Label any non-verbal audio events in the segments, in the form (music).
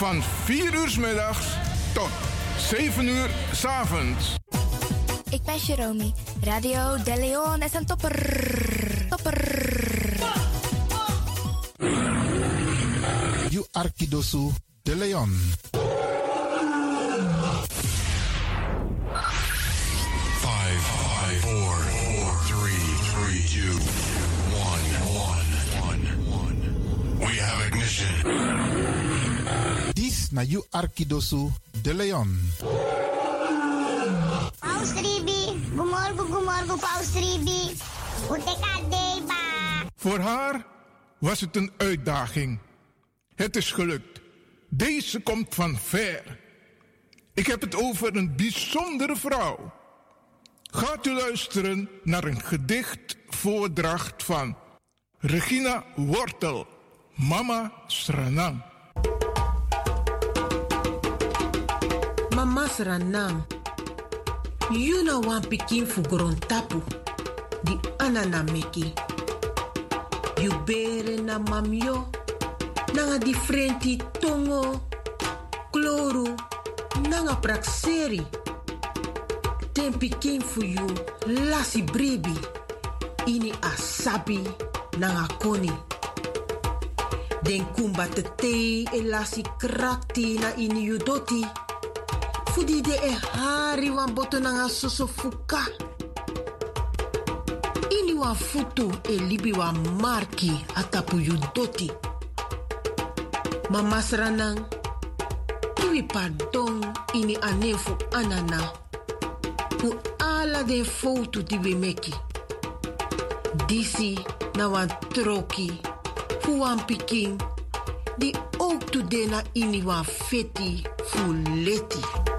van 4 uur s middags tot 7 uur s avonds. Ik ben Jerome. Radio De Leon is een topper. Topper. You Arkidosu de Leon. Na you Arkidosu de Leon. Paus Ribi, gumorgo gumorgo Paus Ribi. Uteka deba. Voor haar was het een uitdaging. Het is gelukt. Deze komt van ver. Ik heb het over een bijzondere vrouw. Gaat u luisteren naar een gedichtvoordracht van Regina Wortel, Mama Sranam. Mama Sranam. You know one pikin fu tapu. Di anana meki. You bere na. Nanga differenti tongo. Kloru. Nanga prakseri. Ten pikin fu you. Lasi brebi. Ini asabi. Nanga koni. Den kumba te e lasi krakti na ini you doti. Fudi de e hari wan boto nanga soso fuka. Ini wan futu e libi wan marki atapu yu doti. Mama sranang, kiwi pardon ini anefu anana. Fu ala de foto di we meki. Disi na wan troki, fu wan pikin, di ook na ini wan feti fu leti.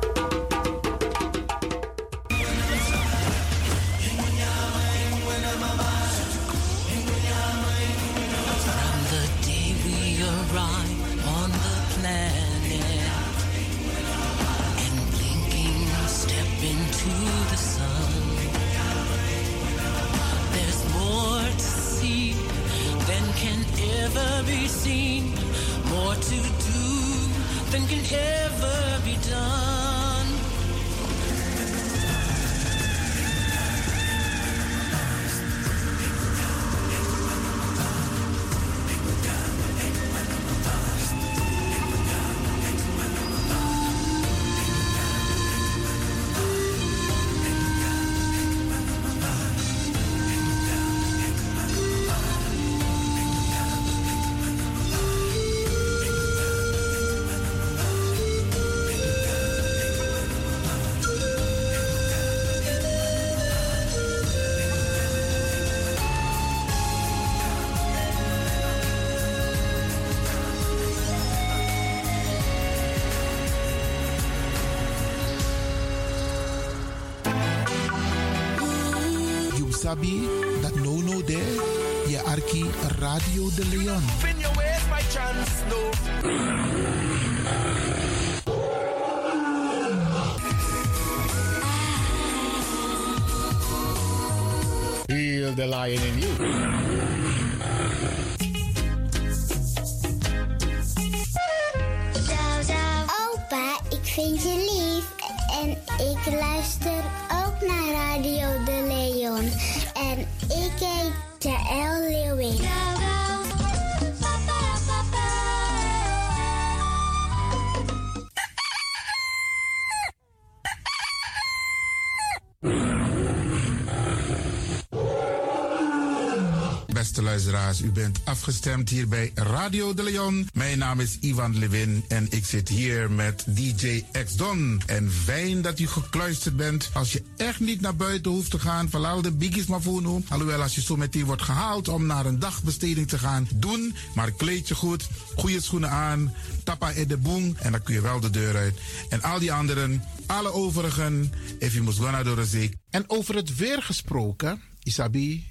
Radio de Leon. U bent afgestemd hier bij Radio de Leon. Mijn naam is Ivan Levin en ik zit hier met DJ X Don. En fijn dat u gekluisterd bent. Als je echt niet naar buiten hoeft te gaan, verlaal de biggies maar voor Alhoewel, als je zo meteen wordt gehaald om naar een dagbesteding te gaan, doen. Maar kleed je goed, goede schoenen aan, tappa in de boom en dan kun je wel de deur uit. En al die anderen, alle overigen, if you must go naar de. En over het weer gesproken, Isabi,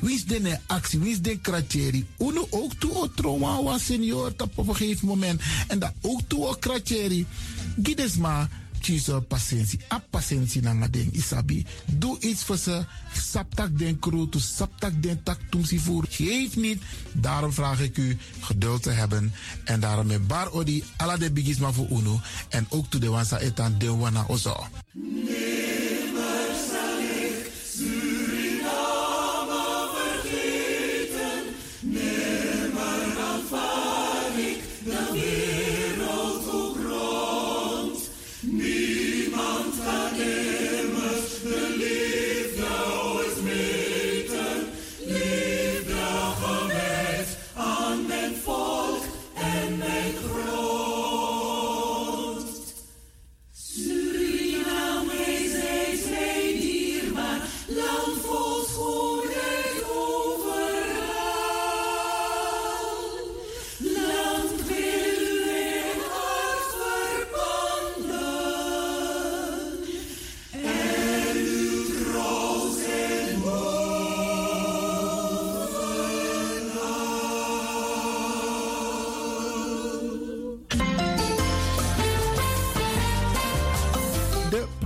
Wie is de actie? Wie is de kratjeri? Uno ook toe o trauma was senior op een gegeven moment. En dat ook toe o kratjeri. Gides maar kies patiëntie. A patiëntie na ding isabi. Doe iets voor ze. Saptak den kroto, saptak den tak tumsi voer. Geef niet. Daarom vraag ik u geduld te hebben. En daarom met bar odi ala de bigisma voor uno. En ook toe de wansa etan de wana ozo.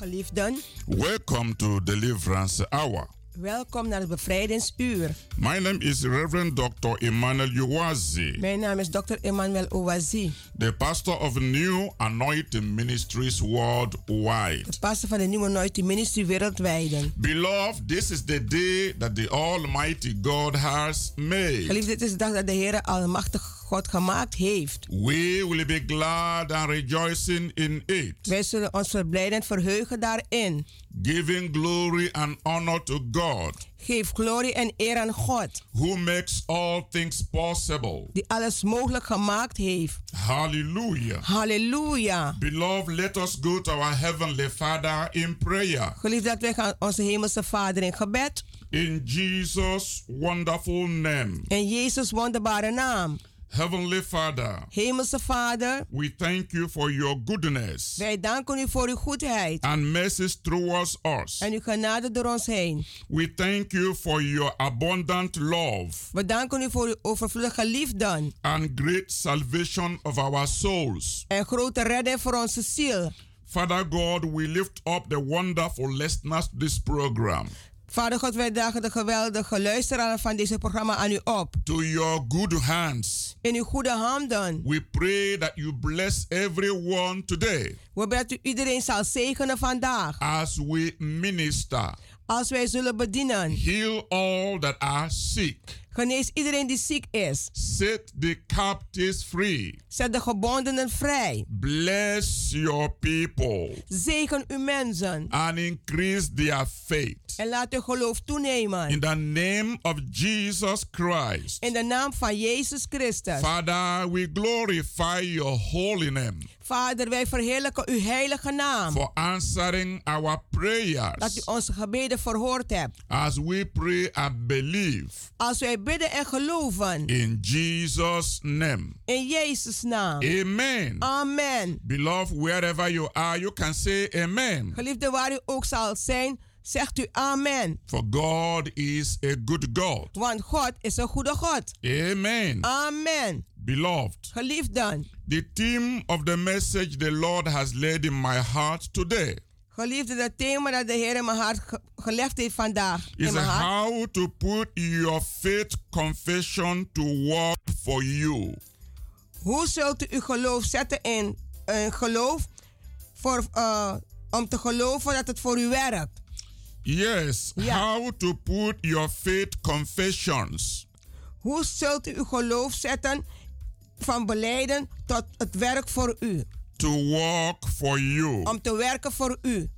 Geliefden, welcome to Deliverance Hour. welkom naar het bevrijdingsuur. My name is Reverend Dr. Emmanuel Uwazi, Mijn naam is Dr. Emmanuel Owazi, the pastor of New Anointing Ministries worldwide. de pastor van de Nieuwe Anointing Ministry wereldwijd. Beloved, this is the day that the Almighty God has made. Geliefden, dit is de dag dat de Heer Almachtig God gemaakt heeft. We will be glad and rejoicing in it, Wij zullen ons verblijden en verheugen daarin. giving glory and honor to God, Geef glorie en eer aan God, who makes all things possible. die alles mogelijk gemaakt heeft. Hallelujah. Halleluja. Beloved, let us go to our Heavenly Father in prayer. Geliefd dat wij gaan onze hemelse Vader in gebed. In Jesus' wonderful name. In Jezus wonderbare naam. Heavenly Father, Hemelse Vader, we thank you for your goodness wij danken u voor uw goedheid and mercies towards us. en uw genade door ons heen. We thank you for your abundant love We danken u voor uw overvloedige liefde and great salvation of our souls. en grote redding voor onze ziel. Father God, we lift up the wonderful listeners to this program. Vader God, wij dagen de geweldige luisteraar van deze programma aan u op. To your good hands. In uw goede handen. We pray that you bless everyone today. We bidden dat u iedereen zal zegenen vandaag. As we minister. Als wij zullen bedienen. Heal all that are sick. Genees iedereen die ziek is. Set the captives free. Zet de gebondenen vrij. Bless your people. Zegen uw mensen. And increase their faith. En laat uw geloof toenemen. In the name of Jesus Christ. In de naam van Jezus Christus. Father, we glorify your holy name. Vader, wij verheerlijken uw heilige naam. For answering our prayers. Dat u onze gebeden verhoord hebt. As we pray and believe. Als wij bidden en geloven. In Jesus' name. In Jezus' naam. Amen. Amen. Beloved, wherever you are, you can say amen. Geliefde, waar u ook zal zijn, zegt u amen. For God is a good God. Want God is een goede God. Amen. Amen. Beloved. Geliefden. The theme of the message the Lord has laid in my heart today. Geliefde, het thema dat de Heer in mijn hart ge gelegd heeft vandaag. Is in mijn hart. how to put your faith confession to work for you. Hoe zult u uw geloof zetten in een geloof voor, uh, om te geloven dat het voor u werkt? Yes, how to put your faith confessions Hoe zult u uw geloof zetten van beleiden tot het werk voor u? To work for you. Om te werken voor u.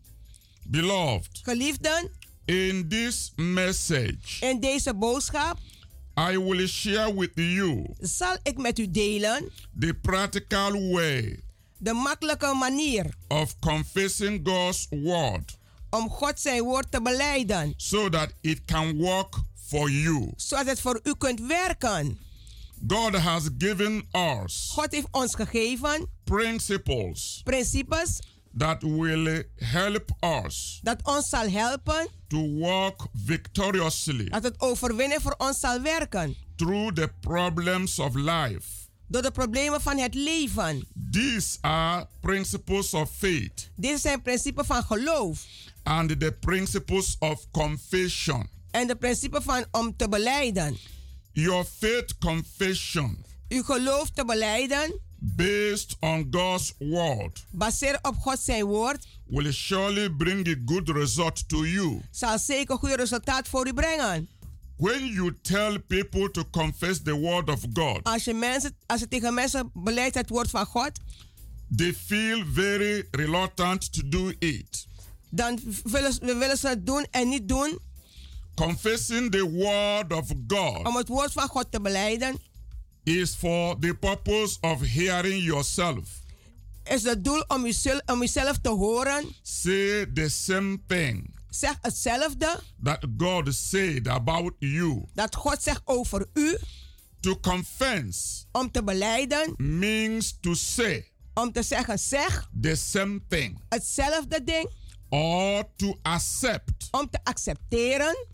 Beloved, Geliefden, in this message, in deze boodschap I will share with you zal ik met u delen the practical way de makkelijke manier of confessing God's word om God zijn woord te beleiden. so that it can work for you. Zodat het voor u kunt werken. God has given us God heeft ons gegeven principles principes that will help us Dat ons zal helpen. to walk victoriously Dat het overwinnen voor ons zal werken. through the problems of life. Door de problemen van het leven. These are principles of faith Dit zijn principes van geloof. and the principles of confession. En de principes van om te beleiden. Your faith confession Uw geloof te beleiden. based on God's word Baseer op God zijn woord. will surely bring a good result to you. Zal zeker goede resultaat voor u brengen. When you tell people to confess the word of God, Als je, mensen, als je tegen mensen beleidt het woord van God. they feel very reluctant to do it. Dan willen, willen ze het doen en niet doen. Confessing the word of God Om het woord van God te beleiden. is for the purpose of hearing yourself Is het doel om jezelf, om jezelf te horen. say the same thing Zeg hetzelfde. that God said about you. Dat God zegt over u. To confess Om te beleiden. means to say Om te zeggen zeg. the same thing Hetzelfde ding. or to accept. Om te accepteren.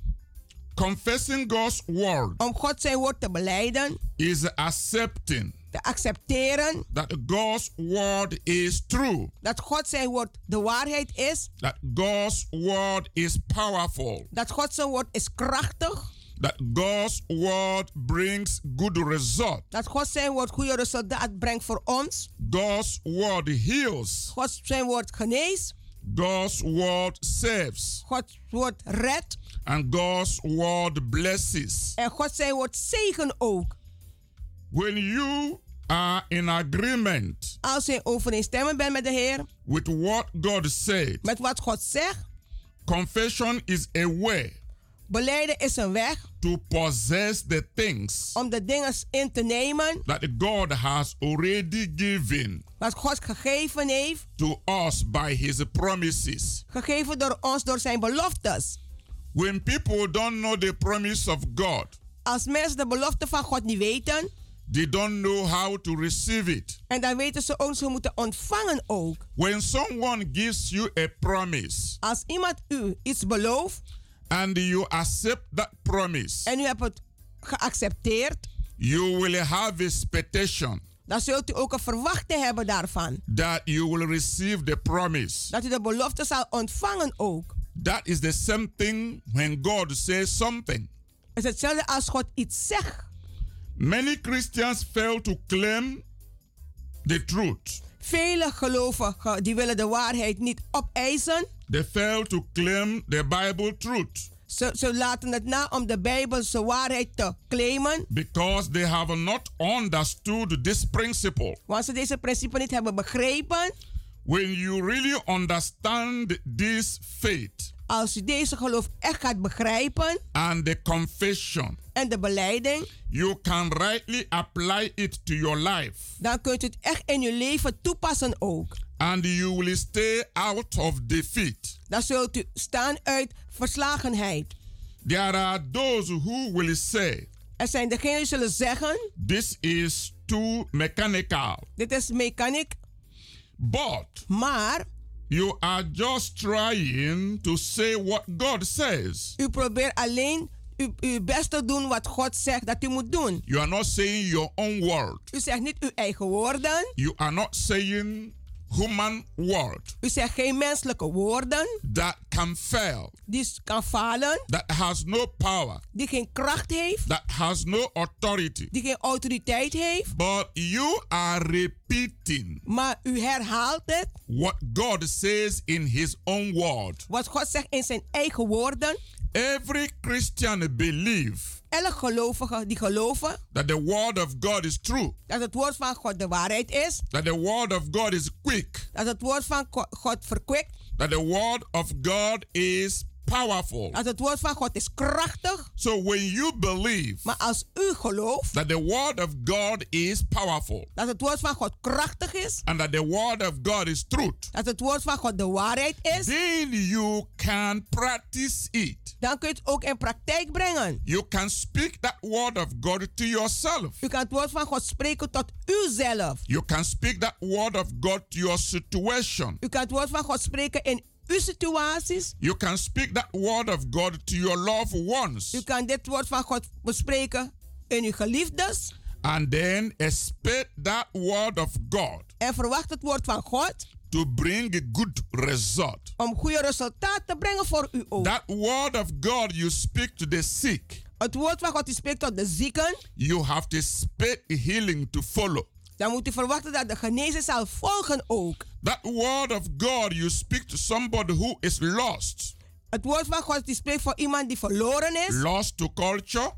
Confessing God's word Om God zijn woord te beleiden. is accepting Te accepteren. that God's word is true, Dat God zijn woord de waarheid is. that God's word is powerful, Dat God zijn woord is krachtig. that God's word brings good result. Dat God zijn woord goede resultaat brengt voor ons. God's word heals. God zijn woord geneest. God's word saves. Gods woord redt. And God's word blesses. En God zijn woord zegen ook. When you are in agreement Als je overeenstemmend bent met de Heer. with what God said, Met wat God zegt. confession is a way Beleiden is een weg. to possess the things Om de dingen in te nemen. that God has already given Wat God gegeven heeft. to us by his promises. Gegeven door ons door zijn beloftes. When people don't know the promise of God, Als mensen de belofte van God niet weten. they don't know how to receive it. En dan weten ze ook, ze moeten ontvangen ook. When someone gives you a promise Als iemand u iets belooft. And you accept that promise, En u hebt het geaccepteerd. you will have expectation Dan zult u ook een verwachting hebben daarvan. that you will receive the promise. Dat u de belofte zal ontvangen ook. That is the same thing when God says something. Het is hetzelfde als God iets zegt. Many Christians fail to claim the truth. Vele gelovigen die willen de waarheid niet opeisen. They fail to claim the Bible truth Ze, ze laten het na om de Bijbelse waarheid te claimen. because they have not understood this principle. Want ze deze principe niet hebben begrepen. When you really understand this faith Als u deze geloof echt gaat begrijpen. and the confession, En de beleiding. you can rightly apply it to your life Dan kunt u het echt in uw leven toepassen ook. And you will stay out of defeat. Dan zult u staan uit verslagenheid. There are those who will say, Er zijn degenen die zullen zeggen. This is too mechanical. Dit is mechaniek. But Maar you are just trying to say what God says. u probeert alleen uw, uw best te doen wat God zegt dat u moet doen. You are not saying your own word. U zegt niet uw eigen woorden. You are not saying human word U zegt geen menselijke woorden. that can fail, Die kan falen. that has no power, Die geen kracht heeft. that has no authority. Die geen autoriteit heeft. But you are repeating Maar u herhaalt het. what God says in His own word. Wat God zegt in zijn eigen woorden. Every Christian believe Elk gelovige die geloven. that the word of God is true, Dat het woord van God de waarheid is. that the word of God is quick, Dat het woord van God verkwikt. that the word of God is powerful. Het woord van God is krachtig. So when you believe Maar als u gelooft that the word of God is powerful dat het woord van God krachtig is, and that the word of God is truth, dat het woord van God de waarheid is, then you can practice it. dan kun je het ook in praktijk brengen. You can speak that word of God to yourself. U kan het woord van God spreken tot uzelf. You can speak that word of God to your situation. U kan het woord van God spreken in uw situaties. You can speak that word of God to your loved ones. U kan dit woord van God bespreken in uw geliefdes. And then expect that word of God En verwacht het woord van God to bring a good result. om goede resultaat te brengen voor u ook. That word of God you speak to the sick, Het woord van God die spreekt tot de zieken. you have to expect healing to follow. Dan moet u verwachten dat de genezing zal volgen ook. That word of God you speak to somebody who is lost, Het woord van God die spreekt voor iemand die verloren is. lost to culture,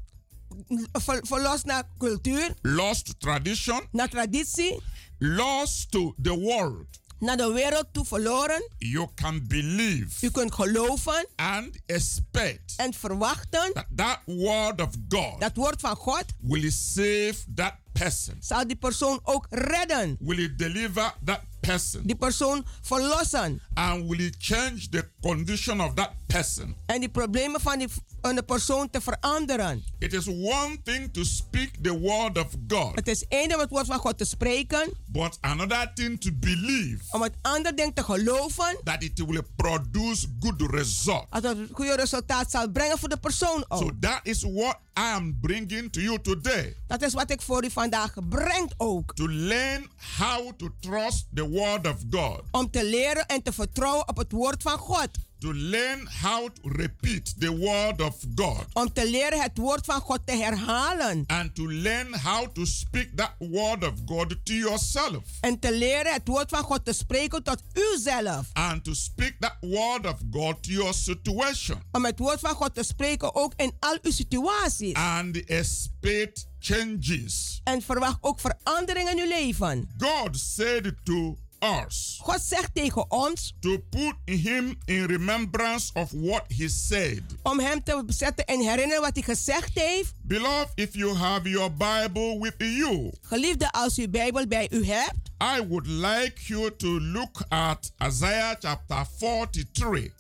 Ver, verlost naar cultuur, lost to tradition, naar traditie, lost to the world. Naar de wereld toe verloren. You can believe U kunt geloven and expect en verwachten that that word of God dat woord van God will save that person, zal die persoon ook redden. will deliver that person, Die persoon verlossen. and will change the condition of that person. En die problemen van, die, de persoon te veranderen. It is one thing to speak the word of God, Het is één om het woord van God te spreken. but another thing to believe Om het andere ding te geloven. that it will produce good result. Dat het een goede resultaat zal brengen voor de persoon ook. So that is what I am bringing to you today. Dat is wat ik voor u vandaag breng ook. To learn how to trust the word of God. Om te leren en te vertrouwen op het woord van God. To learn how to repeat the word of God. Om te leren het woord van God te herhalen. And to learn how to speak that word of God to yourself. En te leren het woord van God te spreken tot uzelf. And to speak that word of God to your situation. Om het woord van God te spreken ook in al uw situaties. And expect changes. En verwacht ook verandering in uw leven. God said to us God zegt tegen ons to put him in remembrance of what he said. om hem te zetten en herinneren wat hij gezegd heeft. Beloved, if you have your Bible with you, Geliefde, als u Bijbel bij u hebt, I would like you to look at Isaiah chapter 43,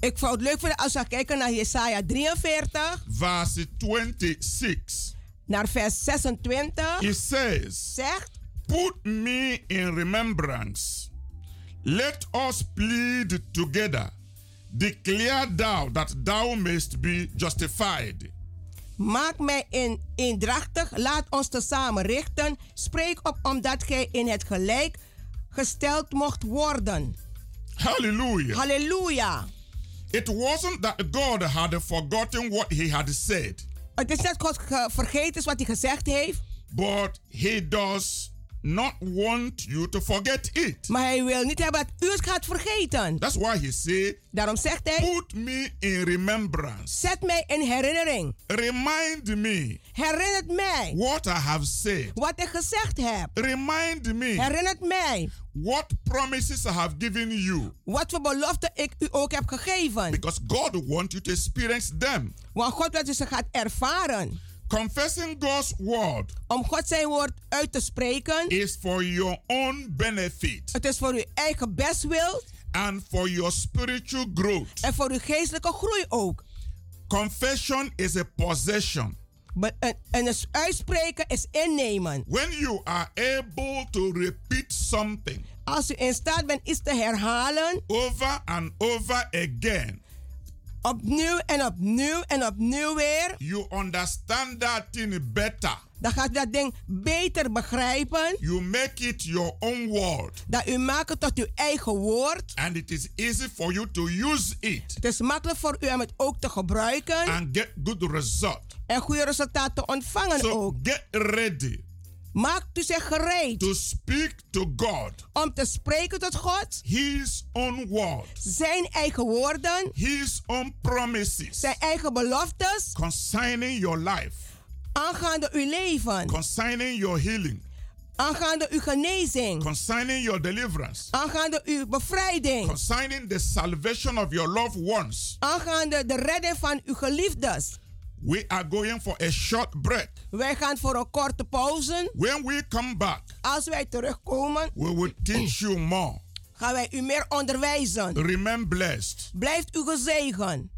ik zou het leuk vinden als we kijken naar Jesaja 43, verse 26. naar vers 26. It says, Zegt, Put me in remembrance. Let us plead together. Declare thou that thou mayst be justified. maak mij in, eendrachtig, laat ons tezamen richten. Spreek op omdat gij in het gelijk gesteld mocht worden. Hallelujah. Halleluja. It wasn't that God had forgotten what he had said, Het is net God ge- vergeten is wat hij gezegd heeft, but he does not want you to forget it. maar hij wil niet hebben dat u het gaat vergeten. That's why he said, Daarom zegt hij, Put me in remembrance. zet mij in herinnering. Remind me Herinnert mij what I have said. wat ik gezegd heb. Remind me Herinnert mij what promises I have given you. wat voor belofte ik u ook heb gegeven. Because God wants you to experience them. Want God wil dat u ze gaat ervaren. Confessing God's word Om God zijn woord uit te spreken. is for your own benefit Het is voor uw eigen bestwil and for your spiritual growth. en voor uw geestelijke groei ook. Confession is a possession. En het uitspreken is innemen. When you are able to repeat something Als u in staat bent iets te herhalen, over and over again, opnieuw en opnieuw en opnieuw weer, you understand that thing better. dan gaat u dat ding beter begrijpen. You make it your own word. Dat u maakt het tot uw eigen woord. And it is easy for you to use it Het is makkelijk voor u om het ook te gebruiken and get good result. en goede resultaten te ontvangen So ook. get ready Maakt u zich gereed to speak to God om te spreken tot God, His own word, zijn eigen woorden, His own promises zijn eigen beloftes concerning your life, aangaande uw leven, concerning your healing, Aangaande uw genezing. Concerning your deliverance. Aangaande uw bevrijding. Concerning the salvation of your loved ones. Aangaande de redding van uw geliefdes. We are going for a short break. Wij gaan voor een korte pauze. When we come back, Als wij terugkomen, we will teach you more. gaan wij u meer onderwijzen. Remain blessed. Blijft u gezegend.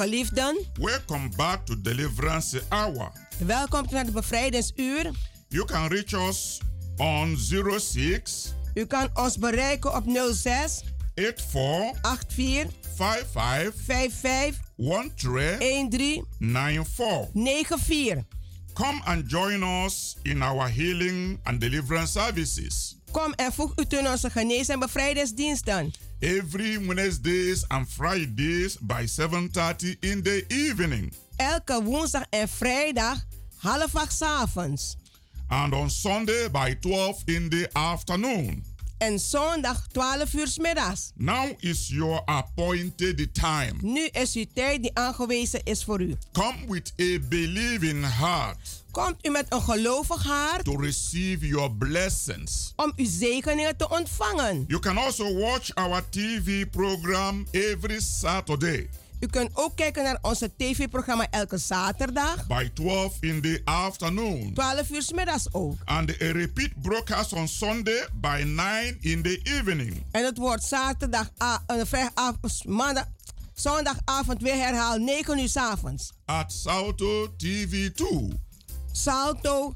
Geliefden, welcome back to Deliverance Hour. welkom naar de bevrijdingsuur. You can reach us on 06 U kan ons bereiken op 06 84 84 55 55 13 13 94. 94. Come and join us in our healing and deliverance services. Kom en voeg u toe in onze genees- en bevrijdingsdiensten. Every Wednesdays and Fridays by 7:30 in the evening. Elke woensdag en vrijdag half acht 's avonds. And on Sunday by 12 in the afternoon. En zondag 12 uur 's middags. Now is your appointed time. Nu is uw tijd die aangewezen is voor u. Come with a believing heart Komt u met een gelovig hart to receive your blessings. om uw zegeningen te ontvangen. You can also watch our TV program every Saturday U kunt ook kijken naar onze tv-programma elke zaterdag. by 12 in the afternoon. 12 uur 's middags ook. And a repeat broadcast on Sunday by 9 in the evening. En het wordt zaterdag, maandag, zondagavond weer herhaald 9 uur 's avonds. At Salto TV 2. Salto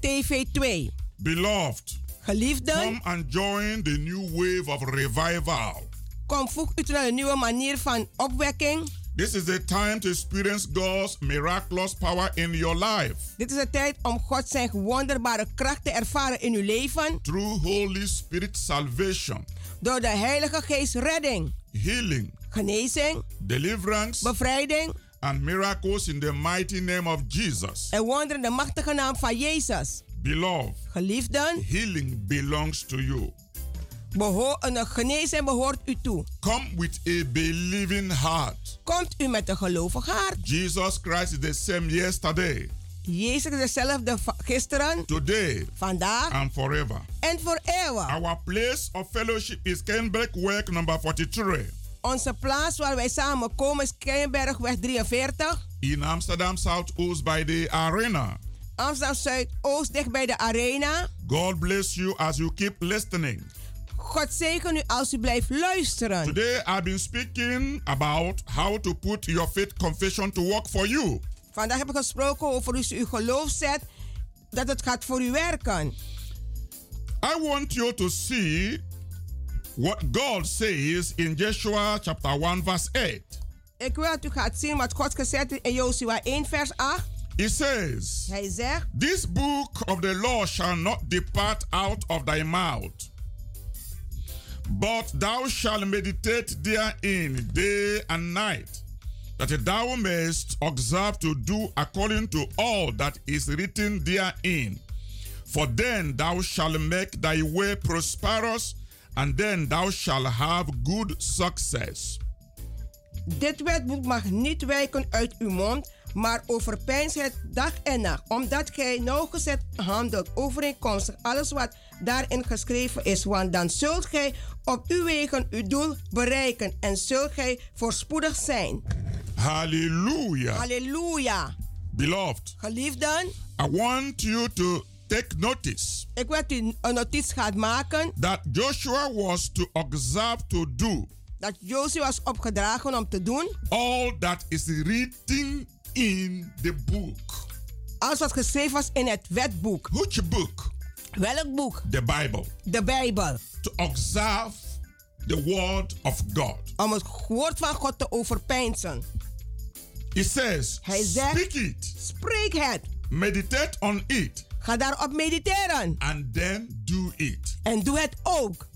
TV 2. Beloved, Geliefden, come and join the new wave of revival. Kom voeg u naar een nieuwe manier van opwekking. This is the time to experience God's miraculous power in your life Dit is de tijd om God zijn wonderbare kracht te ervaren in uw leven. through Holy Spirit salvation, Door de Heilige Geest redding, healing, genezing, deliverance, bevrijding and miracles in the mighty name of Jesus. en wonderen in de machtige naam van Jezus. Beloved, Geliefden, healing belongs to you. Behoor, een genezing behoort u toe. Come with a believing heart. Komt u met een gelovig hart. Jesus Christ is the same yesterday, Jezus is dezelfde gisteren, today, vandaag and forever. en. Our place of fellowship is Kenberg Work number 43 Onze plaats waar wij samen komen is Keienbergweg 43. in Amsterdam Southoost by the arena. Amsterdam Zuidoost, dicht bij de arena. God bless you as you keep listening. God zegen u als u blijft luisteren. Today I've been speaking about how to put your faith confession to work for you. Vandaag heb ik gesproken over hoe u uw geloof zet, dat het gaat voor u werken. I want you to see what God says in Joshua chapter 1 verse 8. Ik wil dat u gaat zien wat God gezegd heeft in Josua 1 vers 8. He says, Hij zegt, This book of the law shall not depart out of thy mouth, but thou shalt meditate therein day and night, that thou mayest observe to do according to all that is written therein. For then thou shalt make thy way prosperous, and then thou shalt have good success. dit wetboek mag niet wijken uit uw mond, maar overpijns het dag en nacht, omdat gij nauwgezet handelt overeenkomstig alles wat daarin geschreven is. Want dan zult gij op uw wegen uw doel bereiken en zult gij voorspoedig zijn. Hallelujah. Halleluja. Beloved, Geliefden, I want you to take notice ik wil u een notitie gaat maken that Joshua was to observe to do dat Jozua was opgedragen om te doen all that is written in the book. alles wat geschreven was in het wetboek. Which book? Welk boek? The Bible. De Bijbel. To observe the word of God. Om het woord van God te overpeinzen. He says, Hij zegt, speak it, spreek het. meditate on it, Ga daarop mediteren. and then do it. En doe het ook.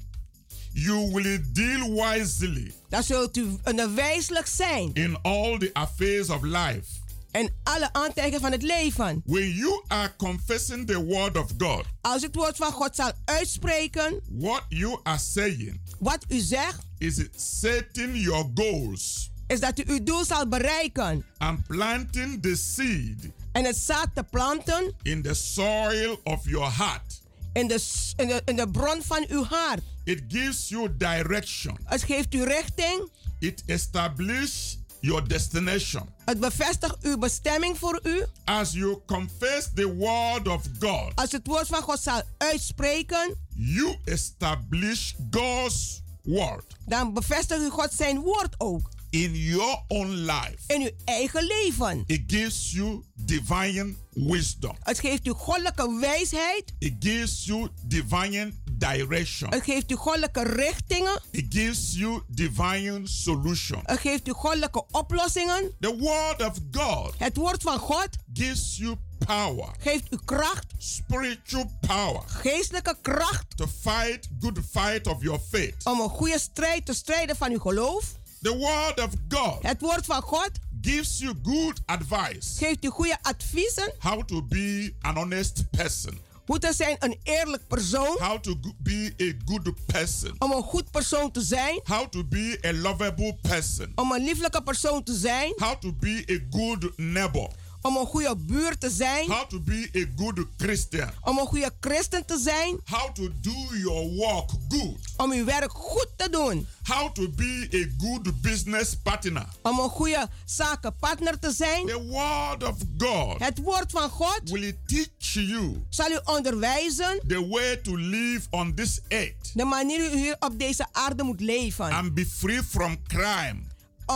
You will deal wisely Dan zult u een wijselijk zijn in all the affairs of life. In alle aantijgen van het leven. When you are confessing the word of God, Als u het woord van God zal uitspreken, what you are saying wat u zegt, is setting your goals is dat u uw doel zal bereiken. and planting the seed En het zaad te planten in the soil of your heart. in de, in de, in de bron van uw hart. It gives you direction. Het geeft u richting. It establishes your destination. Het bevestigt uw bestemming voor u. As you confess the word of God, Als het woord van God zal uitspreken, you establish God's word dan bevestigt u God zijn woord ook. In your own life. In uw eigen leven. It gives you divine wisdom. Het geeft u goddelijke wijsheid. It gives you divine direction. Het geeft u goddelijke richtingen. It gives you divine solution. Het geeft u goddelijke oplossingen. The word of God Het woord van God gives you power, geeft u kracht, spiritual power geestelijke kracht to fight good fight of your faith. om een goede strijd te strijden van uw geloof. The word of God Het woord van God gives you good advice geeft u goede adviezen. how to be an honest person, Hoe te zijn een eerlijk persoon. how to be a good person, Om een goed persoon te zijn. how to be a lovable person, Om een lieflijke persoon te zijn. how to be a good neighbor, Om een goede buur te zijn. how to be a good Christian, Om een goede christen te zijn. how to do your work good, Om uw werk goed te doen. how to be a good business partner. Om een goede zakenpartner te zijn. The word of God Het woord van God will teach you zal u onderwijzen. the way to live on this earth De manier hoe u hier op deze aarde moet leven. and be free from crime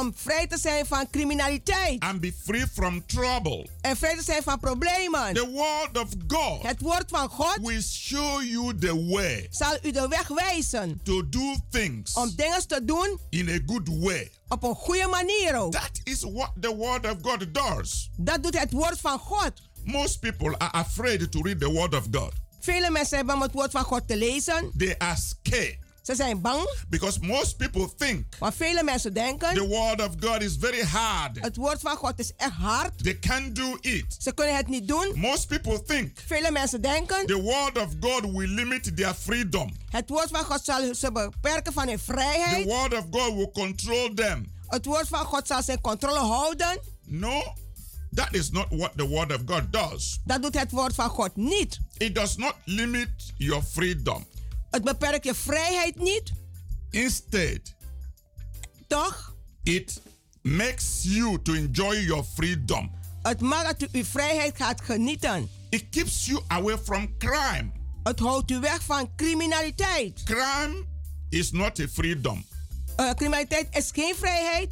Om vrij te zijn van criminaliteit. and be free from trouble. En vrij te zijn van problemen. The word of God Het woord van God will show you the way zal u de weg wijzen. to do things Om dingen te doen in a good way. op een goede manier ook. That is what the word of God does. Dat doet het woord van God. Most people are afraid to read the word of God. Vele mensen hebben om het woord van God te lezen. They are scared Ze zijn bang. because most people think Maar vele mensen denken. the word of God is very hard. Het woord van God is echt hard. They can't do it. Ze kunnen het niet doen. Most people think Vele mensen denken. the word of God will limit their freedom. Het woord van God zal ze beperken van hun The vrijheid. word of God will control them. Het woord van God zal zijn controle houden. No, that is not what the word of God does. Dat doet het woord van God niet. It does not limit your freedom. Het beperkt je vrijheid niet. Instead, Toch? it makes you to enjoy your freedom. Het maakt dat u uw vrijheid gaat genieten. It keeps you away from crime. Het houdt u weg van criminaliteit. Crime is not a freedom. Uh, criminaliteit is geen vrijheid.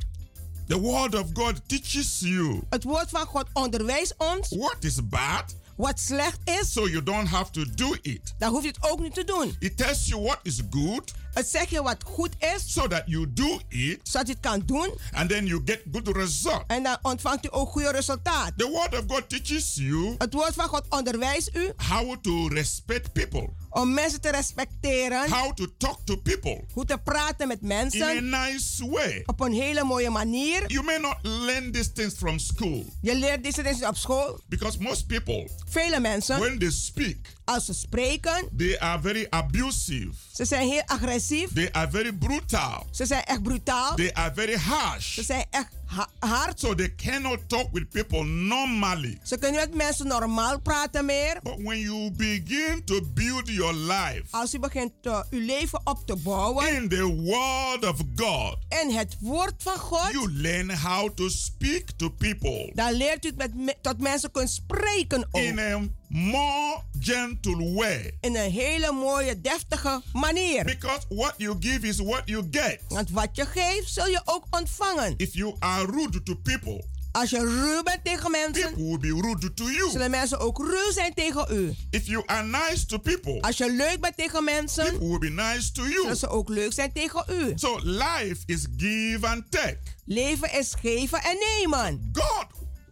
The word of God teaches you Het woord van God onderwijst ons what is bad, wat slecht is. so you don't have to do it. Dan hoef je het ook niet te doen. It tells you what is good, Het zegt je wat goed is, so that you do it, zodat je het kan doen. and then you get good result. En dan ontvangt u ook goede resultaat. The word of God teaches you Het woord van God onderwijst u how to respect people, om mensen te respecteren. how to talk to people Hoe te praten met in a mensen. nice way. Op een hele mooie manier. You may not learn these things from school Je leert deze dingen op school. because most people, Vele mensen, when they speak, als ze spreken, they are very abusive, ze zijn heel agressief. they are very brutal, Ze zijn echt brutaal. they are very harsh. Ze zijn echt ha- hard. So they cannot talk with people normally. Ze kunnen met mensen normaal praten meer. But when you begin to build your life Als u begint uh, uw leven op te bouwen in the Word of God, in het woord van God, you learn how to speak to people dan leert u met, me- tot mensen kunt spreken ook. in a more gentle way. In een hele mooie, deftige manier. Because what you give is what you get. Want wat je geeft, zul je ook ontvangen. If you are rude to people, Als je ruw bent tegen mensen, people will be rude to you. zullen mensen ook ruw zijn tegen u. If you are nice to people, Als je leuk bent tegen mensen, people will be nice to zullen you. ze ook leuk zijn tegen u. So life is give and take. Leven is geven en nemen. God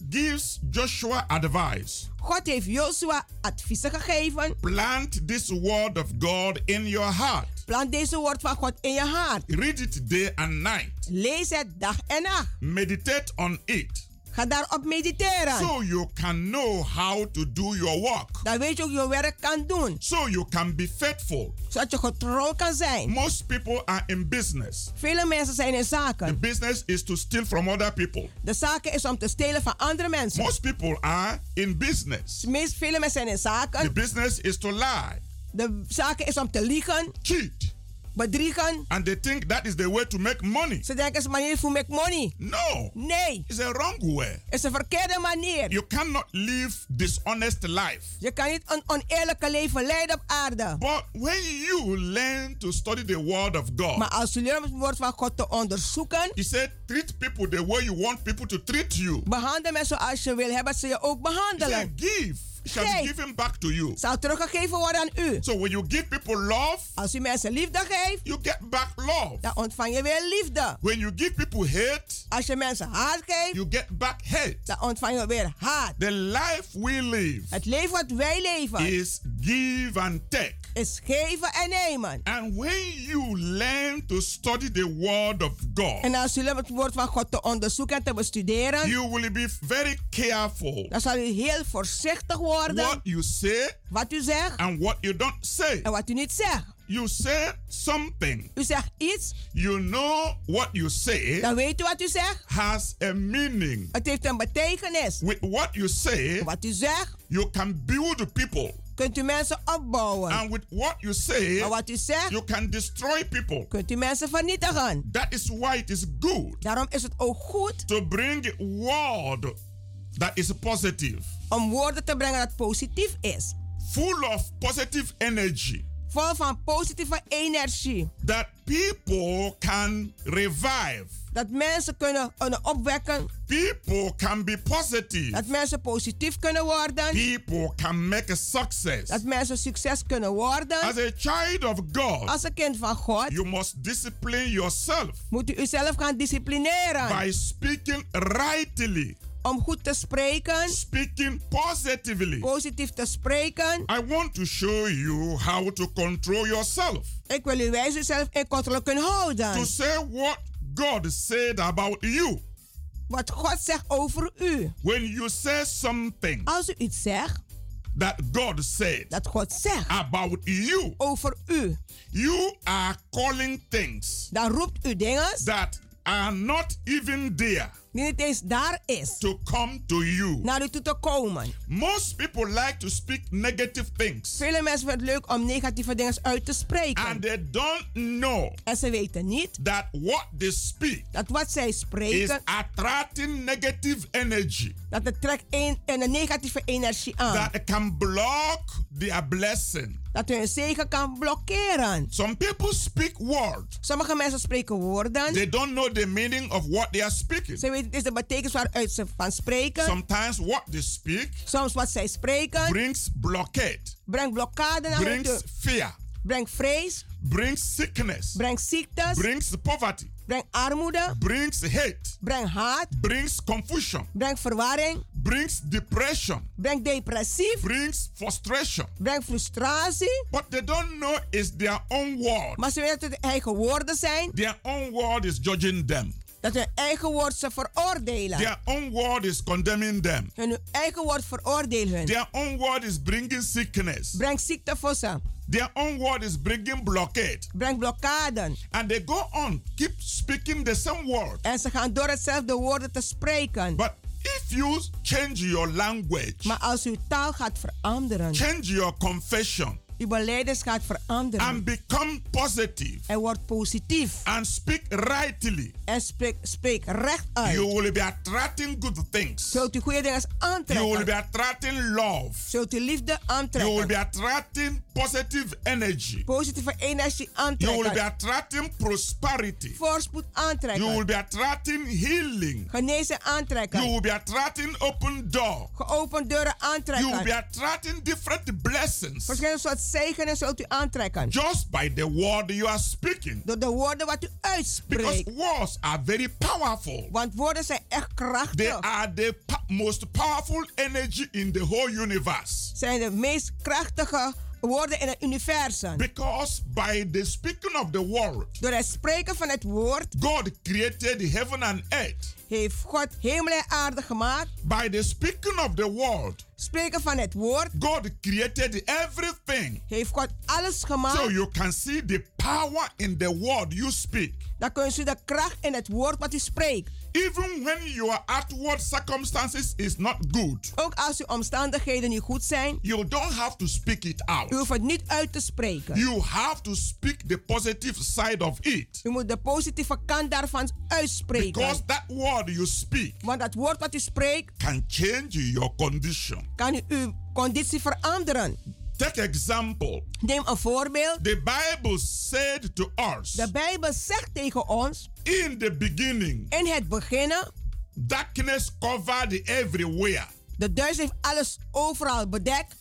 gives Joshua advice. God heeft Joshua adviezen gegeven. Plant this word of God in your heart. Plant deze woord van God in je hart. Read it day and night. Lees het dag en nacht. Meditate on it. Ga daarop mediteren. So you can know how to do your work. Dan weet je ook je werk kan doen. So you can be faithful. Zodat je getrouw kan zijn. Most people are in business. Vele mensen zijn in The zaken. business is to steal from other people. De zaken is om te stelen van andere mensen. Most people are in business. Meest vele mensen zijn in The zaken. business is to lie, De zaken is om te liegen, cheat, bedriegen. and they think that is the way to make money. Ze denken is een manier voor make money. No, Nee, it's a wrong way. is een verkeerde manier. You cannot live dishonest life. Je kan niet een oneerlijke leven leiden op aarde. But when you learn to study the word of God, Maar als je leert het woord van God te onderzoeken, He said, treat people the way you want people to treat you. behandel mensen zoals je wil hebben ze je ook He said, behandelen. give shall be given back to you. Zal teruggegeven worden aan u. So when you give people love, Als u mensen liefde geeft, you get back love. dan ontvang je weer liefde. When you give people hate, Als je mensen haat geeft, you get back hate. dan ontvang je weer haat. The life we live Het leven wat wij leven is give and take. is geven en nemen. And when you learn to study the word of God, En als u leert het woord van God te onderzoeken en te bestuderen, you will be very careful dan zal u heel voorzichtig worden what you say wat u zegt and what you don't say. en wat u niet zegt. You say something, U zegt iets, you know what you say dan weet u wat u zegt. has a meaning. Het heeft een betekenis. With what you say, Wat u zegt, you can build people. kunt u mensen opbouwen. And with what you say, Maar wat u zegt, you can destroy people. kunt u mensen vernietigen. That is why it is good Daarom is het ook goed to bring word that is positive, om woorden te brengen dat positief is. full of positive energy, Vol van positieve energie. that people can revive. Dat mensen kunnen, kunnen opwekken. People can be positive. Dat mensen positief kunnen worden. People can make a success. Dat mensen succes kunnen worden. As a child of God, Als een kind van God you must discipline yourself moet u uzelf gaan disciplineren. by speaking rightly, Om goed te spreken, speaking positively. positief te spreken. I want to show you how to control yourself. Ik wil u wijzen uzelf in controle kunnen To houden. say what God said about you. Wat God zegt over u. When you say something Als u iets zegt that God said dat God zegt about you, over u, you are calling things dan roept u dingen that are not even there Die niet eens daar is. to come to you. Naar u toe te komen. Most people like to speak negative things. Vele mensen vinden het leuk om negatieve dingen uit te spreken. And they don't know en ze weten niet that what they speak dat wat zij is spreken, attracting negative energy dat het trekt een, een negatieve energie aan. that can block their blessing. dat hun zegen kan blokkeren. Some people speak words. Sommige mensen spreken woorden. They don't know the meaning of what they are speaking. Ze weten is de betekenis waaruit ze van spreken. Sometimes what they speak Soms wat zij spreken brings blockade, brengt blokkade naar brings fear, Brengt vrees, brings sickness, brengt ziektes, brings poverty, brengt armoede, brings hate, brengt haat, brings confusion, brengt verwarring, brings depression, brengt depressief, brings frustration. brengt frustratie. What they don't know is their own word. Maar ze weten dat het eigen woorden zijn. Their own word is judging them. Dat hun eigen woord ze veroordelen. Their own word is condemning them. Hun eigen woord veroordeelt hun. Their own word is bringing sickness. Brengt ziekte voor ze. Their own word is bringing blockade. Brengt blokkaden. And they go on, keep speaking the same word. En ze gaan door hetzelfde woorden te spreken. But if you change your language, Maar als uw taal gaat veranderen, change your confession, uw beleidens gaat veranderen. and become positive, en wordt positief. and speak rightly, En spreek, spreek recht uit. you will be attracting good things. Zult u goede dingen You will be aantrekken. attracting love. Zult u liefde You will be aantrekken. attracting positive energy. Positieve energie You will be aantrekken. attracting prosperity. Voorspoed You will aantrekken. be attracting healing. Genezen You aantrekken. will be attracting open door. Geopend deuren You will be aantrekken. attracting different blessings Verschillende soort zegenen zult u aantrekken. just by the word you are speaking. Door de woorden wat u Because uitspreekt. words are very powerful. Want woorden zijn echt They krachtig. are the most powerful energy in the whole universe. Zijn de meest krachtige woorden in het universum. Because by the speaking of the word, Door het spreken van het woord God created heaven and earth. heeft God hemel en aarde gemaakt. By the speaking of the word, Spreken van het woord God created everything. heeft God alles gemaakt. So you can see the power in the word you speak. Dan kun je de kracht in het woord wat u spreekt. Even when your outward circumstances is not good, Ook als uw omstandigheden niet goed zijn, you don't have to speak it u out. hoeft het niet uit te spreken. You have to speak the positive side of it. U moet de positieve kant daarvan uitspreken. Because that word you speak Want dat woord wat u spreekt, can change your condition. kan u uw conditie veranderen. Take example. Neem een voorbeeld. The Bible said to us De Bijbel zegt tegen ons, in the beginning, in het beginnen, darkness covered everywhere. de duister heeft alles overal bedekt.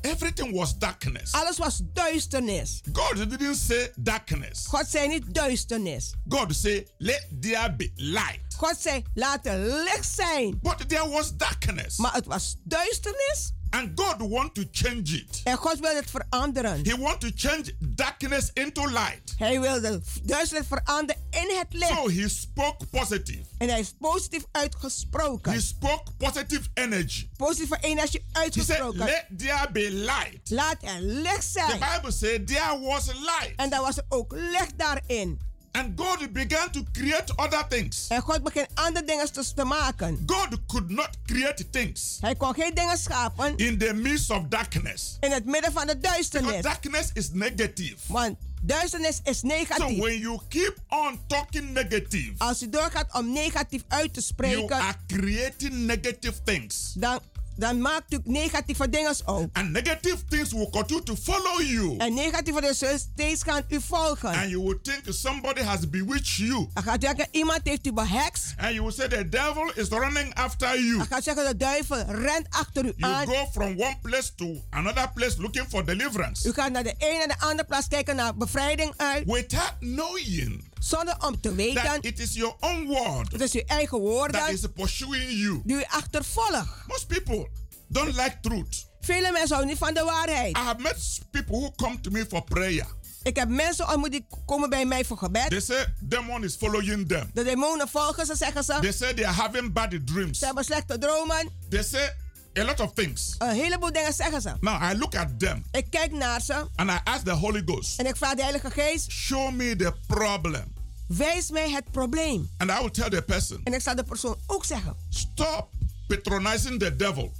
Everything was darkness. Alles was duisternis. God didn't say darkness. God zei niet duisternis. God said, let there be light. God zei, laat er licht zijn. But there was darkness. Maar het was duisternis. And God want to change it. En God wil het veranderen. He want to change darkness into light. Hij wil de duisternis veranderen in het licht. So he spoke positive. En hij is positief uitgesproken. He spoke positive energy. Positieve energie He said, uitgesproken. let there be light. Laat er licht The zijn. Bible said there was light. En dan was er ook licht daarin. And God began to create other things. En God begint andere dingen te, maken. God could not create things Hij kon geen dingen schapen in the midst of darkness. in het midden van de Because duisternis. darkness is negative. Want duisternis is So negatief. when you keep on talking negative, Als u doorgaat om negatief uit te you spreken, are creating negative things. dan, dan maakt u negatieve dingen ook. And negative things will continue to follow you. En negatieve dingen zullen steeds gaan u volgen. And you will think somebody has bewitched you. Dan gaat denken, iemand heeft u behekst. And you will say the devil is running after you. Dan gaat zeggen, de duivel rent achter u You aan. go from one place to another place looking for deliverance U gaat naar de ene en de andere plaats kijken naar bevrijding uit. without knowing Zonder om te that weten, it is your own word het is uw eigen woorden that is pursuing you. die u achtervolgt. Most people don't like truth. Vele mensen houden niet van de waarheid. I have met people who come to me for prayer. Ik heb mensen ontmoet die komen bij mij voor gebed. They say demon is following them. De demonen volgen ze, zeggen ze. They say they are having bad dreams. Ze hebben slechte dromen. They say a lot of things. Een heleboel dingen zeggen ze. Now I look at them Ik kijk naar ze and I ask the Holy Ghost, en ik vraag de Heilige Geest. show me the problem. Wijs mij het probleem. And I will tell the person, En ik zal de persoon ook zeggen. stop patronizing the devil.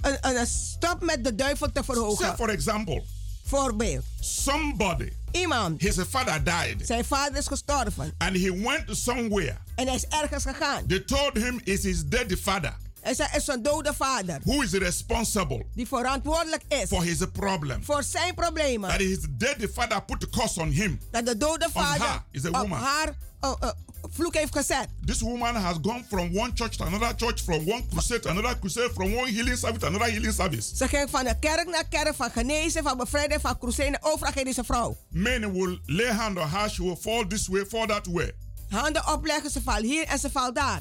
Een- een- een stop met de duivel te verhogen. Say, for example, Voorbeeld. somebody, Iemand. his father died, Zijn vader is gestorven. and he went somewhere. En hij is ergens gegaan. They told him it's his dead father En zij is een dode vader. who is responsible Die verantwoordelijk is. for his problem. Voor zijn problemen. That his dead father put the curse on him. Dat de dode vader her is a op woman. haar uh, uh, vloek heeft gezet. This woman has gone from one church to another church, from one crusade to another crusade, from one healing service to another healing service. Ze ging van de kerk naar kerk, van genezen, van bevrijding, van crusade. Overal ging deze vrouw. Men will lay hand on her, she will fall this way, fall that way. Handen opleggen, ze valt hier en ze valt daar.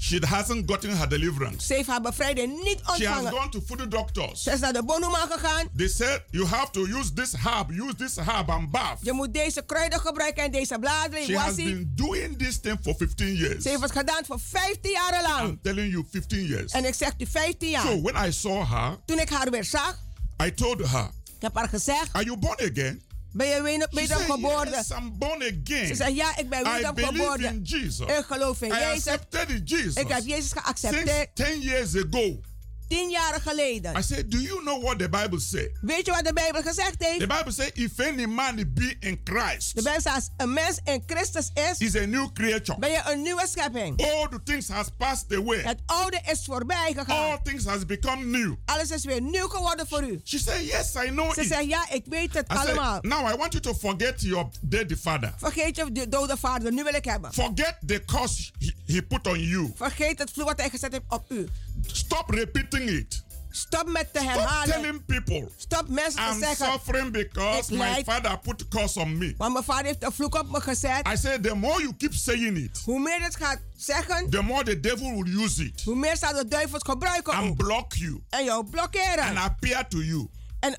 She hasn't gotten her deliverance. Ze heeft haar bevrijding niet She has gone to food doctors. Ze is naar de bonneman gegaan. They said you have to use this herb, use this herb and bath. Je moet deze kruiden gebruiken en deze bladeren. She has been doing this thing for 15 years. Ze heeft het gedaan voor 15 jaar lang. I'm telling you, 15 years. En ik zeg u 15 jaar. So when I saw her, Toen ik haar weer zag, I told her, ik heb haar gezegd. Are you born again? Ben je said, geboren? Yes, I'm born again. Ze zei ja, ik ben believe geboren. in Jesus. Ik geloof in I Jezus. Jesus. Ik heb Jezus geaccepteerd 10 years ago. Tien jaar geleden. I said, Do you know what the Bible says? Weet je wat de Bijbel gezegd heeft? The Bible says, If any man be in Christ, De Bijbel zegt, als een mens in Christus is, is a new creature. ben je een nieuwe schepping. All the things has passed away. Het oude is voorbij All gegaan. things has become new. Alles is weer nieuw geworden voor u. She said, Yes, I know Ze it. zegt, ja, ik weet het I said, allemaal. Now I want you to forget your dead father. Vergeet je de dode vader, nu wil ik hebben. Forget the curse he, he put on you. Vergeet het vloek wat hij gezet heeft op u. Stop repeating it. Stop met te Stop herhalen. telling people Stop mensen te I'm zeggen. suffering because my lijd. father put curse on me. Want mijn vader heeft een vloek op me gezet. I said, the more you keep saying it, Hoe meer het gaat zeggen, the more the devil will use it hoe meer zal de duivel het gebruiken and ook. block you En jou blokkeren. and appear to you En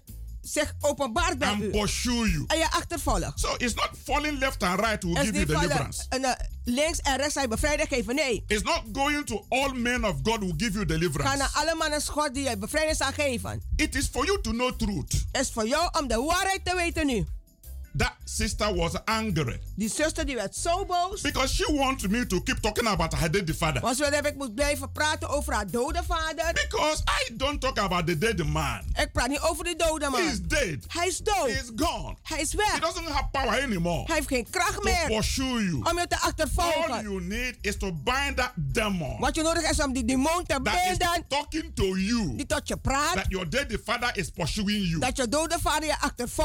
zich openbaart bij and u. pursue you. En je achtervolgt. So it's not falling left and right will give you deliverance. en, eh, links en rechts zijn bevrijding geven. Nee. It's not going to all men of God will give you Ga deliverance. naar alle mannen God die je bevrijding zal geven. It is for you to know truth. Het is voor jou om de waarheid te weten nu. That sister was angry Die zuster die werd zo boos. because she wanted me to keep talking about her dead father. Want ze wilde dat ik moet blijven praten over haar dode vader. Because I don't talk about the dead man. Ik praat niet over die dode man. He is dead. Hij is dood. He is gone. Hij is He weg. doesn't have power anymore Hij heeft geen kracht to pursue you. om je te All achtervolgen. you need is to bind that demon Wat je nodig is om die demon te that is talking to you. Die tot je praat. That your dead father is pursuing you. Dat je dode vader je achtervolgt.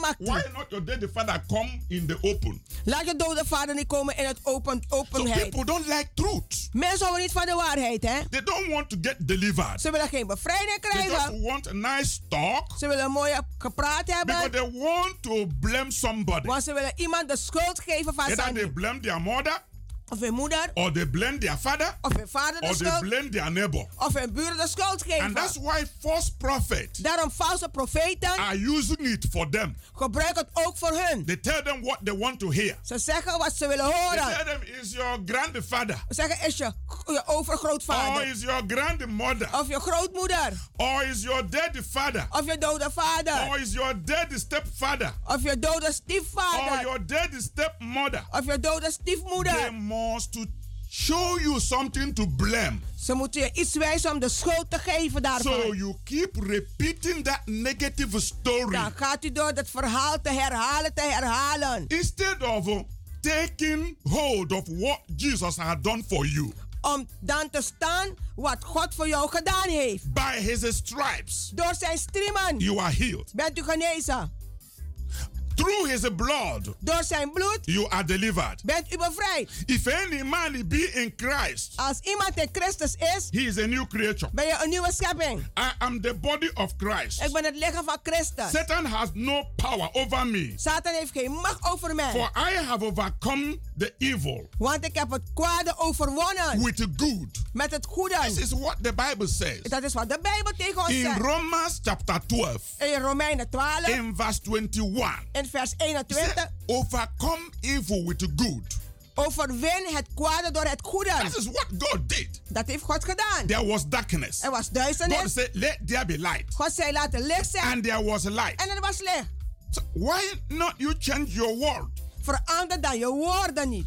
Maakt Why not your dead father come in the open? Laat je dode vader niet komen in het open, So openheid. people don't like truth. Mensen houden niet van de waarheid, hè? They don't want to get delivered. Ze willen geen bevrijding They just krijgen. want a nice talk Ze willen mooi gepraat because hebben. they want to blame somebody. Want ze willen iemand de schuld geven van Either they zijn blame their mother of hun moeder or they blame their father of hun vader de or they schuld blame their neighbor. of hun buren de schuld And that's why false prophets Daarom um, valse profeten um, are using it for them. gebruiken het ook voor hun. They tell them what they want to hear. Ze zeggen wat ze willen They horen. tell them is your grandfather Ze zeggen is je, je or is your grandmother of je grootmoeder or is your dead father of je dode vader or is your dead stepfather of je dode or your dead stepmother. of je dode They stiefmoeder. To show you something to blame. Ze moeten je iets wijzen om de schuld te geven So daarvan. you keep repeating that negative story Dan gaat u door dat verhaal te herhalen, te herhalen. instead of uh, taking hold of what Jesus had done for you. Om dan te staan wat God voor jou gedaan heeft. By his stripes, Door zijn striemen you are healed. bent u genezen. Through his blood, Door zijn bloed you are delivered. bent u bevrijd. If any man be in Christ, Als iemand in Christus is, he is a new creature. ben je een nieuwe schepping. I am the body of Christ. Ik ben het lichaam van Christus. Satan has no power over me. Satan heeft geen macht over mij. For I have overcome the evil Want ik heb het kwade overwonnen with the good. met het goede. This is what the Bible says. Dat is wat de Bijbel tegen ons In zegt. Romans chapter 12, In Romeinen 12, in verse 21, in vers it 21. says, overcome evil with the good. Overwin het kwade door het goede. That is what God did. Dat heeft God gedaan. There was darkness. Er was God duisternis. said, Let there be light. God zei laat er licht zijn. And there was light. En er was licht. So why not you change your word? Verander dan je woorden niet.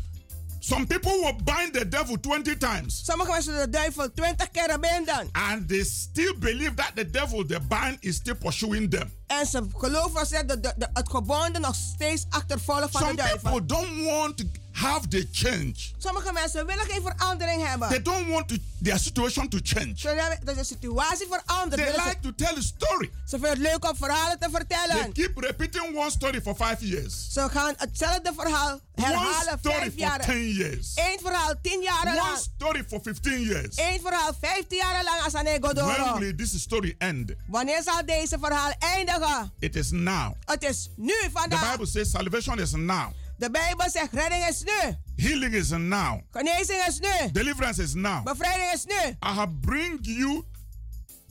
Some people will bind the devil 20 times. Sommige mensen de duivel 20 keer binden. And they still believe that the devil they bind is still pursuing them. En ze geloven dat de, de, de, het gebonden nog steeds achtervolgen van Some de duivel. people don't want to have the change. Sommige mensen willen geen verandering hebben. They don't want to, their situation to change. Ze willen dat de situatie verandert. They like to tell a story. Ze vinden het leuk om verhalen te They vertellen. keep repeating one story for five years. Ze gaan hetzelfde verhaal One herhalen story vijf for jaar. 10 years. Eén verhaal tien jaar One lang. story for 15 years. Eén verhaal vijftien jaar lang als een When Godoro. will this story end? Wanneer zal deze verhaal eindigen? It is now. Het is nu The vandaag. Bible says salvation is now. De Bijbel zegt redding is nu. Healing is now. Genezing is nu. Deliverance is now. Bevrijding is nu. I have bring you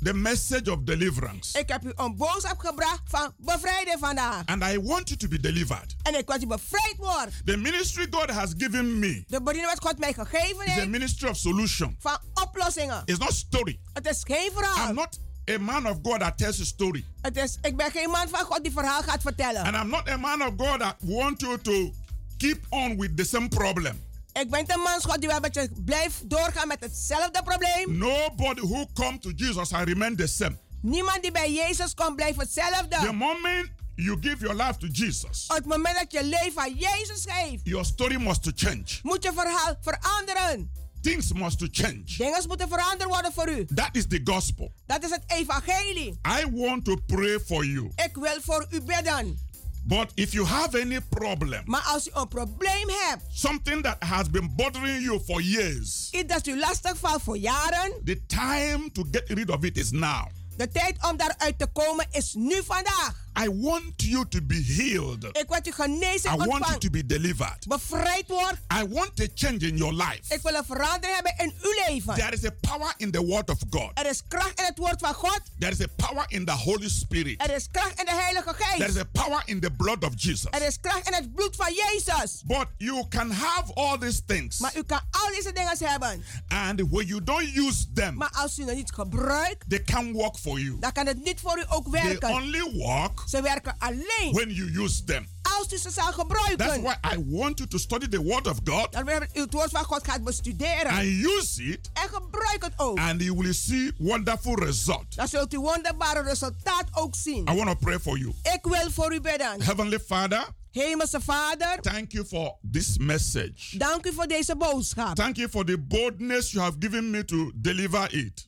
the message of deliverance. Ik heb u een boodschap gebracht van bevrijding vandaag. And I want you to be delivered. En ik wil u bevrijd wordt. The ministry God has given me De bediening wat God mij gegeven is a heeft ministry of solution. van oplossingen. It's not story. Het is geen verhaal. I'm not a man of God that tells a story. Het is, ik ben geen man van God die verhaal gaat vertellen. And I'm not a man of God that want you to keep on with the same problem. Ik ben de man God die wel met je blijft doorgaan met hetzelfde probleem. Nobody who come to Jesus and remain the same. Niemand die bij Jezus komt blijft hetzelfde. The moment you give your life to Jesus, Op het moment dat je leven aan Jezus geeft, your story must to change. moet je verhaal veranderen. Things must to change. Dingen moeten veranderd worden voor u. That is the gospel. Dat is het evangelie. I want to pray for you. Ik wil voor u bidden. But if you have any problem, Maar als u een probleem hebt, something that has been bothering you for years, iets dat u lastig valt voor jaren, the time to get rid of it is now. De tijd om daaruit te komen is nu vandaag. I want you to be healed. Ik wil u genezing I want you to be delivered. Bevrijd worden. I want a change in your life. Ik wil een verandering hebben in uw leven. There is a power in the word of God. Er is kracht in het woord van God. There is a power in the Holy Spirit. Er is kracht in de Heilige There is Geest. a power in the blood of Jesus. Er is kracht in het bloed van Jezus. But you can have all these things. Maar u kan al deze dingen hebben. And when you don't use them, Maar als u het niet gebruikt, they can work for you. dan kan het niet voor u ook They werken. only work Ze werken alleen when you use them. als u ze zal That's gebruiken. why I want you to study the word of God Dan wil u het woord van God gaat bestuderen. and use it, En gebruik het ook. and you will see wonderful result. Dan zult u wonderbare resultaat ook zien. I want to pray for you. Ik wil voor u bidden. Heavenly Father, Hemelse Vader, thank you for this message. dank u voor deze boodschap. Thank you for the boldness you have given me to deliver it.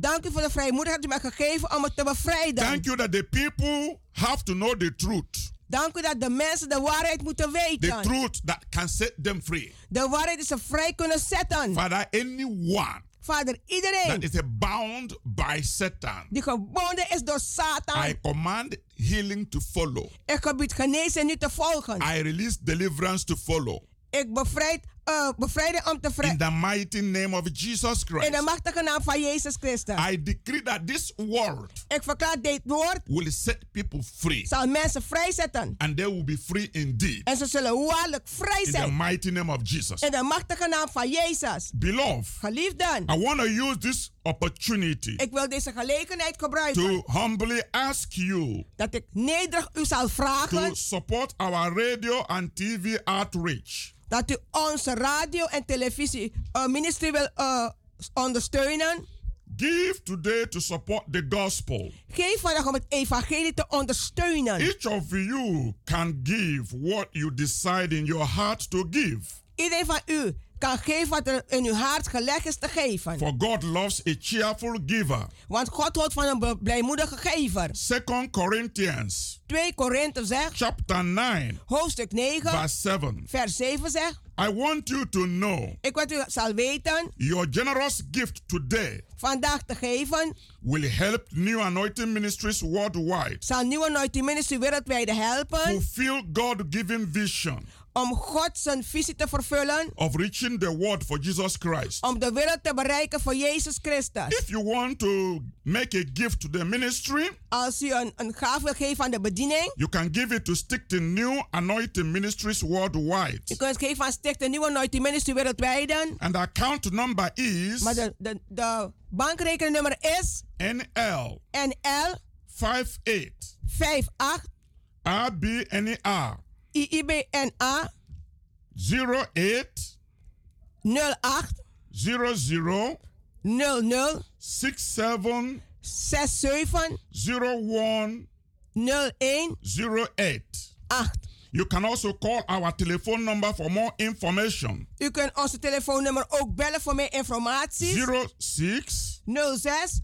Dank u voor de vrijmoedigheid die u mij gegeven om het te bevrijden. Thank you that the people have to know the truth. Dank u dat de mensen de waarheid moeten The weten. truth that can set them free. De waarheid die ze vrij kunnen zetten. Father, anyone Vader, that iedereen is bound by Satan, die gebonden is door Satan. I command healing to follow. Ik gebied genezen nu te volgen. I release deliverance to follow. Ik bevrijd, eh bevrijding om te In vrij. the mighty name of Jesus In de Christ, machtige naam van Jezus Christus. I decree that this word Ik verklaar dit woord will set people free, zal mensen vrijzetten. and they will be free indeed. En ze zullen waarlijk vrij In the zijn. mighty name of Jesus. In de machtige naam van Jezus. Beloved, Geliefden, I want to use this opportunity ik wil deze gelegenheid gebruiken. to humbly ask you Dat ik nederig u zal to vragen support our radio and TV outreach. Dat u onze radio en televisie uh, ministry wil uh, ondersteunen. Give today to support the gospel. Geef vandaag om het evangelie te ondersteunen. Each of you can give what you decide in your heart to give. Iedereen van u kan geven wat er in uw hart gelegd is te geven. For God loves a cheerful giver. Want God houdt van een blijmoedige gever. 2 Corinthians 2 Korinthe zegt, chapter 9 hoofdstuk 9, verse 7. vers 7 zegt, I want you to know ik wil u zal weten, your generous gift today vandaag te geven, will help New Anointing Ministries worldwide zal Nieuwe Anointing Ministry wereldwijd helpen fulfill God-given vision om God zijn visie te vervullen, of reaching the world for Jesus Christ. om de wereld te bereiken voor Jezus Christus. If you want to make a gift to the ministry, Als u een, een gave wil geven aan de bediening, you can give it to Stick to New Anointing Ministries worldwide. je kunt het geven aan Sticht de Nieuwe Anointing Ministry wereldwijd. And the account number is Maar de, de, de bankrekeningnummer is NL NL 58 58 ABNR IIBNA 08 08 00 00 67 67 01 01 08. 8. You can also call our telephone number for more information. U kunt onze telefoonnummer ook bellen voor meer informatie. 06 06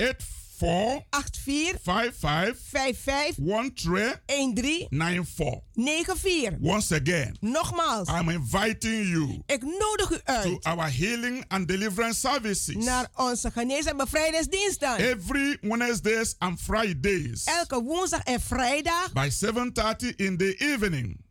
84 84 55 55 13 13 94. 94. Once again, Nogmaals, I'm inviting you ik nodig u to uit our healing and deliverance services naar onze genees- en bevrijdingsdiensten. every Wednesdays and Fridays Elke woensdag en vrijdag, by 7:30 in the evening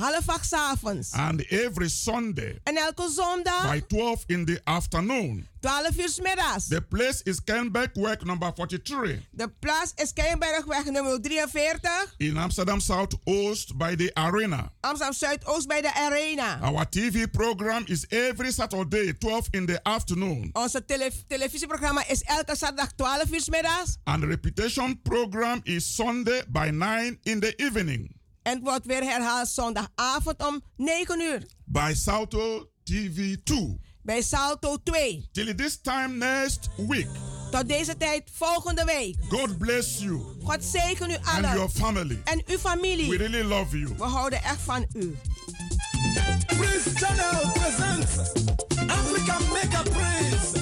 half acht and every Sunday En elke zondag, by 12 in the afternoon. 12 uur middags. The place is Kenbergweg number 43 De plaats is Keienbergweg nummer 43, in Amsterdam Southoost by the arena. Amsterdam Zuidoost bij de Arena. Our TV program is every Saturday 12 in the afternoon Onze tele- televisieprogramma is elke zaterdag 12 uur 's middags. and the repetition program is Sunday by 9 in the evening En het wordt weer herhaald zondagavond om 9 uur. by Salto TV 2. Bij Salto 2. Till this time next week. Tot deze tijd volgende week. God bless you God zegen u and your allen. family. En uw familie. We really love you. We houden echt van u. Praise Channel presents Africa Mega Praise.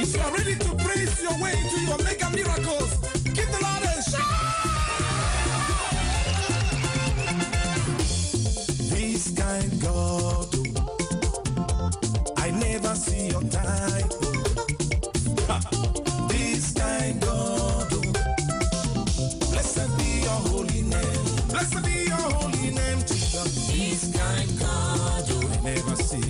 If you are ready to praise your way to your mega miracles, never see your type. This kind blessed be your holy name. Blessed be your holy name, kind never see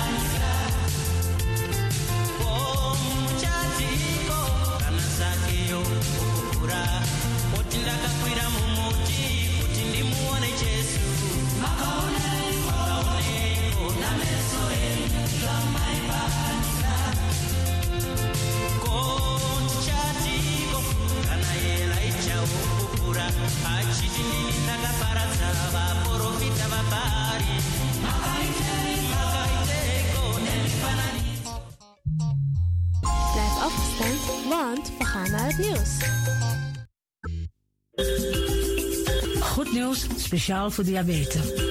Blijf afgestemd, want we gaan naar het nieuws. Goed nieuws, speciaal voor diabetes.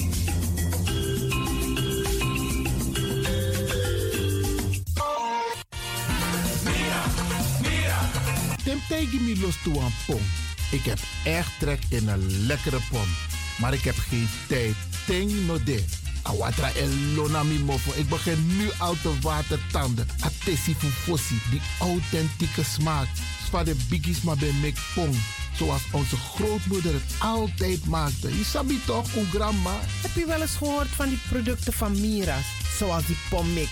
Tegen me los toe aan pom. Ik heb echt trek in een lekkere pom. Maar ik heb geen tijd. Ting no de. Awatra elona mi mofo. Ik begin nu al te watertanden. Atesi fufosi. Die authentieke smaak. Van de biggies maar bij mek pong. Zoals onze grootmoeder het altijd maakte. Je sabi toch, een grandma? Heb je wel eens gehoord van die producten van Mira's? Zoals die pommix.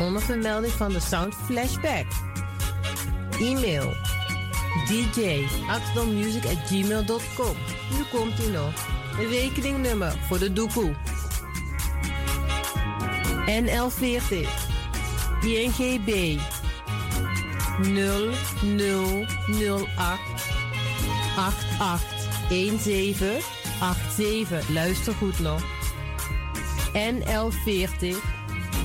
Onder vermelding van de Sound Flashback. E-mail dj. Nu komt ie nog. Een rekeningnummer voor de doekoe. NL40 INGB 0008 8817 87. Luister goed nog. NL40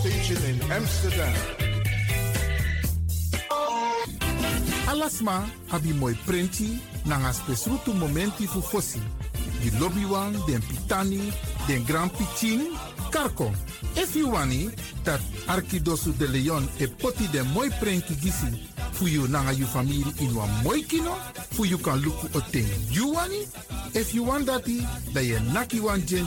Station in Amsterdam. Alasma abi moi prenti nanga spesrutu momenti fu fosi. Di lobby wan, den pitani, den grand pitin, karko. If you wani, dat Arkidosu de Leon e poti den moi prenki gisi fu you nanga you family in wan moi kino, fu you kan luku o ten you wani. If you want dati, da ye naki wan jen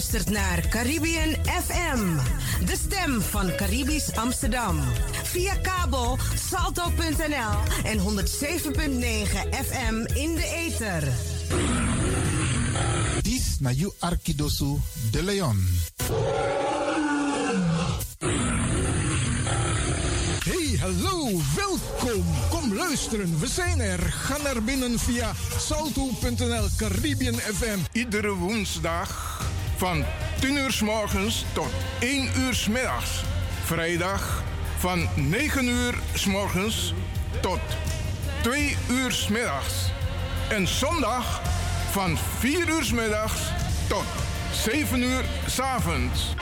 Luistert naar Caribbean FM, de stem van Caribisch Amsterdam. Via kabel salto.nl en 107.9 FM in de ether. Dis na you Arkidosu de Leon. Hey, hallo, welkom. Kom luisteren, we zijn er. Ga naar binnen via salto.nl Caribbean FM. Iedere woensdag van 10 uur s morgens tot 1 uur s middags. Vrijdag van 9 uur s morgens tot 2 uur s middags. En zondag van 4 uur s middags tot 7 uur s avonds.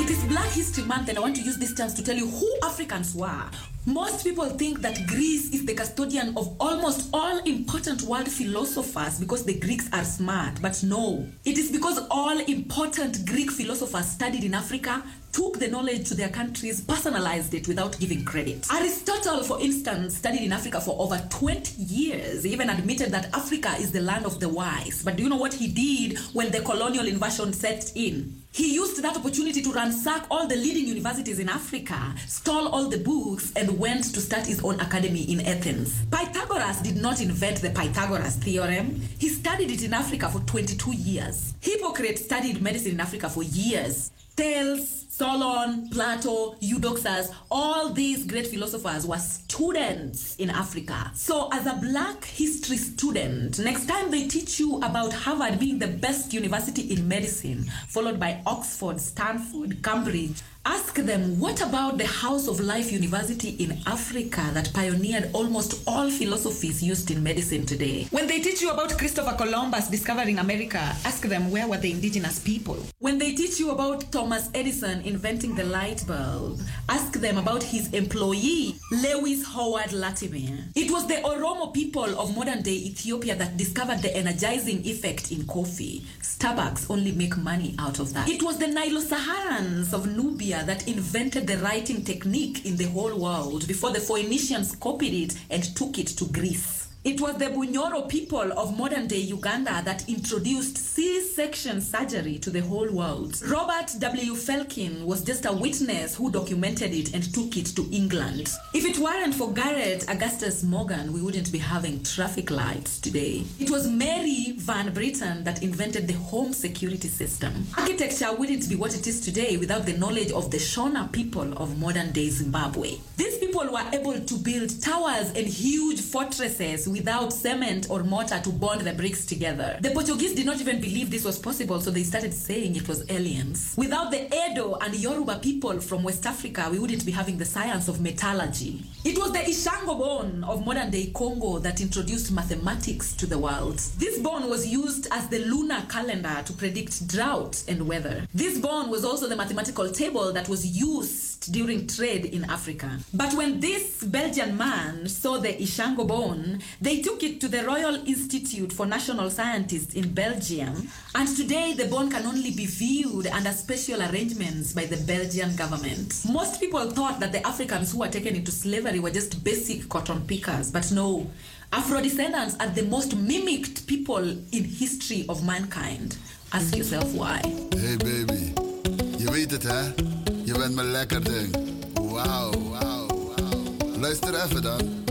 It is Black History Month, and I want to use this chance to tell you who Africans were Most people think that Greece is the custodian of almost all important world philosophers because the Greeks are smart. But no, it is because all important Greek philosophers studied in Africa, took the knowledge to their countries, personalized it without giving credit. Aristotle, for instance, studied in Africa for over 20 years, he even admitted that Africa is the land of the wise. But do you know what he did when the colonial invasion set in? He used that opportunity to ransack all the leading universities in Africa, stole all the books, and went to start his own academy in Athens. Pythagoras did not invent the Pythagoras theorem. He studied it in Africa for 22 years. Hippocrates studied medicine in Africa for years. Thales, Solon, Plato, Eudoxus, all these great philosophers were students in Africa. So, as a black history student, next time they teach you about Harvard being the best university in medicine, followed by Oxford, Stanford, Cambridge, ask them what about the House of Life University in Africa that pioneered almost all philosophies used in medicine today? When they teach you about Christopher Columbus discovering America, ask them where were the indigenous people? When they teach you about Thomas Edison inventing the light bulb, ask them about his employee, Lewis Howard Latimer. It was the Oromo people of modern day Ethiopia that discovered the energizing effect in coffee. Starbucks only make money out of that. It was the Nilo-Saharans of Nubia that invented the writing technique in the whole world before the Phoenicians copied it and took it to Greece. It was the Bunyoro people of modern day Uganda that introduced C section surgery to the whole world. Robert W. Felkin was just a witness who documented it and took it to England. If it weren't for Garrett Augustus Morgan, we wouldn't be having traffic lights today. It was Mary Van Britten that invented the home security system. Architecture wouldn't be what it is today without the knowledge of the Shona people of modern day Zimbabwe. These people were able to build towers and huge fortresses without cement or mortar to bond the bricks together. The Portuguese did not even believe this was possible, so they started saying it was aliens. Without the Edo and Yoruba people from West Africa, we wouldn't be having the science of metallurgy. It was the Ishango bone of modern day Congo that introduced mathematics to the world. This bone was used as the lunar calendar to predict drought and weather. This bone was also the mathematical table that was used during trade in Africa. But when this Belgian man saw the Ishango bone, they took it to the Royal Institute for National Scientists in Belgium, and today the bone can only be viewed under special arrangements by the Belgian government. Most people thought that the Africans who were taken into slavery were just basic cotton pickers, but no. Afro descendants are the most mimicked people in history of mankind. Ask yourself why. Hey baby, je weet het hè? Je bent mijn lekker ding. Wauw, wauw, wauw. Luister even dan.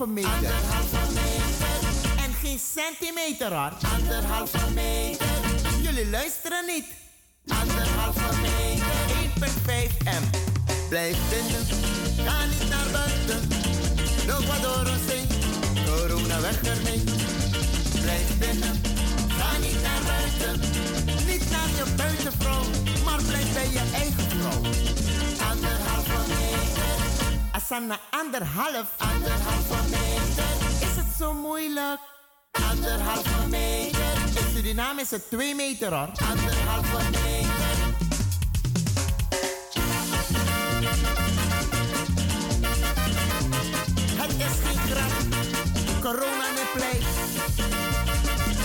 Anderhalve meter. Anderhalve meter. En geen centimeter hoor. Anderhalve meter. Jullie luisteren niet. Anderhalve meter. 1,5 m. Blijf binnen. Ga niet naar buiten. No Ecuador zing. Corona weg ermee. Blijf binnen. Ga niet naar buiten. Niet naar je buitenvrouw. Maar blijf bij je eigen vrouw. Anderhalve meter. Asana anderhalf. Moeilijk? Anderhalve meter. In Suriname is het 2 meter hoor. Anderhalve meter. Het is geen grap. Corona niet pleit.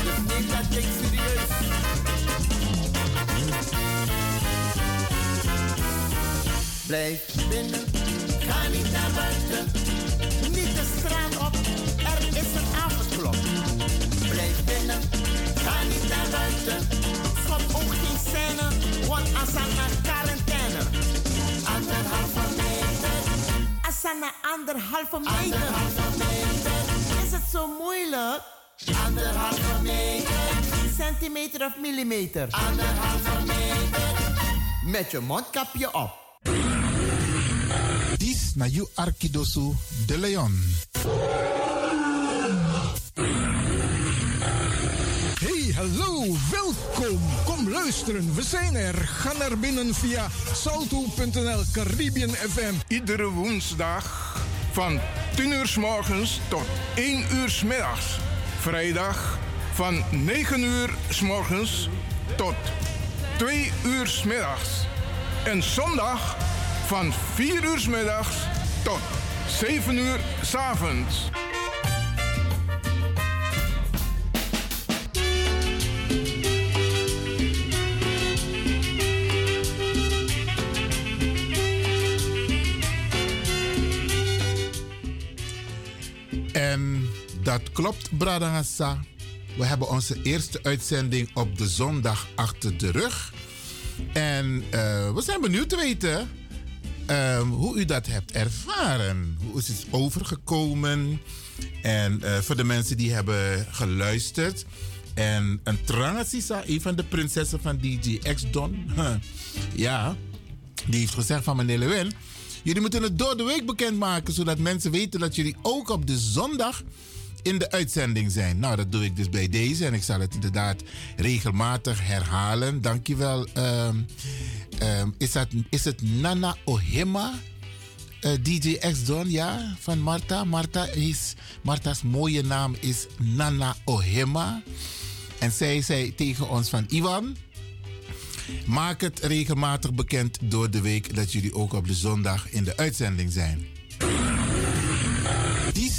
Dus neem dat ding serieus. Blijf binnen, ga niet naar buiten. Anderhalve meter. Anderhalve meter, is het zo moeilijk? Anderhalve meter, centimeter of millimeter. Anderhalve meter, met je mondkapje op. Dis na you Arkidosu de Leon. Hey, hallo, welkom. Kom luisteren, we zijn er. Ga naar binnen via salto.nl Caribbean FM. Iedere woensdag van 10 uur s morgens tot 1 uur s middags. Vrijdag van 9 uur s morgens tot 2 uur s middags. En zondag van 4 uur s middags tot 7 uur s avonds. Dat klopt, Brada Hassa. We hebben onze eerste uitzending op de zondag achter de rug. En eh, we zijn benieuwd te weten ehm, hoe u dat hebt ervaren. Hoe is het overgekomen? En eh, voor de mensen die hebben geluisterd. En een Trangasisa, een van de prinsessen van DJ X-Don. (laughs) ja, die heeft gezegd van meneer Lewin. Jullie moeten het door de week bekendmaken, zodat mensen weten dat jullie ook op de zondag in de uitzending zijn. Nou, dat doe ik dus bij deze en ik zal het inderdaad regelmatig herhalen. Dankjewel. Um, um, is, dat, is het Nana Ohima? Uh, DJ X Don, ja, van Marta. Marta is, Marta's mooie naam is Nana Ohima. En zij zei tegen ons van Ivan, maak het regelmatig bekend door de week dat jullie ook op de zondag in de uitzending zijn.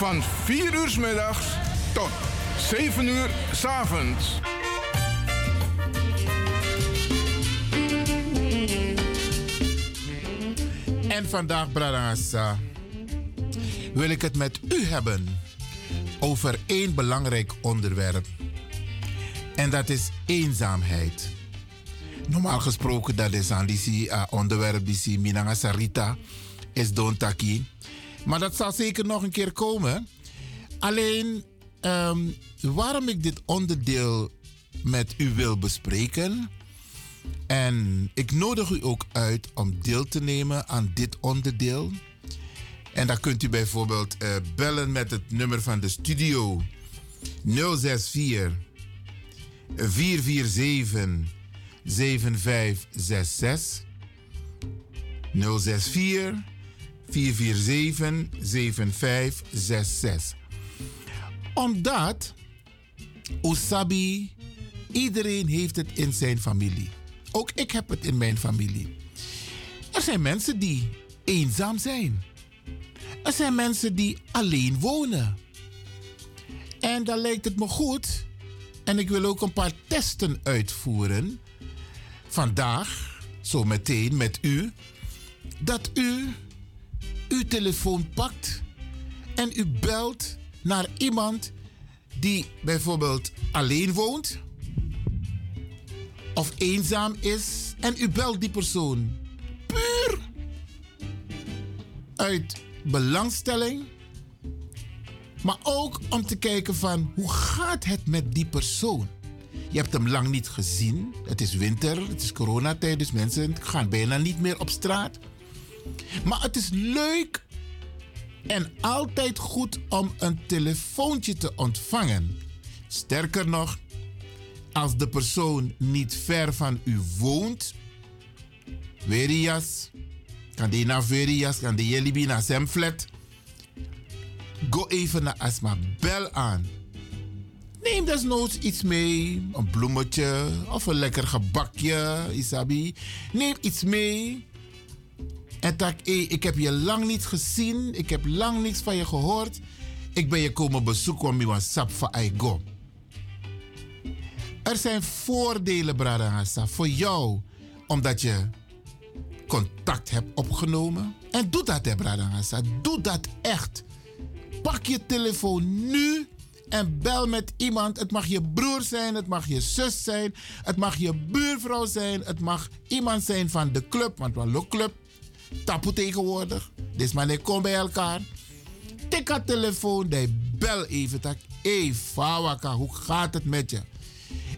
van 4 uur s middags tot 7 uur s avonds. En vandaag, Bradassa, wil ik het met u hebben over één belangrijk onderwerp. En dat is eenzaamheid. Normaal gesproken, dat is aan die onderwerp die Minanga Sarita is Don Taki. Maar dat zal zeker nog een keer komen. Alleen, um, waarom ik dit onderdeel met u wil bespreken. En ik nodig u ook uit om deel te nemen aan dit onderdeel. En dan kunt u bijvoorbeeld uh, bellen met het nummer van de studio 064 447 7566 064 447 7566. Omdat Osabi, iedereen heeft het in zijn familie. Ook ik heb het in mijn familie. Er zijn mensen die eenzaam zijn. Er zijn mensen die alleen wonen. En dan lijkt het me goed. En ik wil ook een paar testen uitvoeren. Vandaag, zo meteen met u. Dat u uw telefoon pakt en u belt naar iemand die bijvoorbeeld alleen woont of eenzaam is en u belt die persoon puur uit belangstelling, maar ook om te kijken van hoe gaat het met die persoon. Je hebt hem lang niet gezien. Het is winter, het is coronatijd, dus mensen gaan bijna niet meer op straat. Maar het is leuk en altijd goed om een telefoontje te ontvangen. Sterker nog, als de persoon niet ver van u woont, Verias, kan die naar Verias, kan die naar. Go even naar Asma, bel aan. Neem desnoods iets mee, een bloemetje of een lekker gebakje, Isabi. Neem iets mee. En tak, hey, ik heb je lang niet gezien, ik heb lang niets van je gehoord. Ik ben je komen bezoeken om je een sap van go. Er zijn voordelen, Bradangasa, voor jou, omdat je contact hebt opgenomen. En doe dat, hè. Doe dat echt. Pak je telefoon nu en bel met iemand. Het mag je broer zijn, het mag je zus zijn, het mag je buurvrouw zijn, het mag iemand zijn van de club, want we hebben club. Tapu tegenwoordig. Dus maar kom bij elkaar. Tik haar telefoon, die bel even. Tak, hey, Fawaka, hoe gaat het met je?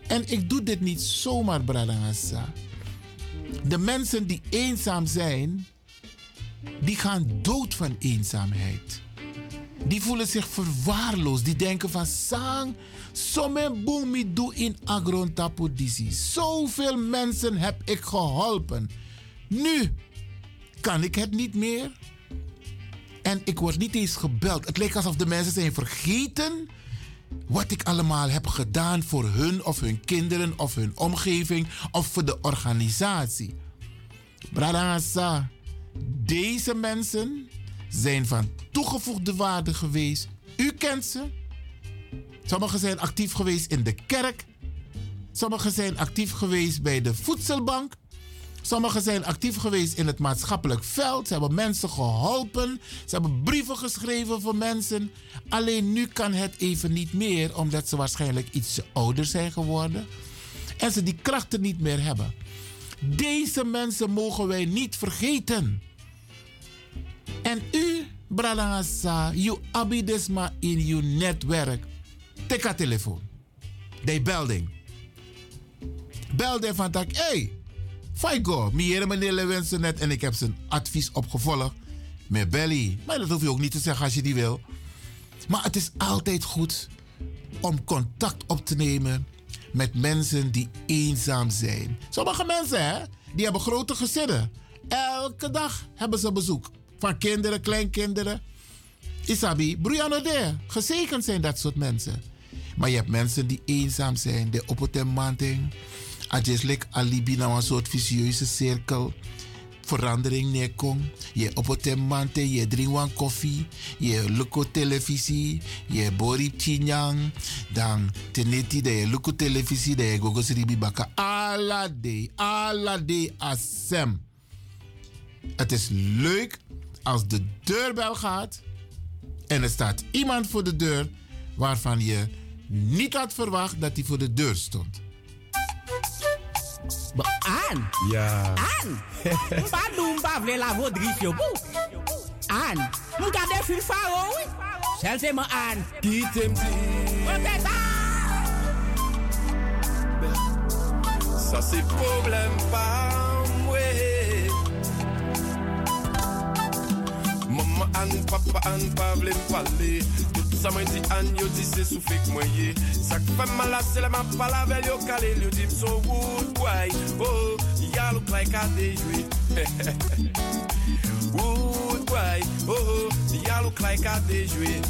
En ik doe dit niet zomaar, Bradangasa. De mensen die eenzaam zijn, die gaan dood van eenzaamheid. Die voelen zich verwaarloosd. Die denken van sang, somme boemi doe in agron tapodisi. Zoveel mensen heb ik geholpen. Nu kan ik het niet meer. En ik word niet eens gebeld. Het lijkt alsof de mensen zijn vergeten wat ik allemaal heb gedaan voor hun of hun kinderen of hun omgeving of voor de organisatie. Bradangasa, deze mensen zijn van toegevoegde waarde geweest. U kent ze. Sommigen zijn actief geweest in de kerk. Sommigen zijn actief geweest bij de voedselbank. Sommigen zijn actief geweest in het maatschappelijk veld. Ze hebben mensen geholpen. Ze hebben brieven geschreven voor mensen. Alleen nu kan het even niet meer, omdat ze waarschijnlijk iets ouder zijn geworden. En ze die krachten niet meer hebben. Deze mensen mogen wij niet vergeten. En u, Bralangasa, you abidesma in uw netwerk. Tik telefoon. De belding. Belde van tak, hey, Faigo, meer meneer wensen net en ik heb zijn advies opgevolgd met Belly. Maar dat hoef je ook niet te zeggen als je die wil. Maar het is altijd goed om contact op te nemen met mensen die eenzaam zijn. Sommige mensen, hè, die hebben grote gezinnen. Elke dag hebben ze bezoek van kinderen, kleinkinderen. Isabi, Brianode, gezegend zijn dat soort mensen. Maar je hebt mensen die eenzaam zijn, die op het. Ajeslik alibi naar een soort vicieuze cirkel. Verandering neerkom. Je op het mante, je drinkt een koffie. Je lukt televisie. Je bori chinyang. Dan teneti de je lukt televisie. De je gogos ribi baka. Alla day, alla asem. Het is leuk als de deurbel gaat. En er staat iemand voor de deur waarvan je niet had verwacht dat hij voor de deur stond. Bon, ba, an? Ya. An? Mpa dou mpa vle la vodris yo pou? An? Mwen gade fil faro we? Sel se mwen an. Ki tem di? Mwen te ta! Sa se problem pa mwe. Mama an, papa an, pa vle mpale. Tout ça m'a dit Anne, yo dit c'est souffle que moi yé. Ça fait mal à c'est la m'a pas la veille yo calé. Yo dit so wood boy. Oh, (laughs) ya look like a day joué. Wood boy. Oh, ya look like a day joué.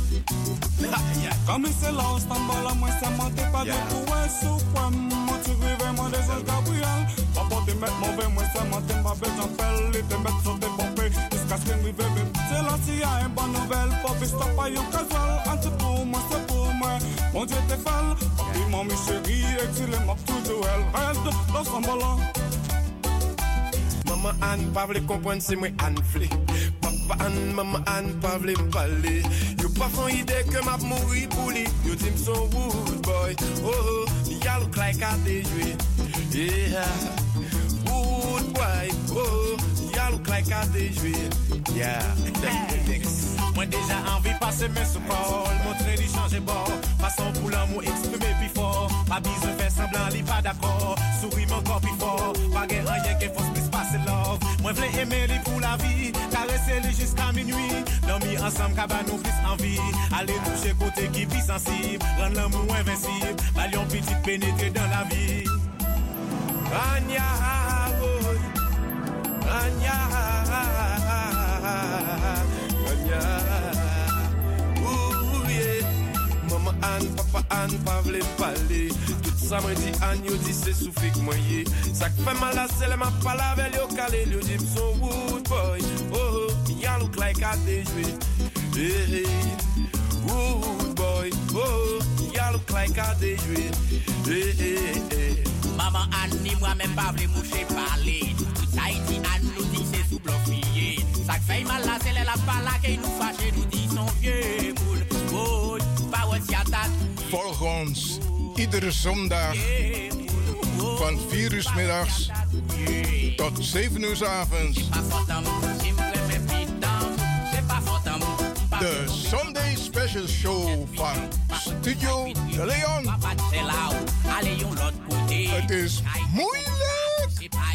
Comme c'est là, on s'en bat la moi, ça monte pas de pour un soupçon. Moi, tu rives, moi, des ailes Gabriel. Papa, te mettre mauvais, moi, ça monte ma belle, j'en pelle, et te mettre sur tes pompées. Jusqu'à ce que. C'est là, s'il y a une bonne nouvelle, pas, yon casual. Anti pour moi, c'est pour moi. Mon Dieu, t'es folle. Papi, mamie, chérie, exilé, m'a toujours elle. Reste dans son ballon. Maman Anne, pas vle comprendre, c'est moi Anne vle. Papa Anne, maman Anne, pas vle m'parler. Yo pas font idée que m'a mouri pour lui. Yo dit wood boy. Oh, oh, ya look like a day joué. Yeah. Wood boy. Oh, oh, (laughs) Moi déjà envie passer mes sous parole Montrer lui changer bord. Façon pour l'amour exprimer plus fort. Pas besoin faire semblant li pas d'accord. Souris mon corps plus fort. Pas guère rien qui faut plus passer love. Moi v'lais aimer lui pour la vie. Caresser lui jusqu'à minuit. Dormir ensemble cabane nous plus envie. Aller toucher côté qui vit sensible. Rendre l'amour invincible. Balion petit pénétrer dans la vie. Anya, boy. Anya, Anya. Ooh, yeah. Maman Anne, papa Anne, pas vle parler. Tout ça m'a dit Anne, yo dit c'est souffle que moi yé. Ça qui fait mal à celle m'a pas la veille, yo calé, yo dit son wood boy. Oh, oh, ya look like a day joué. Hey, hey. Wood boy, oh, ya look like a day joué. Hey, hey, hey. Maman Anne ni moi-même pas vle moucher parler. Tout Haïti Anne blofier. Ça fait mal là, c'est la pala qui nous fâche, nous dit son vieux moule. Oh, pas wat ja dat. Volg ons iedere zondag van 4 uur middags tot 7 uur avonds. De Sunday Special Show van Studio De Leon. Het is moeilijk.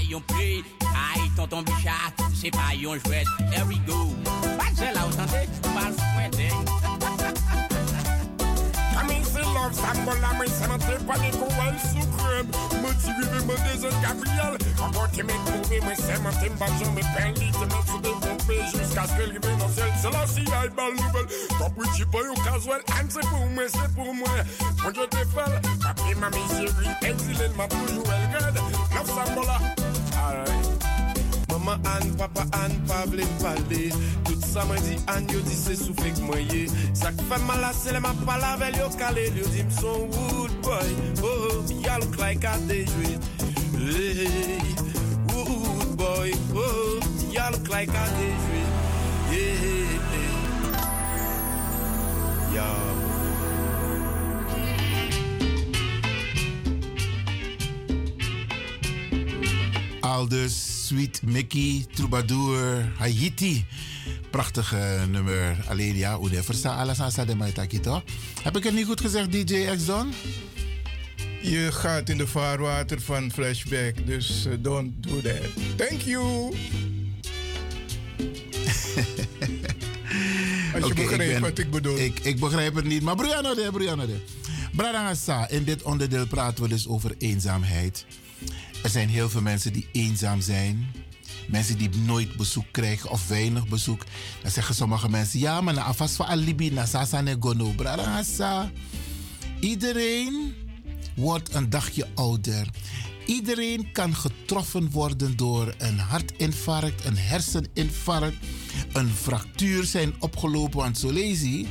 yon pri Ay, tonton bichat, se pa yon jwet There we go. Patse la ou tante, pal fwente Kamin se love, la mwen senante Pane kou el sou krem Mwen ti vive mwen dezen kouve mwen mwen sou de pompe sel Se la si ay bal nouvel boy ou kazwel An se pou mwen, se pou mwen Mwen je fel Papi mami poujou el red Love Alright. Maman Anne, papa Anne, pa vle pale Tout sa mwen di Anne, yo di se soufle k mwen ye Sa k fè mal la se le ma pala vel yo kale Yo di m son wood boy. Oh, oh, ya look like a dey jwe Hey, wood boy. Oh, oh, ya look like a dey jwe Yeah, hey, Ya Aldus, Sweet Mickey, Troubadour, Haiti. Prachtige nummer. Alleen ja, hoe de versta alles aan de Maitaki toch? Heb ik het niet goed gezegd, DJ X-Don? Je gaat in de vaarwater van flashback, dus uh, don't do that. Thank you. (laughs) Als je begrijpt ben- wat ik bedoel. Ik, ik begrijp het niet, maar Brianna de, Brianna de. Bradangasa, in dit onderdeel praten we dus over eenzaamheid. Er zijn heel veel mensen die eenzaam zijn. Mensen die nooit bezoek krijgen of weinig bezoek. Dan zeggen sommige mensen, ja, maar na afas van alibi, na sasa ne gono. Bradangasa. Iedereen wordt een dagje ouder. Iedereen kan getroffen worden door een hartinfarct, een herseninfarct, een fractuur zijn opgelopen. Lees je,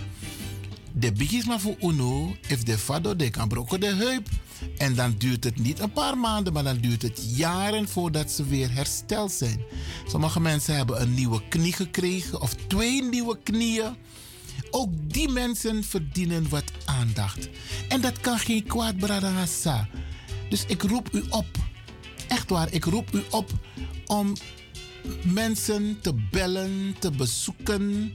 de bigisma voor uno, if de fado de kan broken de heup. En dan duurt het niet een paar maanden, maar dan duurt het jaren voordat ze weer hersteld zijn. Sommige mensen hebben een nieuwe knie gekregen of twee nieuwe knieën. Ook die mensen verdienen wat aandacht. En dat kan geen kwaad, Bradangasa. Dus ik roep u op. Echt waar, ik roep u op om mensen te bellen, te bezoeken.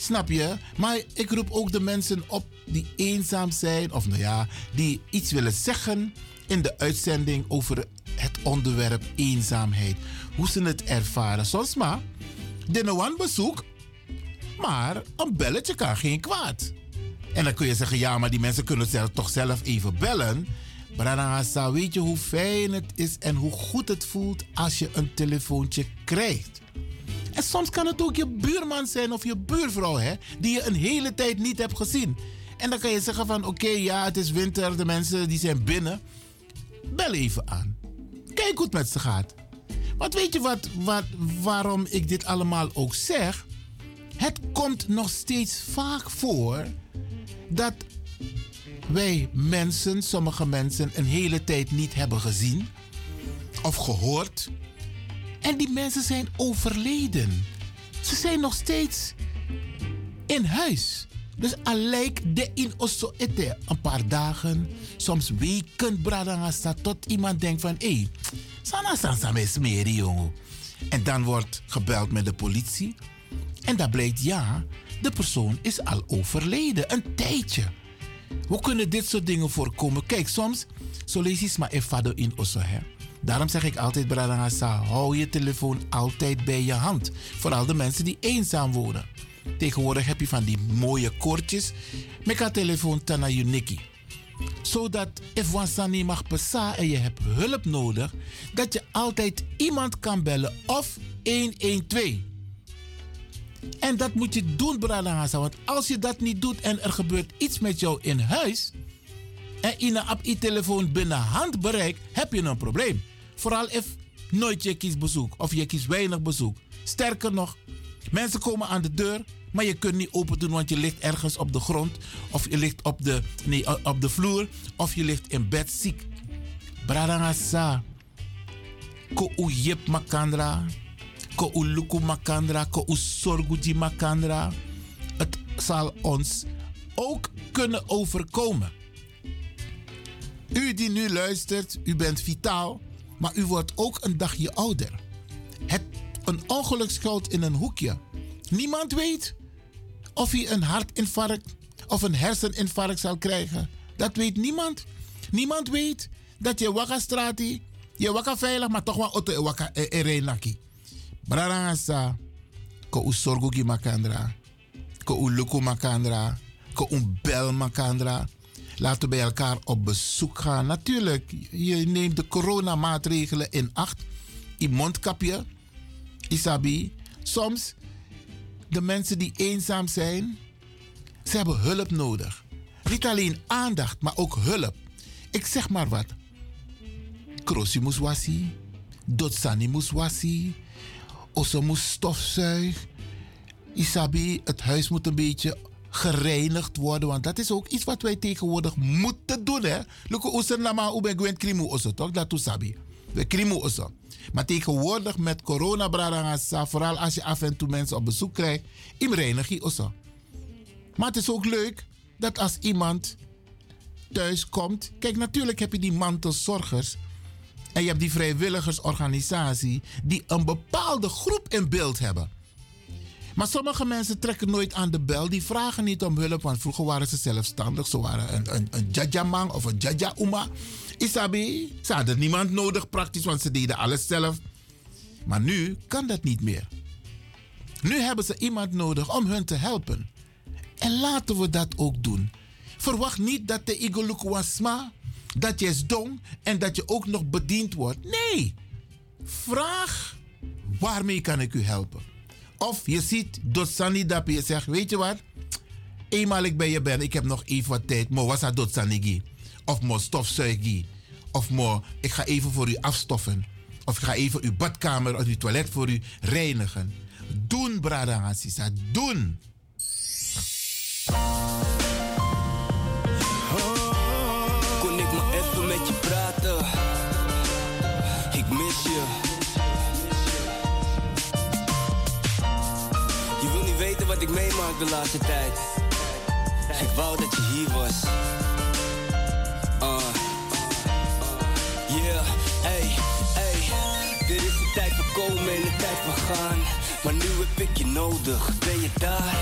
Snap je? Maar ik roep ook de mensen op die eenzaam zijn, of nou ja, die iets willen zeggen in de uitzending over het onderwerp eenzaamheid. Hoe ze het ervaren. Soms maar, one bezoek, maar een belletje kan geen kwaad. En dan kun je zeggen, ja, maar die mensen kunnen toch zelf even bellen. Branagasa, weet je hoe fijn het is en hoe goed het voelt als je een telefoontje krijgt. En soms kan het ook je buurman zijn of je buurvrouw, hè, die je een hele tijd niet hebt gezien. En dan kan je zeggen van, oké, ja, het is winter, de mensen die zijn binnen. Bel even aan. Kijk hoe het met ze gaat. Want weet je wat, wat, waarom ik dit allemaal ook zeg? Het komt nog steeds vaak voor dat wij mensen, sommige mensen, een hele tijd niet hebben gezien of gehoord. En die mensen zijn overleden. Ze zijn nog steeds in huis. Dus alijk de in osso ete. Een paar dagen, soms weken bradangasa tot iemand denkt van... Hé, hey, sana me smeri jongen. En dan wordt gebeld met de politie. En dat blijkt ja, de persoon is al overleden. Een tijdje. Hoe kunnen dit soort dingen voorkomen? Kijk, soms, zo lees je maar in osso hè. Daarom zeg ik altijd, Bradangasa, hou je telefoon altijd bij je hand. Vooral de mensen die eenzaam wonen. Tegenwoordig heb je van die mooie koordjes met telefoon tana uniki. Zodat, if wansani mag pesa en je hebt hulp nodig, dat je altijd iemand kan bellen of 112. En dat moet je doen, Bradangasa. Want als je dat niet doet en er gebeurt iets met jou in huis... en in een app telefoon binnen handbereik, heb je een probleem. Vooral if nooit je kiest bezoek of je kiest weinig bezoek. Sterker nog, mensen komen aan de deur, maar je kunt niet open doen, want je ligt ergens op de grond, of je ligt op de, nee, op de vloer, of je ligt in bed ziek. Bradangasa. Ko u makandra, ko makandra, ko makandra. Het zal ons ook kunnen overkomen. U die nu luistert, u bent vitaal, maar u wordt ook een dagje ouder. Het, een ongeluk schuilt in een hoekje. Niemand weet of hij een hartinfarct of een herseninfarct zal krijgen. Dat weet niemand. Niemand weet dat je wakka strati, je wakka veilig, maar toch wel auto wakka erenaki. Brarangasa, ko u sorgugi makandra, ko u makandra, ko u makandra. Laten we bij elkaar op bezoek gaan. Natuurlijk, je neemt de coronamaatregelen in acht. Je mondkapje, isabi. Soms de mensen die eenzaam zijn, ze hebben hulp nodig. Niet alleen aandacht, maar ook hulp. Ik zeg maar wat. Krosi moest wassie, Dotsani moest wassie, Osso moest stofzuigen. Isabi, het huis moet een beetje gereinigd worden. Want dat is ook iets wat wij tegenwoordig moeten doen. Luko oesen lama ube gwen krimu osso, toch? Dat sabi. We krimu. Maar tegenwoordig met corona bradangasa, vooral als je af en toe mensen op bezoek krijgt, im reinig je. Maar het is ook leuk dat als iemand thuis komt. Kijk, natuurlijk heb je die mantelzorgers. En je hebt die vrijwilligersorganisatie die een bepaalde groep in beeld hebben. Maar sommige mensen trekken nooit aan de bel. Die vragen niet om hulp, want vroeger waren ze zelfstandig. Ze waren een, een, een of een jaja-uma. Isabi, ze hadden niemand nodig praktisch, want ze deden alles zelf. Maar nu kan dat niet meer. Nu hebben ze iemand nodig om hun te helpen. En laten we dat ook doen. Verwacht niet dat de igoluk wasma, dat je is en dat je ook nog bediend wordt. Nee, vraag waarmee kan ik u helpen. Of je ziet Dotsani dat je zegt, weet je wat? Eenmaal ik bij je ben, ik heb nog even wat tijd. Mo was dat Of mo stofzuigi. Of mo, ik ga even voor u afstoffen. Of ik ga even uw badkamer of uw toilet voor u reinigen. Doen, Brada doen. Meemaak de laatste tijd. Ik wou dat je hier was. Uh. Yeah, hey, hey. Er is een tijd gekomen en een tijd vergaan. Maar nu heb ik je nodig. Ben je daar?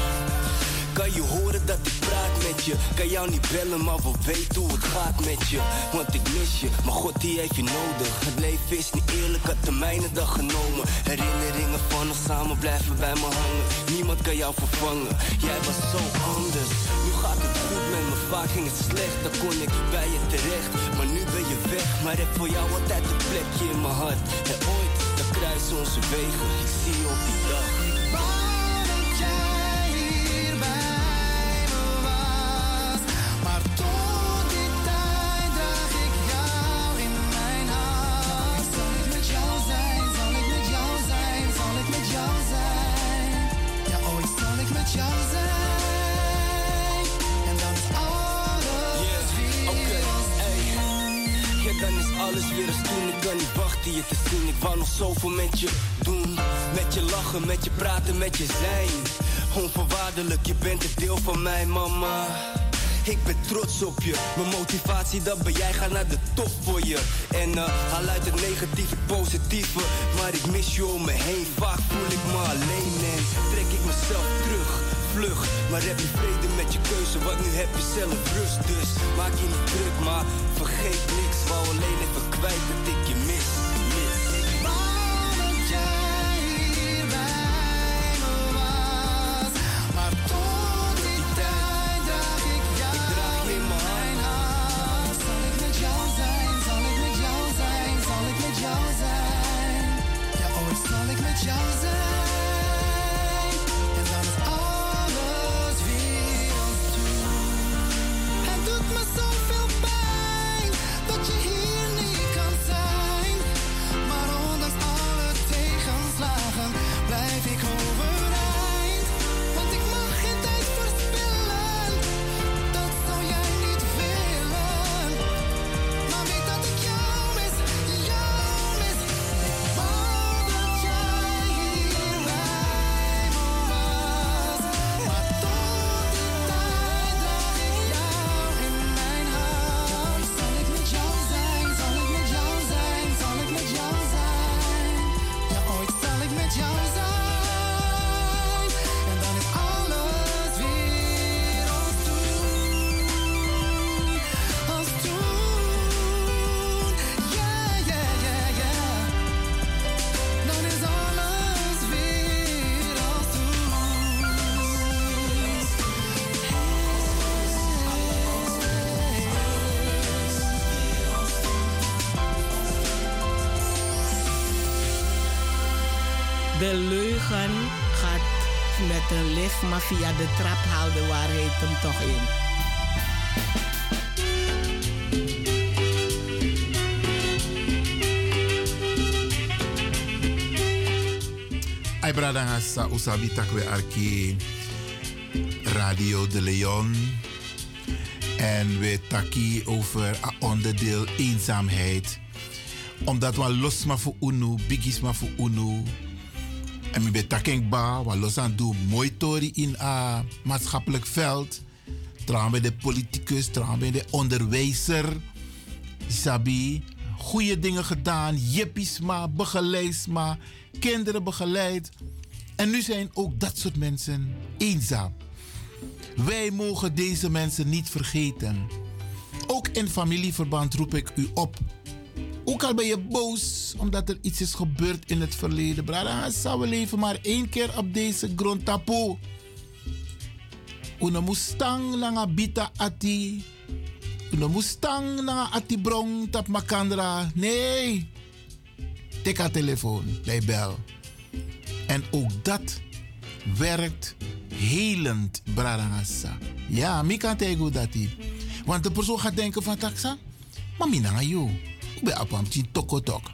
Kan je horen dat ik praat met je? Kan jou niet bellen, maar we weten hoe het gaat met je. Want ik mis je, maar God die heeft je nodig. Het leven is niet eerlijk, had de mijne dag genomen. Herinneringen van ons samen blijven bij me hangen. Niemand kan jou vervangen, jij was zo anders. Nu gaat het goed met me, vaak ging het slecht. Dan kon ik bij je terecht, maar nu ben je weg. Maar heb voor jou altijd een plekje in mijn hart. En ooit, dan kruisen onze wegen. Ik zie op die dag. Te zien. Ik wou nog zoveel met je doen. Met je lachen, met je praten, met je zijn. Onvoorwaardelijk, je bent een deel van mij, mama. Ik ben trots op je. Mijn motivatie, dat ben jij. Ga naar de top voor je. En eh, haal uit het negatieve positieve. Maar ik mis je om me heen. Vaak voel ik me alleen en trek ik mezelf terug. Vlug, maar heb je vrede met je keuze, want nu heb je zelf rust. Dus maak je niet druk, maar vergeet niks. Wou alleen even kwijt dat ik je mis. Sa usabi takwe arki Radio de Leon. En we taki over een onderdeel eenzaamheid. Omdat we los maar voor UNO, biggies maar voor UNO. En we betaking ba, we los aan doen mooi tori in a maatschappelijk veld. Trouwens bij de politicus, trouwens bij de onderwijzer. Sabi, goede dingen gedaan, jippies begeleid maar, kinderen begeleid. En nu zijn ook dat soort mensen eenzaam. Wij mogen deze mensen niet vergeten. Ook in familieverband roep ik u op. Ook al ben je boos omdat er iets is gebeurd in het verleden. Brada, we leven maar één keer op deze grondtapo. Una mustang langa bita ati. Una mustang langa ati brong tap makandra. Nee. Tik haar telefoon, bij bel. En ook dat werkt helend, Bradangasa. Ja, mi kan tegen dat Want de persoon gaat denken van taxa, maar mi nanga yo. Ik ben op een toko tok.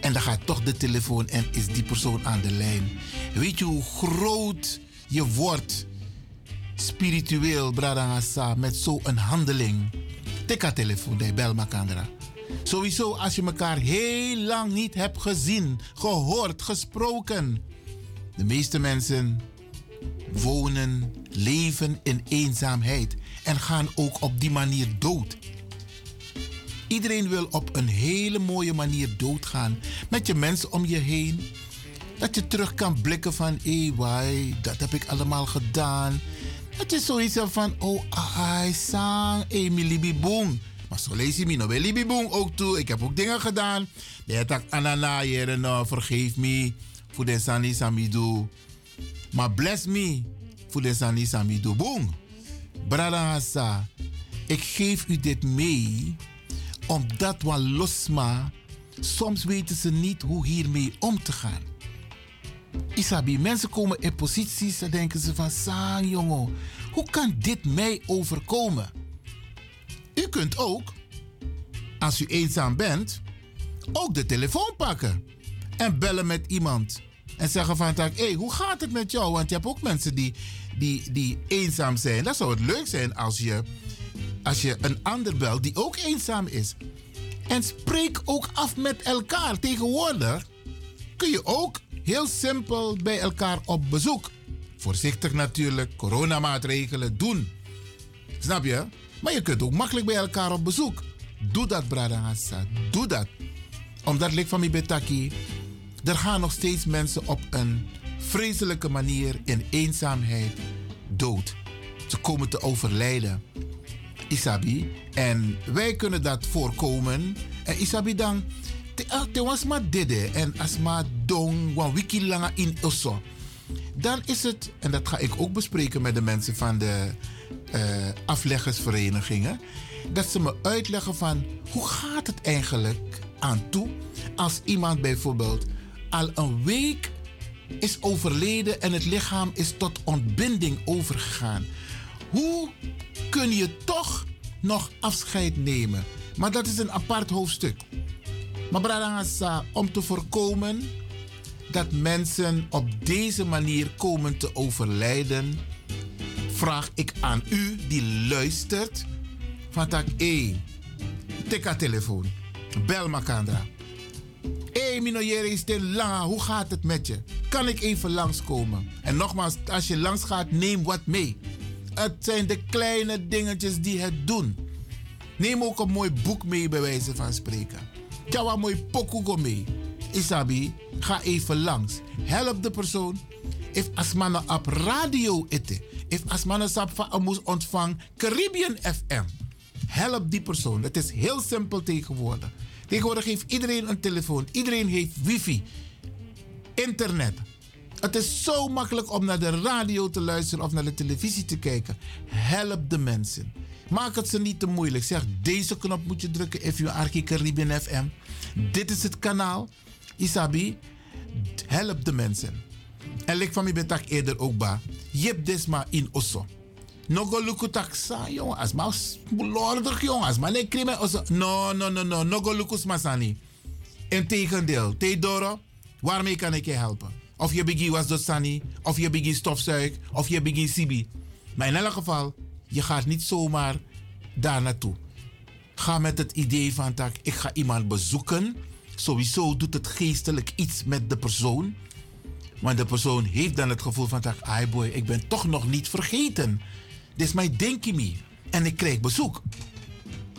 En dan gaat toch de telefoon en is die persoon aan de lijn. Weet je hoe groot je wordt spiritueel, Bradangasa, met zo'n handeling? Tik haar telefoon, de bel makandra. Sowieso als je elkaar heel lang niet hebt gezien, gehoord, gesproken. De meeste mensen wonen, leven in eenzaamheid en gaan ook op die manier dood. Iedereen wil op een hele mooie manier doodgaan. Met je mensen om je heen. Dat je terug kan blikken van, hé, hey, dat heb ik allemaal gedaan. Dat je zoiets hebt van, oh, ai, sang, Emily Biboom. Maar zo lees je me ook toe. Ik heb ook dingen gedaan. De het anana, jere, nou, vergeef me voor de sani samidu. Maar bless me voor de sani samidu. Boom. Brada Hassa, ik geef u dit mee omdat we losma, soms weten ze niet hoe hiermee om te gaan. Isabi, mensen komen in posities en denken ze van, sang jongen, hoe kan dit mij overkomen? U kunt ook, als u eenzaam bent, ook de telefoon pakken en bellen met iemand. En zeggen van, hé, hey, hoe gaat het met jou? Want je hebt ook mensen die, die, die eenzaam zijn. Dat zou het leuk zijn als je, als je een ander belt die ook eenzaam is. En spreek ook af met elkaar. Tegenwoordig kun je ook heel simpel bij elkaar op bezoek. Voorzichtig natuurlijk, coronamaatregelen doen. Snap je? Maar je kunt ook makkelijk bij elkaar op bezoek. Doe dat, Brada Hassa. Doe dat. Omdat lik van betaki. Er gaan nog steeds mensen op een vreselijke manier in eenzaamheid dood. Ze komen te overlijden. Isabi. En wij kunnen dat voorkomen. En Isabi dan. Te was maar dede en als maar dong, wan wiki langa in osso. Dan is het, en dat ga ik ook bespreken met de mensen van de uh, afleggersverenigingen. Dat ze me uitleggen van hoe gaat het eigenlijk aan toe als iemand bijvoorbeeld al een week is overleden en het lichaam is tot ontbinding overgegaan. Hoe kun je toch nog afscheid nemen? Maar dat is een apart hoofdstuk. Maar Bradangasa, om te voorkomen dat mensen op deze manier komen te overlijden, vraag ik aan u die luistert: van tak, hé, tik telefoon, bel Makandra. Hé, hey, is te lang, hoe gaat het met je? Kan ik even langskomen? En nogmaals, als je langs gaat, neem wat mee. Het zijn de kleine dingetjes die het doen. Neem ook een mooi boek mee, bij wijze van spreken. Tjawa mooi pokoe mee. Isabi, ga even langs. Help de persoon. If asmana op radio ete. If asmana sap van moest ontvang Caribbean FM. Help die persoon. Het is heel simpel tegenwoordig. Tegenwoordig heeft iedereen een telefoon. Iedereen heeft wifi. Internet. Het is zo makkelijk om naar de radio te luisteren of naar de televisie te kijken. Help de mensen. Maak het ze niet te moeilijk. Zeg, deze knop moet je drukken if you Archie Caribbean FM. Dit is het kanaal. Isabi, help de mensen. En lik van mij eerder ook ba. Jep desma in osso. Nogo luku taksa, jongen. Als maar lordig, jongen. Als maar nee krime osso. No, no, no, no. Nogo lukus masani. Integendeel. Theodoro, waarmee kan ik je helpen? Of je bigi was dotsani, of je bigi stofzuig, of je bigi sibi. Maar in elk geval, je gaat niet zomaar daar naartoe. Ga met het idee van dat ik ga iemand bezoeken. Sowieso doet het geestelijk iets met de persoon. Want de persoon heeft dan het gevoel van ai boy, ik ben toch nog niet vergeten. Dit is mijn me. En ik krijg bezoek.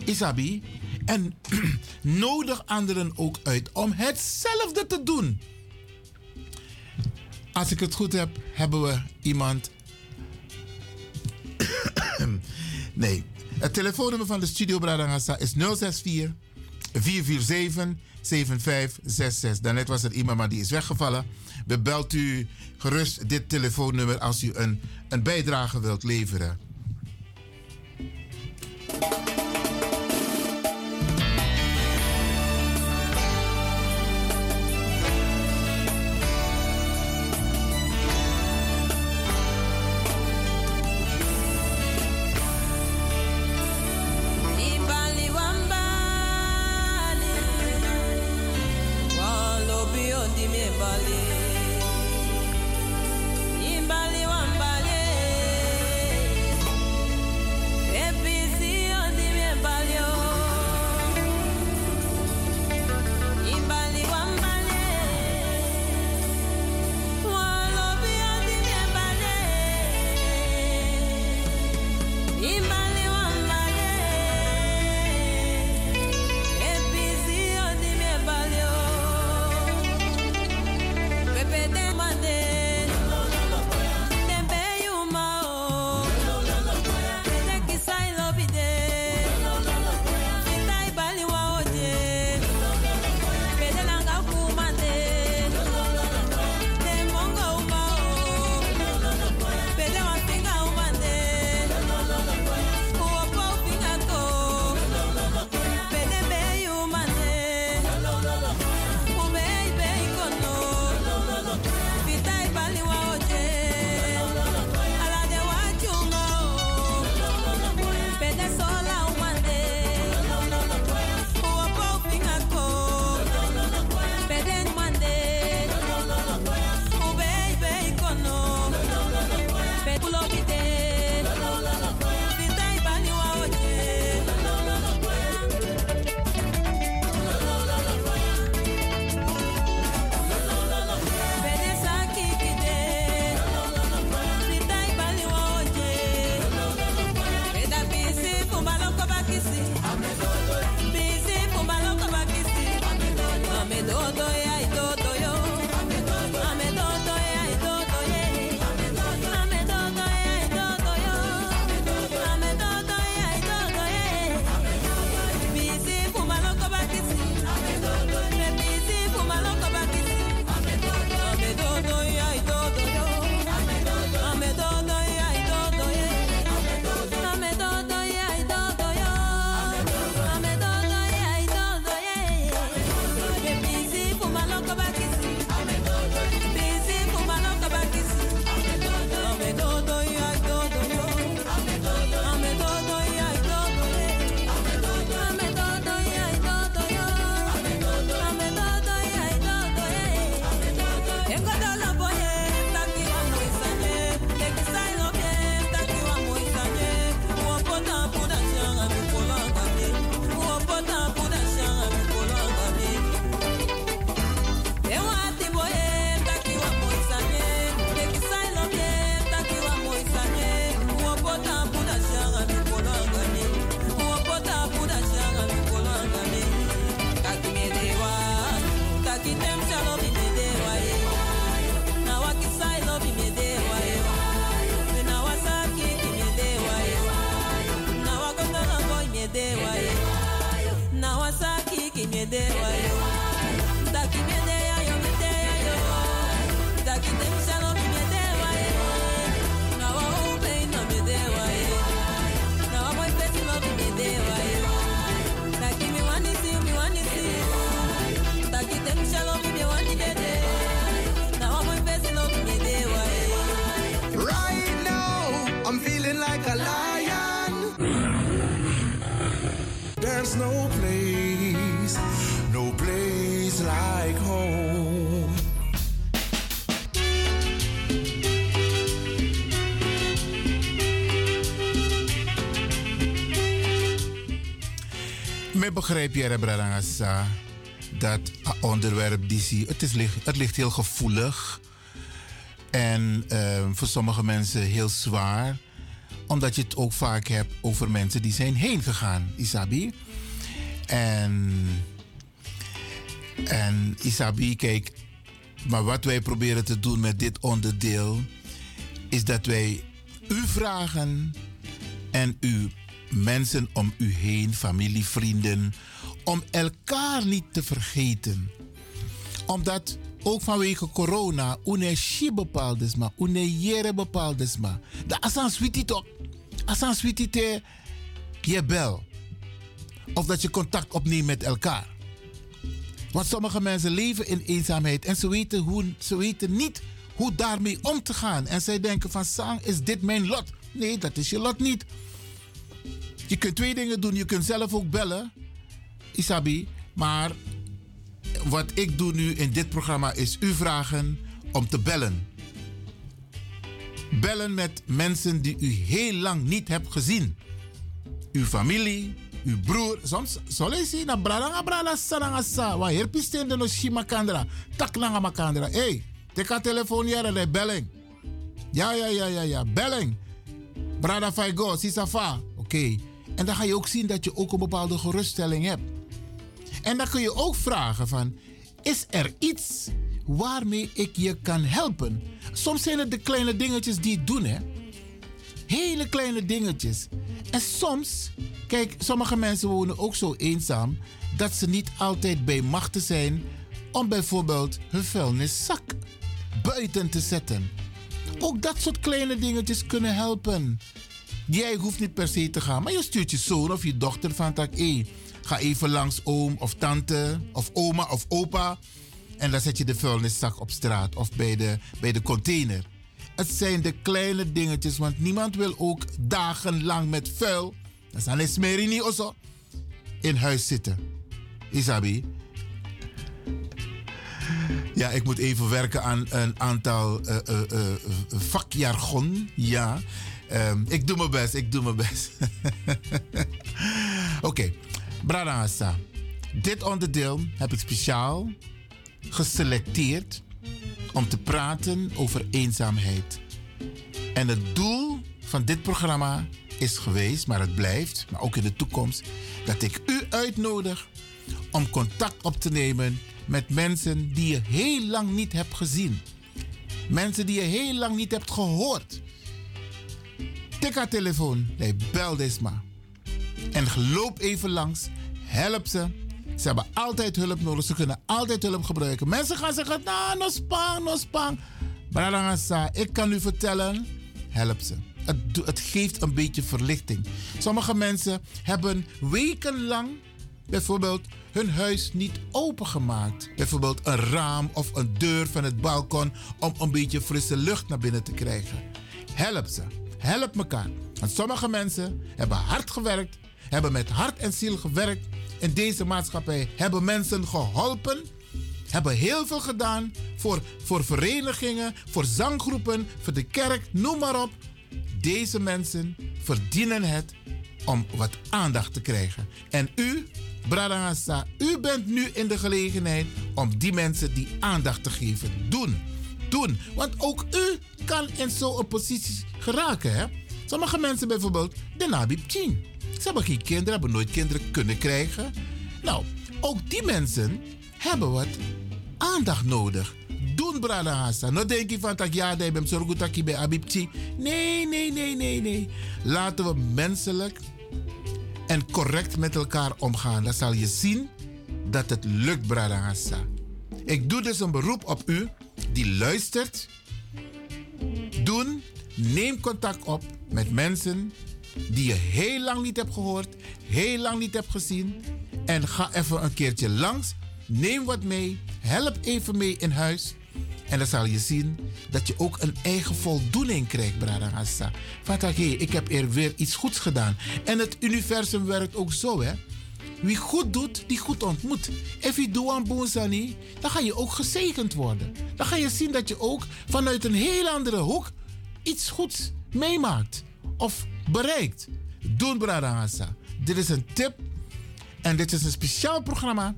Isabi. En (clears throat) nodig anderen ook uit om hetzelfde te doen. Als ik het goed heb, hebben we iemand. (clears throat) nee. Het telefoonnummer van de Studio Bradangasa is 064 447 7566. Daarnet was er iemand, maar die is weggevallen. Bebelt u gerust dit telefoonnummer als u een, een bijdrage wilt leveren. Begrijp je, Brarangasa, dat onderwerp die het, is, het ligt heel gevoelig. En eh, voor sommige mensen heel zwaar. Omdat je het ook vaak hebt over mensen die zijn heen gegaan, Isabi. En, en Isabi, kijk, maar wat wij proberen te doen met dit onderdeel, is dat wij u vragen en u mensen om u heen, familie, vrienden, om elkaar niet te vergeten. Omdat ook vanwege corona, une shi bepaald is maar, une jere bepaald is. De asan toch, asan te je bel. Of dat je contact opneemt met elkaar. Want sommige mensen leven in eenzaamheid en ze weten, hoe, ze weten niet hoe daarmee om te gaan. En zij denken van, Sang, is dit mijn lot? Nee, dat is je lot niet. Je kunt twee dingen doen. Je kunt zelf ook bellen, Isabi. Maar wat ik doe nu in dit programma is u vragen om te bellen. Bellen met mensen die u heel lang niet hebt gezien. Uw familie, uw broer. Soms zien na brada brada sananga sa. Wa hier pistende no shima kandra. Tak langa makandra. Hey, teka telefoon jaren belling. Ja, ja, ja, ja, ja. Belling. Brada Faigo, Sisafa. Oké. En dan ga je ook zien dat je ook een bepaalde geruststelling hebt. En dan kun je ook vragen van, is er iets waarmee ik je kan helpen? Soms zijn het de kleine dingetjes die het doen, hè. Hele kleine dingetjes. En soms, kijk, sommige mensen wonen ook zo eenzaam dat ze niet altijd bij machten zijn om bijvoorbeeld hun vuilniszak buiten te zetten. Ook dat soort kleine dingetjes kunnen helpen. Jij hoeft niet per se te gaan, maar je stuurt je zoon of je dochter van tak, hé, ga even langs oom of tante of oma of opa. En dan zet je de vuilniszak op straat of bij de, bij de container. Het zijn de kleine dingetjes, want niemand wil ook dagenlang met vuil, dat is een smerini osso, in huis zitten. Isabi? Ja, ik moet even werken aan een aantal eh, vakjargon. Ja, Ehm, ik doe mijn best, ik doe mijn best. (laughs) Oké, okay. Dit onderdeel heb ik speciaal geselecteerd om te praten over eenzaamheid. En het doel van dit programma is geweest, maar het blijft, maar ook in de toekomst, dat ik u uitnodig om contact op te nemen met mensen die je heel lang niet hebt gezien. Mensen die je heel lang niet hebt gehoord. Tik haar telefoon, nee, bel deze. En loop even langs, help ze. Ze hebben altijd hulp nodig, ze kunnen altijd hulp gebruiken. Mensen gaan zeggen, nou, no spang, no spang. Bralangasa, ik kan u vertellen, help ze. Het, het geeft een beetje verlichting. Sommige mensen hebben wekenlang bijvoorbeeld hun huis niet opengemaakt. Bijvoorbeeld een raam of een deur van het balkon om een beetje frisse lucht naar binnen te krijgen. Help ze. Help elkaar. Want sommige mensen hebben hard gewerkt, hebben met hart en ziel gewerkt in deze maatschappij, hebben mensen geholpen, hebben heel veel gedaan voor, voor verenigingen, voor zanggroepen, voor de kerk, noem maar op. Deze mensen verdienen het om wat aandacht te krijgen. En u, Bradangasa, u bent nu in de gelegenheid om die mensen die aandacht te geven. Doen. Doen. Want ook u kan in zo'n positie geraken. Hè? Sommige mensen bijvoorbeeld, de Nabib. Ze hebben geen kinderen, hebben nooit kinderen kunnen krijgen. Nou, ook die mensen hebben wat aandacht nodig. Doen, Brada Hassa. Nou denk je van, tak, ja, ik ben dat ik bij Abibchi. Nee, nee, nee, nee, nee. Laten we menselijk en correct met elkaar omgaan. Dan zal je zien dat het lukt, Brada. Ik doe dus een beroep op u die luistert. Doen, neem contact op met mensen die je heel lang niet hebt gehoord, heel lang niet hebt gezien. En ga even een keertje langs. Neem wat mee. Help even mee in huis. En dan zal je zien dat je ook een eigen voldoening krijgt, Brada Hassa. Van hé, ik heb er weer iets goeds gedaan. En het universum werkt ook zo, hè. Wie goed doet, die goed ontmoet. If je doet aan dan ga je ook gezegend worden. Dan ga je zien dat je ook vanuit een heel andere hoek iets goeds meemaakt of bereikt. Doen, Brada Hassa. Dit is een tip. En dit is een speciaal programma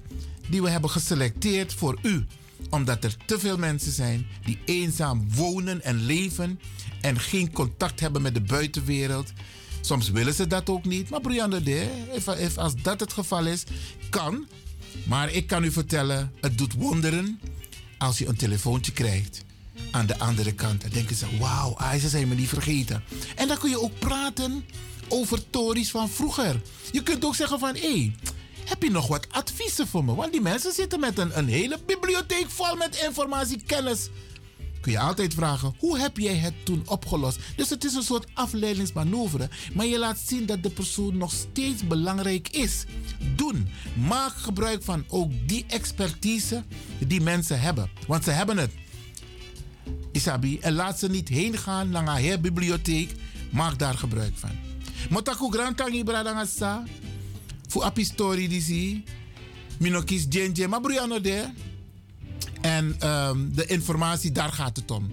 die we hebben geselecteerd voor u. Omdat er te veel mensen zijn die eenzaam wonen en leven en geen contact hebben met de buitenwereld. Soms willen ze dat ook niet. Maar Brianne de, als dat het geval is, kan. Maar ik kan u vertellen, het doet wonderen als je een telefoontje krijgt aan de andere kant. Dan denken ze, wauw, ah, ze zijn me niet vergeten. En dan kun je ook praten over tories van vroeger. Je kunt ook zeggen van, hé, hey, heb je nog wat adviezen voor me? Want die mensen zitten met een, een hele bibliotheek vol met informatie, kennis. Kun je altijd vragen, hoe heb jij het toen opgelost? Dus het is een soort afleidingsmanoeuvre, maar je laat zien dat de persoon nog steeds belangrijk is. Doen. Maak gebruik van ook die expertise die mensen hebben. Want ze hebben het. Isabi, en laat ze niet heen gaan naar haar bibliotheek. Maak daar gebruik van. Motaku grantangi bradangasa. Fu apistori die zie. Minokis jenje, maar de. En um, de informatie, daar gaat het om.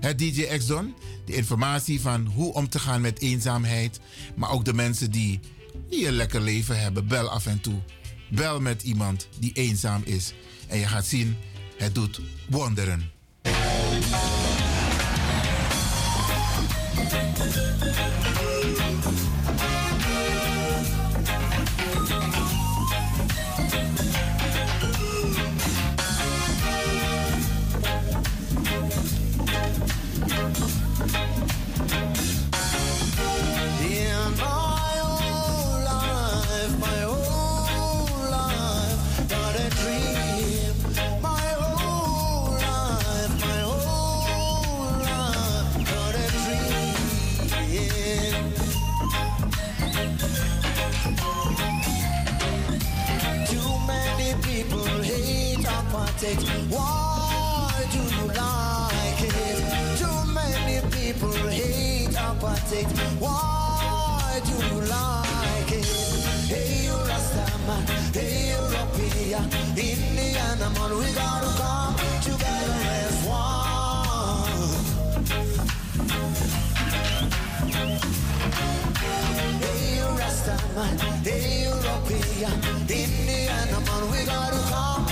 Het DJ Exxon, de informatie van hoe om te gaan met eenzaamheid. Maar ook de mensen die, die een lekker leven hebben. Bel af en toe. Bel met iemand die eenzaam is. En je gaat zien, het doet wonderen. Our politics. Why do you like it? Too many people hate our politics. Why do you like it? Hey, you Rastaman, hey, European, Indiana man, we gotta come together as one. Hey, you Rastaman, hey, European, Indiana man, we gotta come together as one. Hey, you Rastaman, hey, European, Indiana man, we gotta come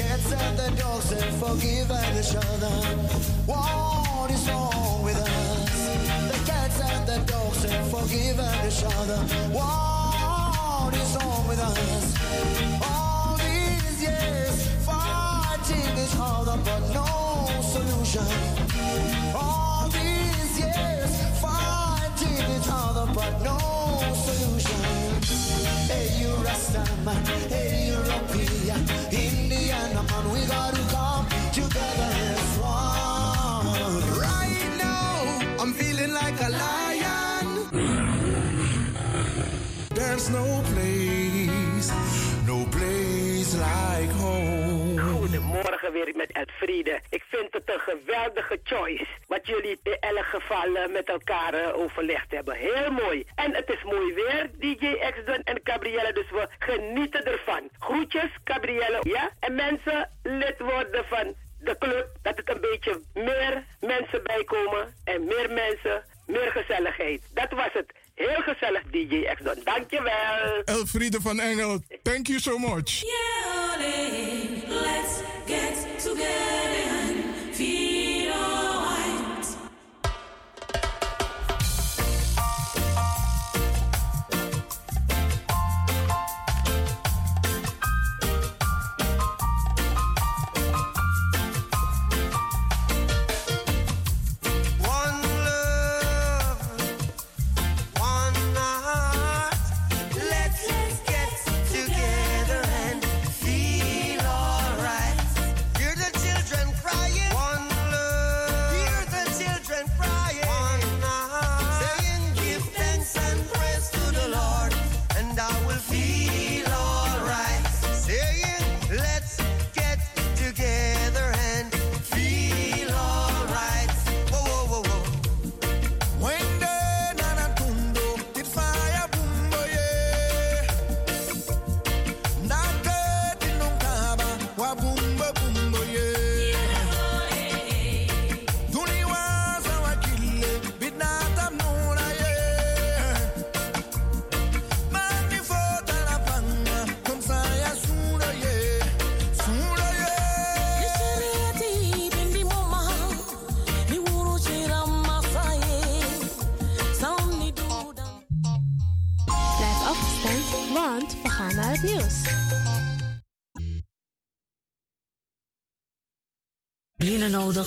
cats and the dogs have forgiven each other. What is wrong with us? The cats and the dogs have forgiven each other. What is wrong with us? All these years fighting each other, but no solution. All these years fighting each other, but no solution. Hey, you Rastaman, hey, no place, no place like home. Goedemorgen weer met Elfriede. Ik vind het een geweldige choice. Wat jullie in elk geval eh, met elkaar eh, overlegd hebben. Heel mooi. En het is mooi weer, DJ Exden en Gabrielle. Dus we genieten ervan. Groetjes, Gabrielle. Ja? En mensen, lid worden van de club. Dat het een beetje meer mensen bijkomen. En meer mensen, meer gezelligheid. Dat was het. Heel gezellig, DJ Exden. Dankjewel. Elfriede van Engel, thank you so much. Let's get together and feel nodig,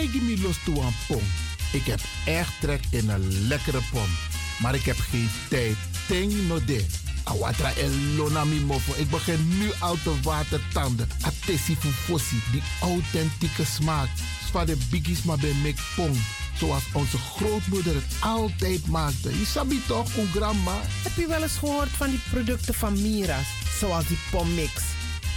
Me los pom. Ik heb echt trek in een lekkere pom. Maar ik heb geen tijd. Ting no de. Awatra elona mi mofo. Ik begin nu al te watertanden. Atesi fufosi. Die authentieke smaak. Van de biggies maar bij mek pom. Zoals onze grootmoeder het altijd maakte. Je sabi toch, grandma? Heb je wel eens gehoord van die producten van Mira's? Zoals die pommix.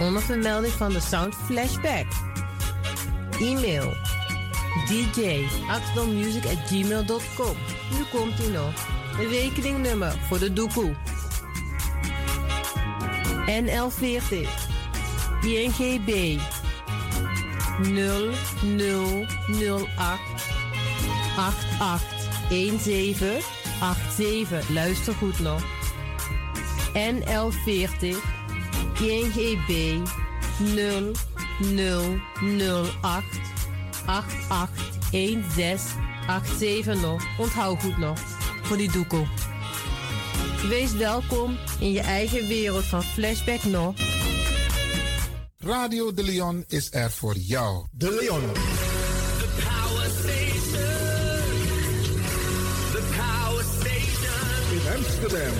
Onder vermelding van de Sound Flashback. E-mail dj at gmail.com. Nu komt ie nog. Een rekeningnummer voor de doekoe. NL40 INGB 0008 881787. Luister goed nog. NL40 INGB 0008 881687 nog. Onthoud goed nog. Voor die doekoe. Wees welkom in je eigen wereld van Flashback nog. Radio De Leon is er voor jou. De Leon. The power station. The power station. In Amsterdam.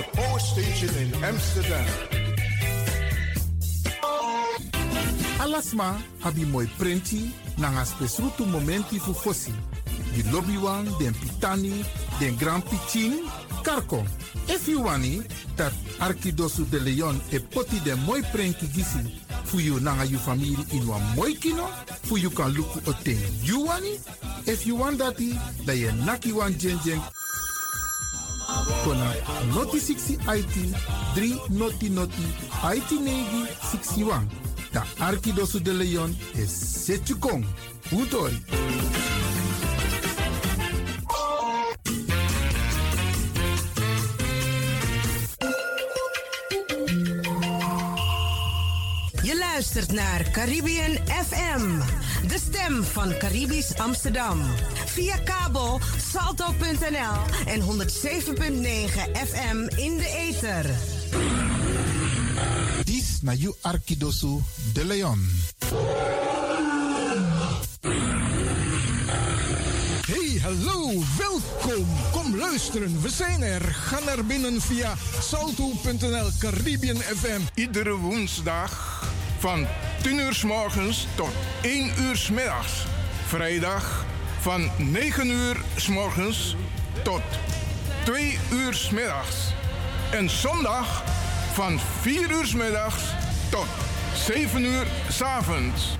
The power station in Amsterdam. Alasma abi moi prenti nanga spesrutu momenti fu fosi. Di lobby wan, den pitani, den grand pitin, karko. If you wani, dat Arkidosu de Leon e poti den moi prenki gisi fu you nanga you family in wan moi kino, fu you kan luku o ten you wani. If you want dati, da ye naki wan jen jen kona noti 60 IT 3 noti noti IT negi 61. Da Arkidosu de Leon is Setjukong. Utori. Luistert naar Caribbean FM, de stem van Caribisch Amsterdam. Via kabel salto.nl en 107.9 FM in de ether. Dis na you Arkidosu de Leon. Hey, hallo, welkom. Kom luisteren, we zijn er. Ga naar binnen via salto.nl Caribbean FM. Iedere woensdag van 10 uur s morgens tot 1 uur s middags. Vrijdag van 9 uur s morgens tot 2 uur s middags. En zondag van 4 uur s middags tot 7 uur s avonds.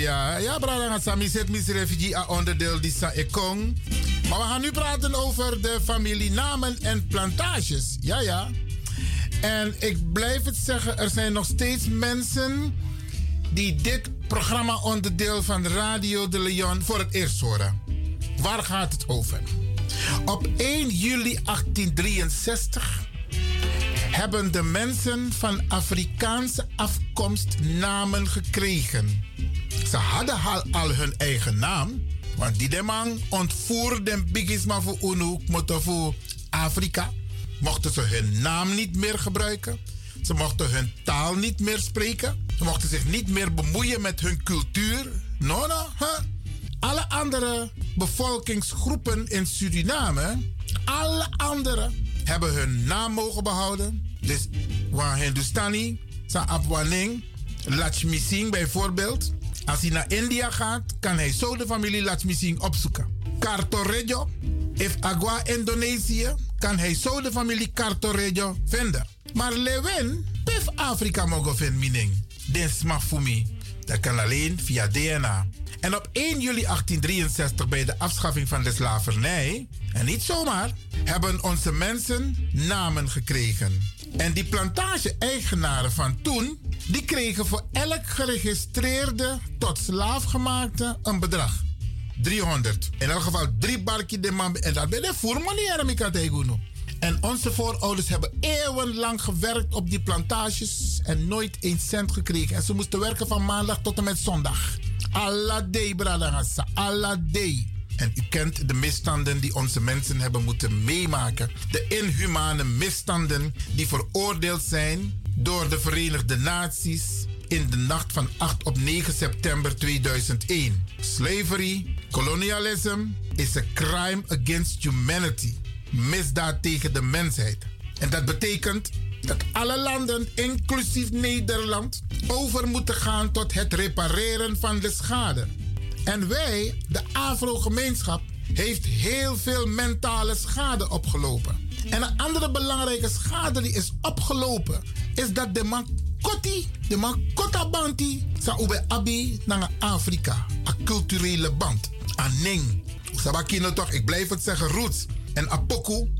Ja. Ja, brada ngatsa, mi zit misrevi die a onderdeel die sa ekong. Maar we gaan nu praten over de familienamen en plantages. Ja, ja. En ik blijf het zeggen, er zijn nog steeds mensen die dit programma onderdeel van Radio de Leon voor het eerst horen. Waar gaat het over? Op 1 juli 1863 hebben de mensen van Afrikaanse afkomst namen gekregen. Ze hadden al, hun eigen naam, want die de man ontvoerde bigisma voor UNO, voor Afrika. Mochten ze hun naam niet meer gebruiken. Ze mochten hun taal niet meer spreken. Ze mochten zich niet meer bemoeien met hun cultuur. No, no, huh? Alle andere bevolkingsgroepen in Suriname, alle anderen hebben hun naam mogen behouden. Dus waar Hindustani, Sa Abwaning, Lakshmi Singh bijvoorbeeld. Als hij naar India gaat, kan hij zo de familie Lakshmi Singh opzoeken. Cartorejo, if Agua Indonesië, kan hij zo de familie Cartorejo vinden. Maar Lewin, pif Afrika mogen vinden, mening. Smafumi. Dat kan alleen via DNA. En op 1 juli 1863, bij de afschaffing van de slavernij, en niet zomaar, hebben onze mensen namen gekregen. En die plantage-eigenaren van toen, die kregen voor elk geregistreerde tot slaafgemaakte een bedrag. 300. In elk geval drie barkie de man. En dat ben je voor manier, En onze voorouders hebben eeuwenlang gewerkt op die plantages en nooit een cent gekregen. En ze moesten werken van maandag tot en met zondag. Allah day, bradangasa. Allah day. En u kent de misstanden die onze mensen hebben moeten meemaken. De inhumane misstanden die veroordeeld zijn door de Verenigde Naties in de nacht van 8 op 9 september 2001. Slavery, colonialism is a crime against humanity. Misdaad tegen de mensheid. En dat betekent dat alle landen, inclusief Nederland, over moeten gaan tot het repareren van de schade. En wij, de Afro-gemeenschap, heeft heel veel mentale schade opgelopen. En een andere belangrijke schade die is opgelopen, is dat de man Koti, de man Kotabanti, sa ube abi naar Afrika. Een culturele band. Aning. Sabakino toch, ik blijf het zeggen, roots. En apoku,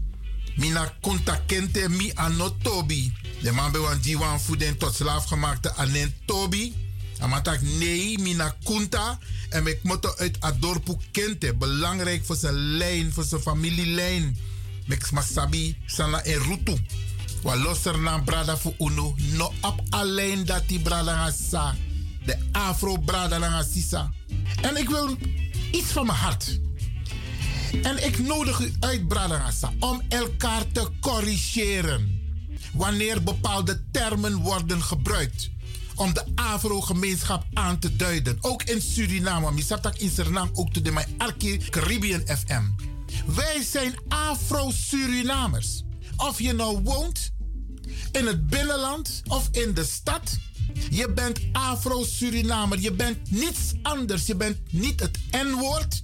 mina kunta kente mi anotobi. De man bewan diwan voeden tot slaafgemaakte anen tobi. Amatak nee, mina kunta. En ik moet uit Adorpu kente. Belangrijk voor zijn lijn, voor zijn familielijn. Mek masabi sana en rutu. Wa loser na brada fu uno. No op alleen dat die brada nga sa. De afro brada nga sisa. En ik wil iets van mijn hart. En ik nodig u uit, Bradangasa, om elkaar te corrigeren. Wanneer bepaalde termen worden gebruikt om de Afro-gemeenschap aan te duiden. Ook in Suriname, Misatak in Suriname, ook de mijn Arki Caribbean FM. Wij zijn Afro-Surinamers. Of je nou woont in het binnenland of in de stad. Je bent Afro-Surinamer. Je bent niets anders. Je bent niet het N-woord.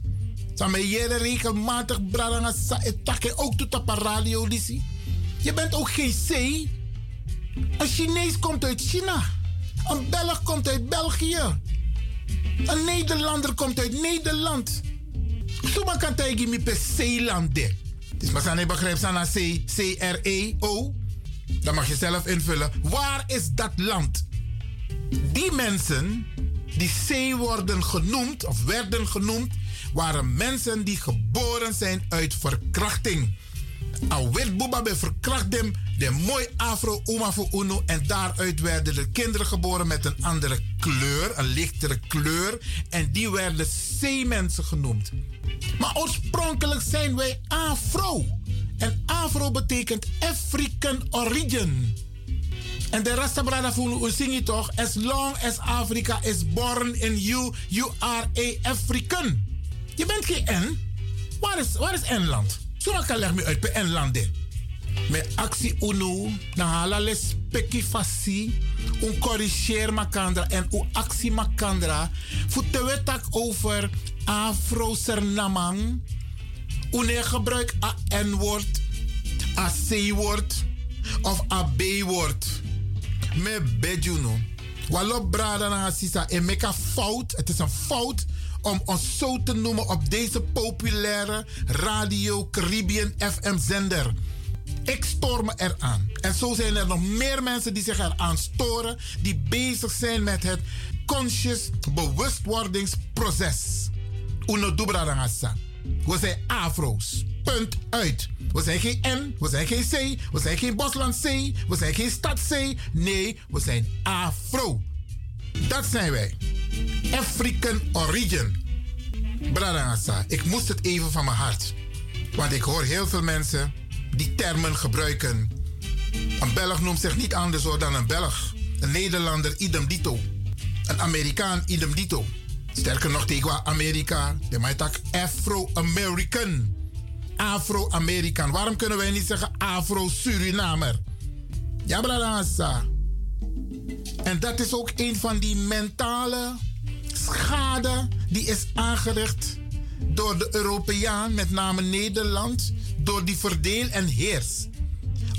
Samen regelmatig braranga sa etake ook tot op radio lisi. Je bent ook geen C. Een Chinees komt uit China. Een Belg komt uit België. Een Nederlander komt uit Nederland. Suma kan tegen me per Zeelande. Dus maar zijn begrijp aan C, C-R-E-O. Dan mag je zelf invullen. Waar is dat land? Die mensen die C worden genoemd, of werden genoemd, waren mensen die geboren zijn uit verkrachting. Al werd Boeba verkracht dem, de mooi afro oma voor uno. En daaruit werden de kinderen geboren met een andere kleur, een lichtere kleur. En die werden zeemensen genoemd. Maar oorspronkelijk zijn wij afro. En afro betekent African origin. En de Rastabrada voelen zing je toch? As long as Africa is born in you, you are a African. Je bent geen N. Waar is, waar is N-land? Zo kan leg me uit per N-landen. Met actie UNO, na halale speki fasi, un corrigeer makandra en u actie makandra. Voeten we tak over Afro-Sernamang. Une gebruik a N-woord, a C-woord of a B-woord. Me bejuno. Walop brada na sisa en make fout. Het is een fout om ons zo te noemen op deze populaire Radio Caribbean FM zender. Ik stoor me eraan. En zo zijn er nog meer mensen die zich eraan storen, die bezig zijn met het conscious bewustwordingsproces. Uno dubradangasa. We zijn afro's. Punt uit. We zijn geen N, we zijn geen C, we zijn geen Bosland C, we zijn geen stad C. Nee, we zijn afro. Dat zijn wij. African origin. Bradangasa, ik moest het even van mijn hart. Want ik hoor heel veel mensen die termen gebruiken. Een Belg noemt zich niet anders dan een Belg. Een Nederlander, idem dito. Een Amerikaan, idem dito. Sterker nog, tegen Amerika, de tak Afro-American. Afro-Amerikaan. Waarom kunnen wij niet zeggen Afro-Surinamer? Ja, bradangasa. En dat is ook een van die mentale schade die is aangericht door de Europeaan, met name Nederland, door die verdeel en heers.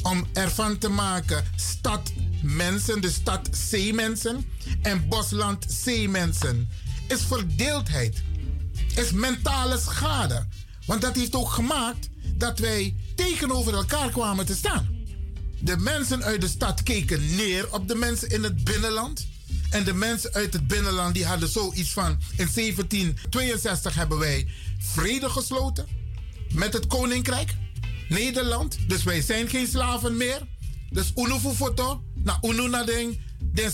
Om ervan te maken stad mensen, de stad zeemensen en bosland zeemensen. Is verdeeldheid. Is mentale schade. Want dat heeft ook gemaakt dat wij tegenover elkaar kwamen te staan. De mensen uit de stad keken neer op de mensen in het binnenland. En de mensen uit het binnenland die hadden zoiets van... In 1762 hebben wij vrede gesloten met het koninkrijk Nederland. Dus wij zijn geen slaven meer. Dus unufu foto, na unu na den, den.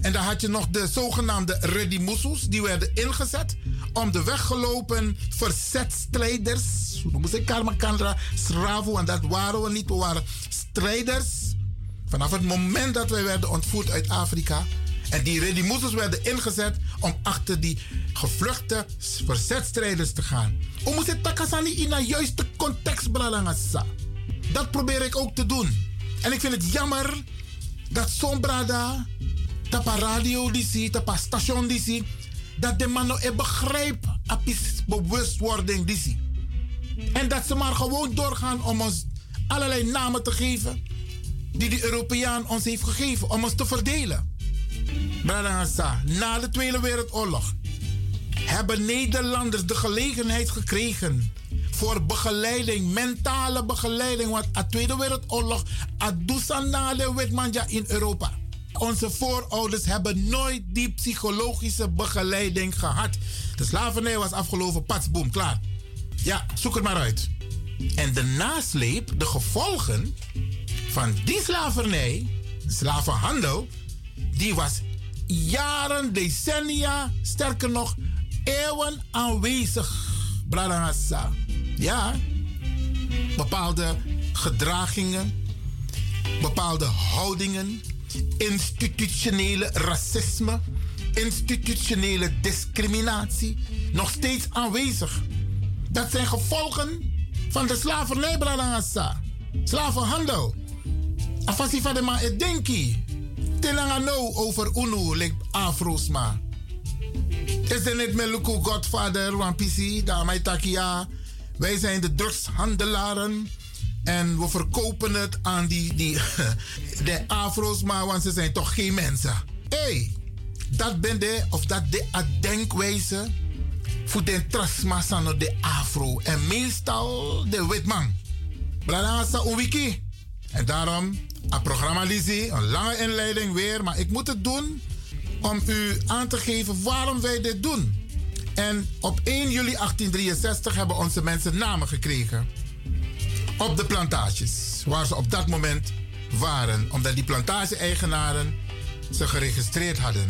En dan had je nog de zogenaamde redimusus, die werden ingezet om de weggelopen verzetstrijders, we moesten Karmakandra, Sravu, en dat waren we niet, we waren strijders. Vanaf het moment dat wij werden ontvoerd uit Afrika, en die redimusus werden ingezet om achter die gevluchte verzetstrijders te gaan. We moeten takasani in een juiste context bralangasa. Dat probeer ik ook te doen. En ik vind het jammer dat zo'n brada, tapa radio die zie, tapa station die zie, dat de man nou begrijpt apis bewustwording die. En dat ze maar gewoon doorgaan om ons allerlei namen te geven die de Europeaan ons heeft gegeven om ons te verdelen. Na de Tweede Wereldoorlog hebben Nederlanders de gelegenheid gekregen voor begeleiding, mentale begeleiding. Want de Tweede Wereldoorlog, Adusanale Witmanja in Europa. Onze voorouders hebben nooit die psychologische begeleiding gehad. De slavernij was afgelopen, patsboom, klaar. Ja, zoek het maar uit. En de nasleep, de gevolgen van die slavernij, slavenhandel, die was jaren, decennia, sterker nog, eeuwen aanwezig. Bradangasa. Ja, bepaalde gedragingen, bepaalde houdingen, institutionele racisme, institutionele discriminatie, nog steeds aanwezig. Dat zijn gevolgen van de slavernij. Slavenhandel. Afasi van de telanga no over unu like afro's ma. Is er niet Meluku Godfather, wan pisi, da takia. Wij zijn de drugshandelaren. En we verkopen het aan die, die (laughs) de afro's maar, want ze zijn toch geen mensen. Hé, hey, dat ben de, of dat de denkwijze voor de trasma de afro. En meestal de witman. Brada sa wiki. En daarom een programma Lizzie, een lange inleiding weer, maar ik moet het doen om u aan te geven waarom wij dit doen. En op 1 juli 1863 hebben onze mensen namen gekregen. Op de plantages, waar ze op dat moment waren. Omdat die plantage-eigenaren ze geregistreerd hadden.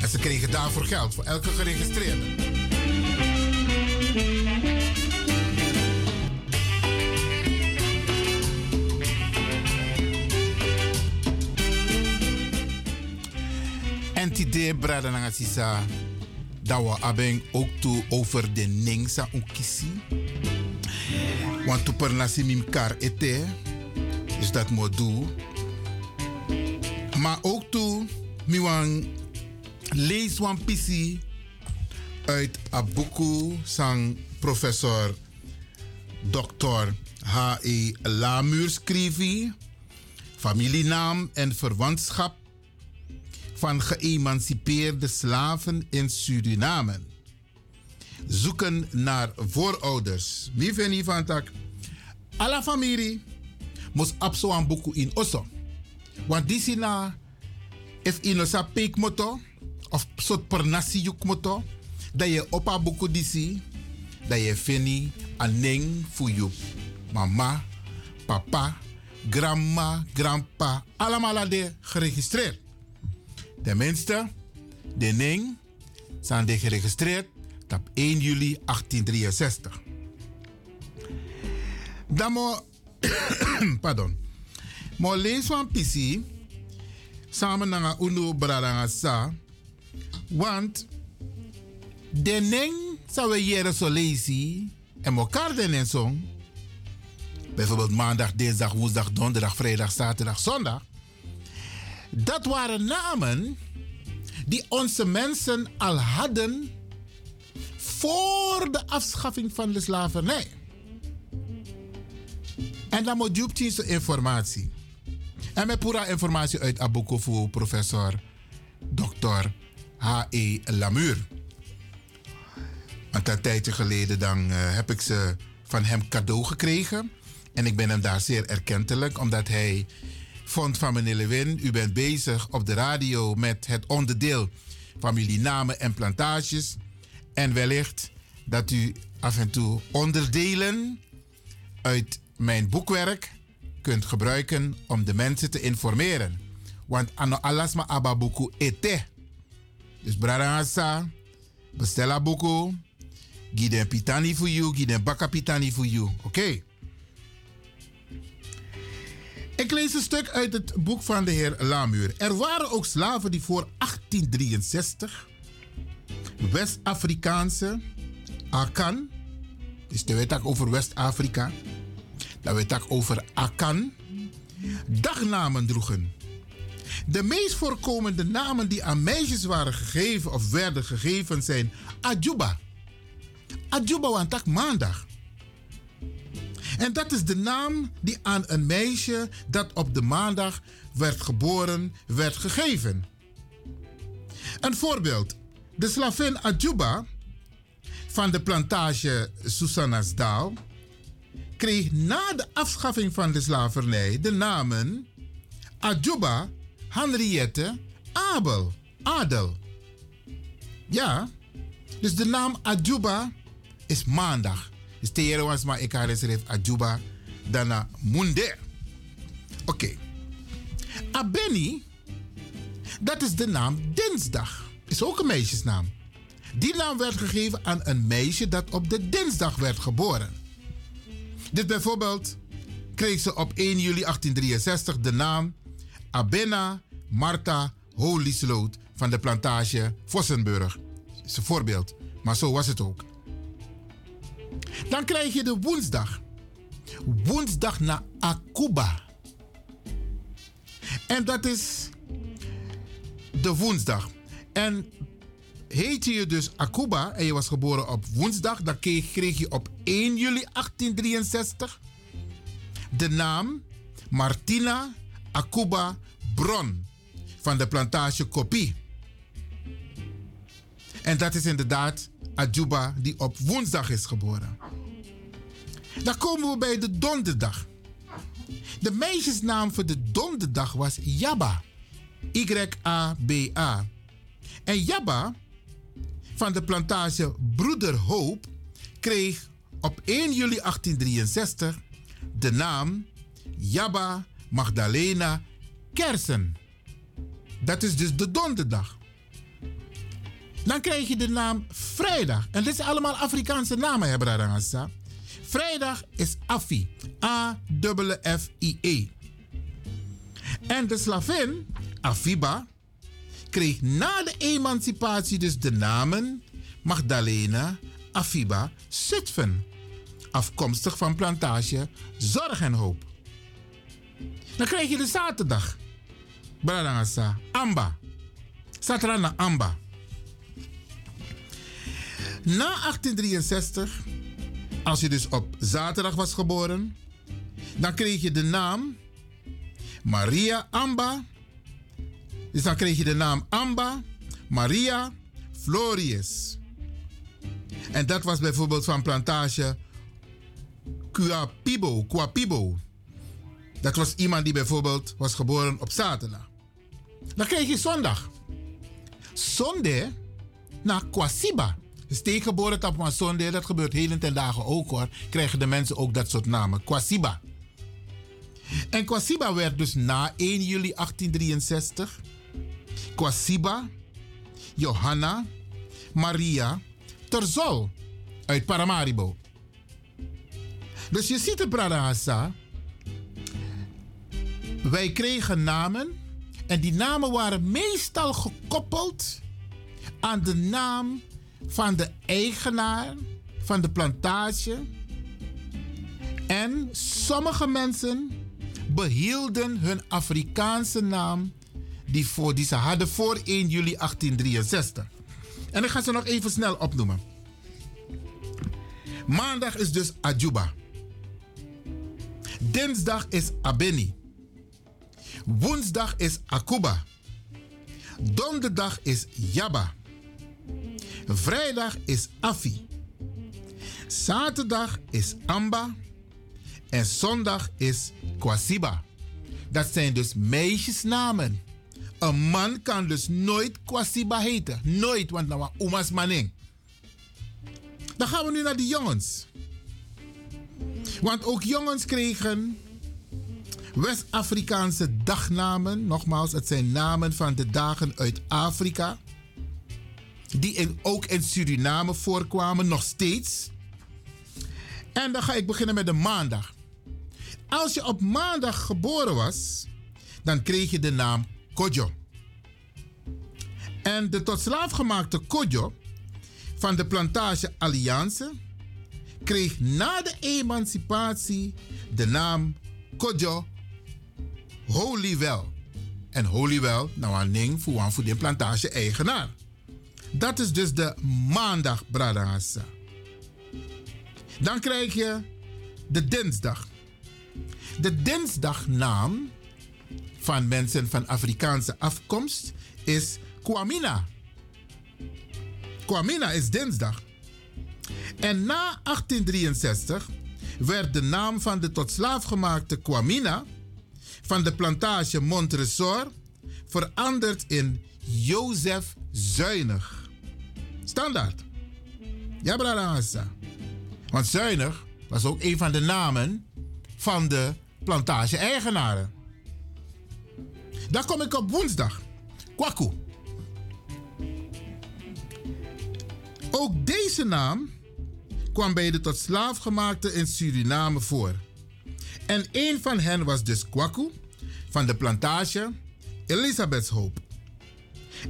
En ze kregen daarvoor geld, voor elke geregistreerde. En tide brada sisa dat we abeng ook toe over de ningsa unkisi. Want tu per nasi mim kar is dat mo do. Maar ook toe mi wan pisi uit a boeku sang professor Dr. H.E. Lamuur schreef familienaam en verwantschap van geëmancipeerde slaven in Suriname. Zoeken naar voorouders. Wie vindt van tak? Alla familie. mos apso aan buku in oso. Want disi na, if ino sa peek moto, of sot per nasi yuk moto, dat je opa buku disi, dat je fini aneng fu you mama, papa, grandma, grandpa, allemaal de geregistreerd. Tenminste, de ning zijn de geregistreerd op 1 juli 1863. Dan mo, (coughs) pardon, mo lees van PC samen naar unu bradanga sa, want de ning zou we jere zo en elkaar song, bijvoorbeeld maandag, dinsdag, woensdag, donderdag, vrijdag, zaterdag, zondag. Dat waren namen die onze mensen al hadden voor de afschaffing van de slavernij. En dan moet je informatie. En met pura informatie uit Abukofu, professor Dr. H.E. Lamuur. een tijdje geleden dan, uh, heb ik ze van hem cadeau gekregen. En ik ben hem daar zeer erkentelijk, omdat hij vond van meneer Lewin, u bent bezig op de radio met het onderdeel familienamen en plantages. En wellicht dat u af en toe onderdelen uit mijn boekwerk kunt gebruiken om de mensen te informeren. Want ano alasma ababuku ete. Dus brarangasa, bestel een boek, giden pitani voor you, giden baka pitani voor you. Oké. Ik lees een stuk uit het boek van de heer Lamuur. Er waren ook slaven die voor 1863 West-Afrikaanse Akan, dus de weet over West-Afrika, dat weet over Akan, dagnamen droegen. De meest voorkomende namen die aan meisjes waren gegeven of werden gegeven zijn Ajuba. Ajuba was maandag. En dat is de naam die aan een meisje dat op de maandag werd geboren werd gegeven. Een voorbeeld. De slavin Ajuba van de plantage Susanasdaal kreeg na de afschaffing van de slavernij de namen Ajuba, Henriette, Abel, Adel. Ja, dus de naam Ajuba is maandag. Dus tegen was maar ik haar schreef Ajuba dana Munde. Oké. Abeni, dat is de naam dinsdag. Is ook een meisjesnaam. Die naam werd gegeven aan een meisje dat op de dinsdag werd geboren. Dit bijvoorbeeld kreeg ze op 1 juli 1863 de naam Abena Martha Holisloot van de plantage Vossenburg. Dat is een voorbeeld, maar zo was het ook. Dan krijg je de woensdag. Woensdag naar Akuba. En dat is de woensdag. En heet je dus Akuba en je was geboren op woensdag, dan kreeg je op 1 juli 1863 de naam Martina Akuba Bron van de plantage Kopi. En dat is inderdaad Ajuba die op woensdag is geboren. Dan komen we bij de donderdag. De meisjesnaam voor de donderdag was Yaba. Y-A-B-A. En Yaba van de plantage Broeder Hoop kreeg op 1 juli 1863 de naam Yaba Magdalena Kersen. Dat is dus de donderdag. Dan krijg je de naam vrijdag. En dit zijn allemaal Afrikaanse namen, hè. Vrijdag is Afi. A-F-F-I-E. En de slavin, Afiba, kreeg na de emancipatie dus de namen Magdalena, Afiba, Zutphen. Afkomstig van plantage Zorg en Hoop. Dan krijg je de zaterdag. Brarangasa. Amba. Satrana Amba. Na 1863, als je dus op zaterdag was geboren, dan kreeg je de naam Maria Amba. Dus dan kreeg je de naam Amba Maria Florius. En dat was bijvoorbeeld van plantage Quapibo. Quapibo. Dat was iemand die bijvoorbeeld was geboren op zaterdag. Dan krijg je zondag. Zondag na Kwasiba. Dus tegenwoordig op een zondag, dat gebeurt heel ten dagen ook hoor, krijgen de mensen ook dat soort namen. Kwasiba. En Kwasiba werd dus na 1 juli 1863 Kwasiba, Johanna, Maria, Terzol uit Paramaribo. Dus je ziet het, Bradahasa. Wij kregen namen en die namen waren meestal gekoppeld aan de naam van de eigenaar van de plantage. En sommige mensen behielden hun Afrikaanse naam die, voor, ze hadden voor 1 juli 1863. En ik ga ze nog even snel opnoemen. Maandag is dus Ajuba. Dinsdag is Abeni. Woensdag is Akuba. Donderdag is Yaba. Vrijdag is Afi. Zaterdag is Amba. En zondag is Kwasiba. Dat zijn dus meisjesnamen. Een man kan dus nooit Kwasiba heten. Nooit, want nou Umas Maning. Dan gaan we nu naar de jongens. Want ook jongens kregen West-Afrikaanse dagnamen. Nogmaals, het zijn namen van de dagen uit Afrika. Die in, ook in Suriname voorkwamen, nog steeds. En dan ga ik beginnen met de maandag. Als je op maandag geboren was, dan kreeg je de naam Kojo. En de tot slaaf gemaakte Kojo van de plantage Alliance kreeg na de emancipatie de naam Kojo Holywell. En Holywell, nou een ding voor, voor de plantage eigenaar. Dat is dus de maandag, Bradahassa. Dan krijg je de dinsdag. De dinsdagnaam van mensen van Afrikaanse afkomst is Kwamina. Kwamina is dinsdag. En na 1863 werd de naam van de tot slaaf gemaakte Kwamina van de plantage Montresor veranderd in Jozef Zuinig. Standaard. Ja, Bradassa. Want Zuinig was ook een van de namen van de plantage-eigenaren. Dan kom ik op woensdag. Kwaku. Ook deze naam kwam bij de tot slaafgemaakte in Suriname voor. En een van hen was dus Kwaku van de plantage Elisabethshoop.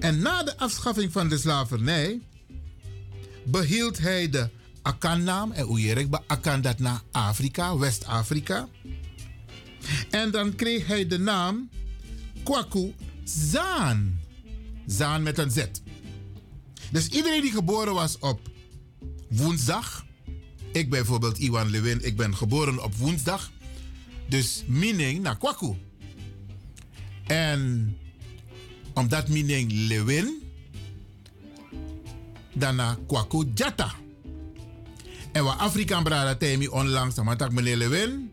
En na de afschaffing van de slavernij behield hij de Akan-naam. En je Akan dat naar Afrika, West-Afrika. En dan kreeg hij de naam Kwaku Zaan. Zaan met een Z. Dus iedereen die geboren was op woensdag. Ik bijvoorbeeld Iwan Lewin, ik ben geboren op woensdag. Dus meaning naar Kwaku. En omdat meaning Lewin, dan naar Kwaku Jata. En wat Afrikaan brada temi onlangs, dan meneer Lewin,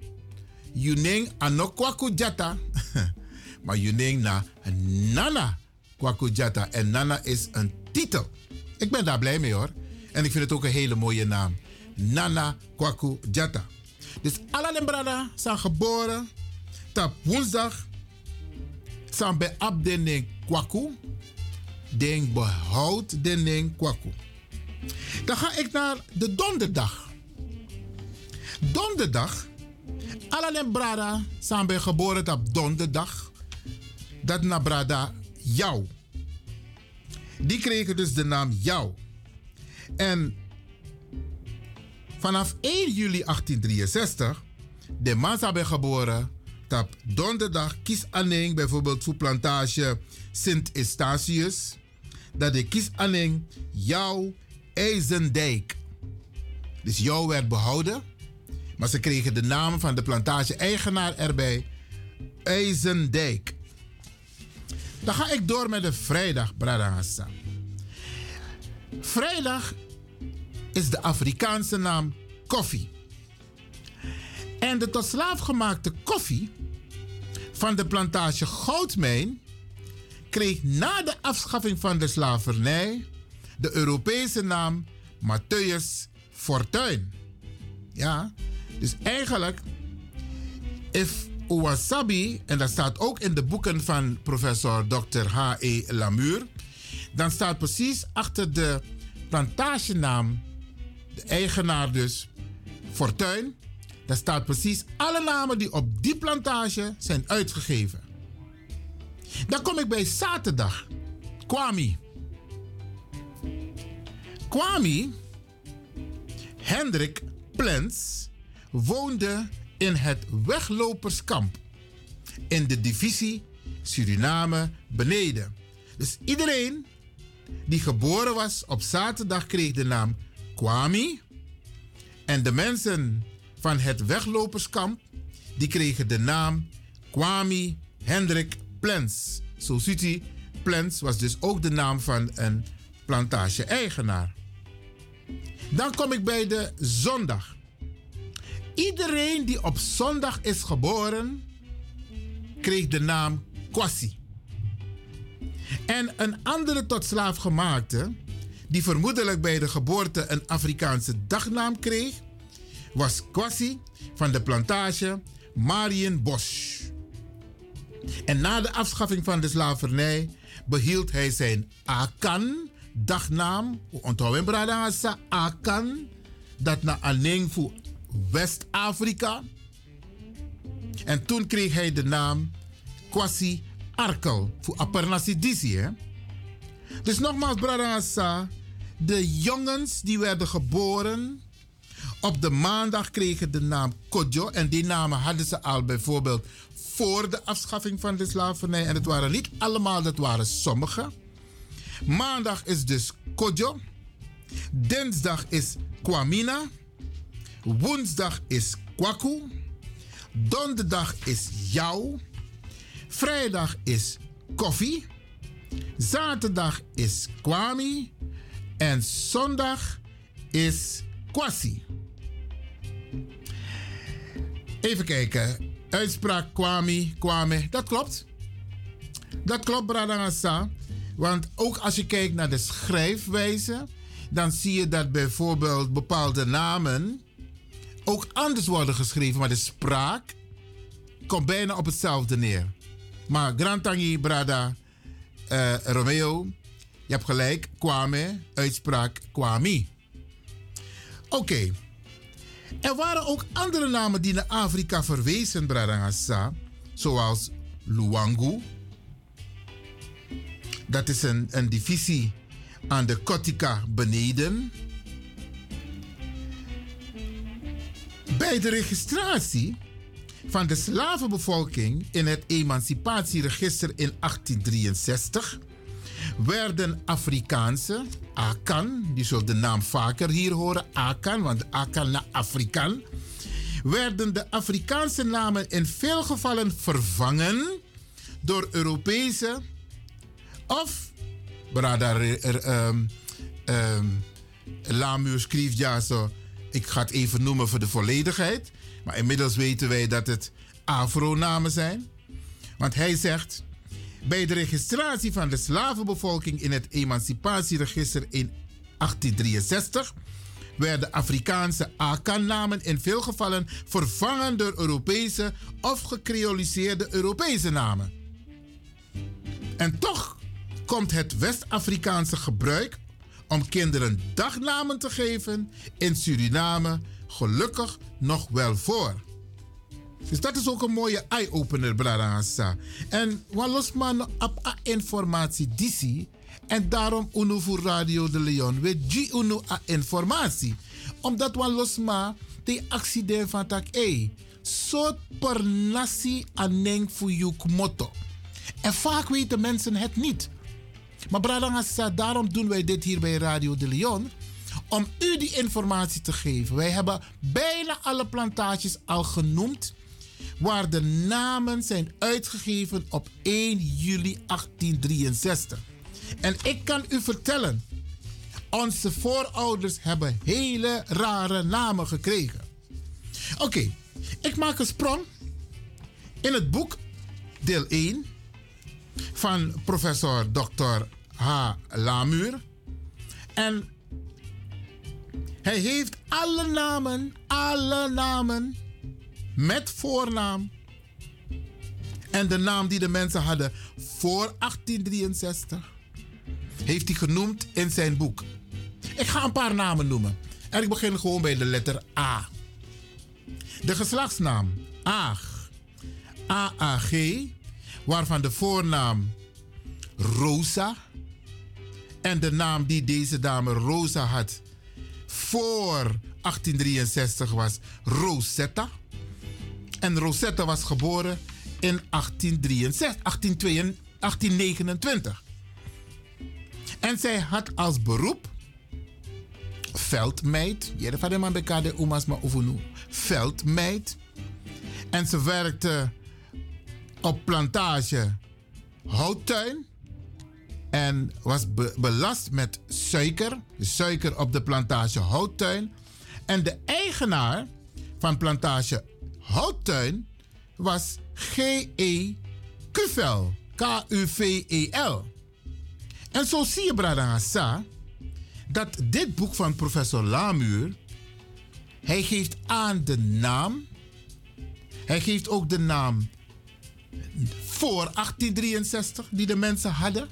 Yuning anok Kwaku Jata. (laughs) maar Yuning na Nana Kwaku Jata. En Nana is een titel. Ik ben daar blij mee hoor. En ik vind het ook een hele mooie naam. Nana Kwaku Jata. Dus alle brada zijn geboren op woensdag. Zijn bij abdening Kwaku. Den behoud den Kwaku. Dan ga ik naar de donderdag. Donderdag. Alle brada zijn bij geboren op donderdag. Dat na brada jou. Die kregen dus de naam jou. En vanaf 1 juli 1863, de man zijn geboren, op donderdag kies aaning bijvoorbeeld voor plantage Sint Eustatius, dat de kies aaning jouw IJzendijk. Dus jou werd behouden, maar ze kregen de naam van de plantage-eigenaar erbij, IJzendijk. Dan ga ik door met de vrijdag, Brada Hassan. Vrijdag is de Afrikaanse naam koffie. En de tot slaaf gemaakte koffie van de plantage Goudmijn kreeg na de afschaffing van de slavernij de Europese naam Matthäus Fortuin. Ja, dus eigenlijk, if Owasabi, en dat staat ook in de boeken van professor Dr. H.E. Lamuur, dan staat precies achter de plantagenaam, de eigenaar dus, Fortuin, daar staat precies alle namen die op die plantage zijn uitgegeven. Dan kom ik bij zaterdag. Kwami. Kwami, Hendrik Plens, woonde in het wegloperskamp in de divisie Suriname beneden. Dus iedereen die geboren was op zaterdag kreeg de naam Kwami. En de mensen van het wegloperskamp die kregen de naam Kwami Hendrik Plens. Zo ziet u, Plens was dus ook de naam van een plantage-eigenaar. Dan kom ik bij de zondag. Iedereen die op zondag is geboren, kreeg de naam Kwasi. En een andere tot slaaf gemaakte, die vermoedelijk bij de geboorte een Afrikaanse dagnaam kreeg, was Kwasi van de plantage Marienbosch. En na de afschaffing van de slavernij behield hij zijn Akan dagnaam. Onthouden brada sa Akan. Dat na aaning voor West-Afrika. En toen kreeg hij de naam Kwasi Arkel. Voor Aparnasidisi. Hè? Dus nogmaals brada sa. De jongens die werden geboren op de maandag kregen de naam Kodjo. En die namen hadden ze al bijvoorbeeld voor de afschaffing van de slavernij. En het waren niet allemaal, dat waren sommige. Maandag is dus Kodjo. Dinsdag is Kwamina. Woensdag is Kwaku. Donderdag is Jou. Vrijdag is Koffie. Zaterdag is Kwami. En zondag is Kwasi. Even kijken. Uitspraak Kwami, Kwame. Dat klopt. Dat klopt, Bradangasa. Want ook als je kijkt naar de schrijfwijze, dan zie je dat bijvoorbeeld bepaalde namen ook anders worden geschreven, maar de spraak komt bijna op hetzelfde neer. Maar Grantangi, Brada, eh, Romeo, je hebt gelijk, Kwame, uitspraak Kwami. Oké. Er waren ook andere namen die naar Afrika verwezen, Bradangasa, zoals Luangu. Dat is een, een divisie aan de Kotika beneden. Bij de registratie van de slavenbevolking in het emancipatieregister in 1863 werden Afrikaanse, Akan, die zult de naam vaker hier horen, Akan, want Akan naar Afrikaan, werden de Afrikaanse namen in veel gevallen vervangen door Europese of, Brada um, um, schreef ja zo, ik ga het even noemen voor de volledigheid, maar inmiddels weten wij dat het Afro-namen zijn. Want hij zegt, bij de registratie van de slavenbevolking in het emancipatieregister in 1863 werden Afrikaanse Akan-namen in veel gevallen vervangen door Europese of gecreoliseerde Europese namen. En toch komt het West-Afrikaanse gebruik om kinderen dagnamen te geven in Suriname gelukkig nog wel voor. Dus dat is ook een mooie eye-opener, Bradangasa. En walosman op informatie disi. En daarom unu voor Radio de Leon. We unu a informatie. Omdat walosma de accident van tak e. Soort per nasi aneng voor motto. En vaak weten mensen het niet. Maar Bradangasa, daarom doen wij dit hier bij Radio de Leon om u die informatie te geven. Wij hebben bijna alle plantages al genoemd waar de namen zijn uitgegeven op 1 juli 1863. En ik kan u vertellen, onze voorouders hebben hele rare namen gekregen. Oké, ik maak een sprong in het boek deel 1 van professor Dr. H. Lamuur. En hij heeft alle namen, alle namen met voornaam. En de naam die de mensen hadden voor 1863 heeft hij genoemd in zijn boek. Ik ga een paar namen noemen. En ik begin gewoon bij de letter A. De geslachtsnaam Aag. AAG, waarvan de voornaam Rosa. En de naam die deze dame Rosa had voor 1863 was Rosetta. En Rosetta was geboren in 1863, 1822, 1829. En zij had als beroep veldmeid. Veldmeid. En ze werkte op plantage houttuin. En was be- belast met suiker. Suiker op de plantage houttuin. En de eigenaar van plantage houttuin was G.E. Kuvel. K-U-V-E-L. En zo zie je, Brada Hassa, dat dit boek van professor Lamuur, hij geeft aan de naam, hij geeft ook de naam voor 1863 die de mensen hadden.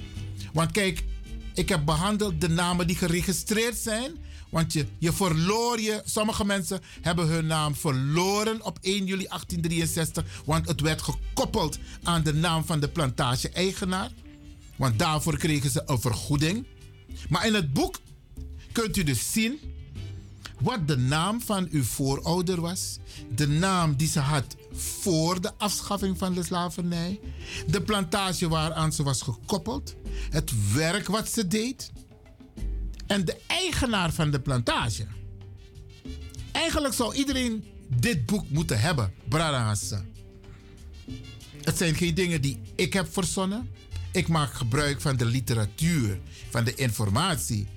Want kijk, ik heb behandeld de namen die geregistreerd zijn. Want je, je verloor je, sommige mensen hebben hun naam verloren op 1 juli 1863. Want het werd gekoppeld aan de naam van de plantage-eigenaar. Want daarvoor kregen ze een vergoeding. Maar in het boek kunt u dus zien wat de naam van uw voorouder was. De naam die ze had voor de afschaffing van de slavernij. De plantage waaraan ze was gekoppeld. Het werk wat ze deed. En de eigenaar van de plantage. Eigenlijk zou iedereen dit boek moeten hebben, Brada Hassan. Het zijn geen dingen die ik heb verzonnen. Ik maak gebruik van de literatuur, van de informatie.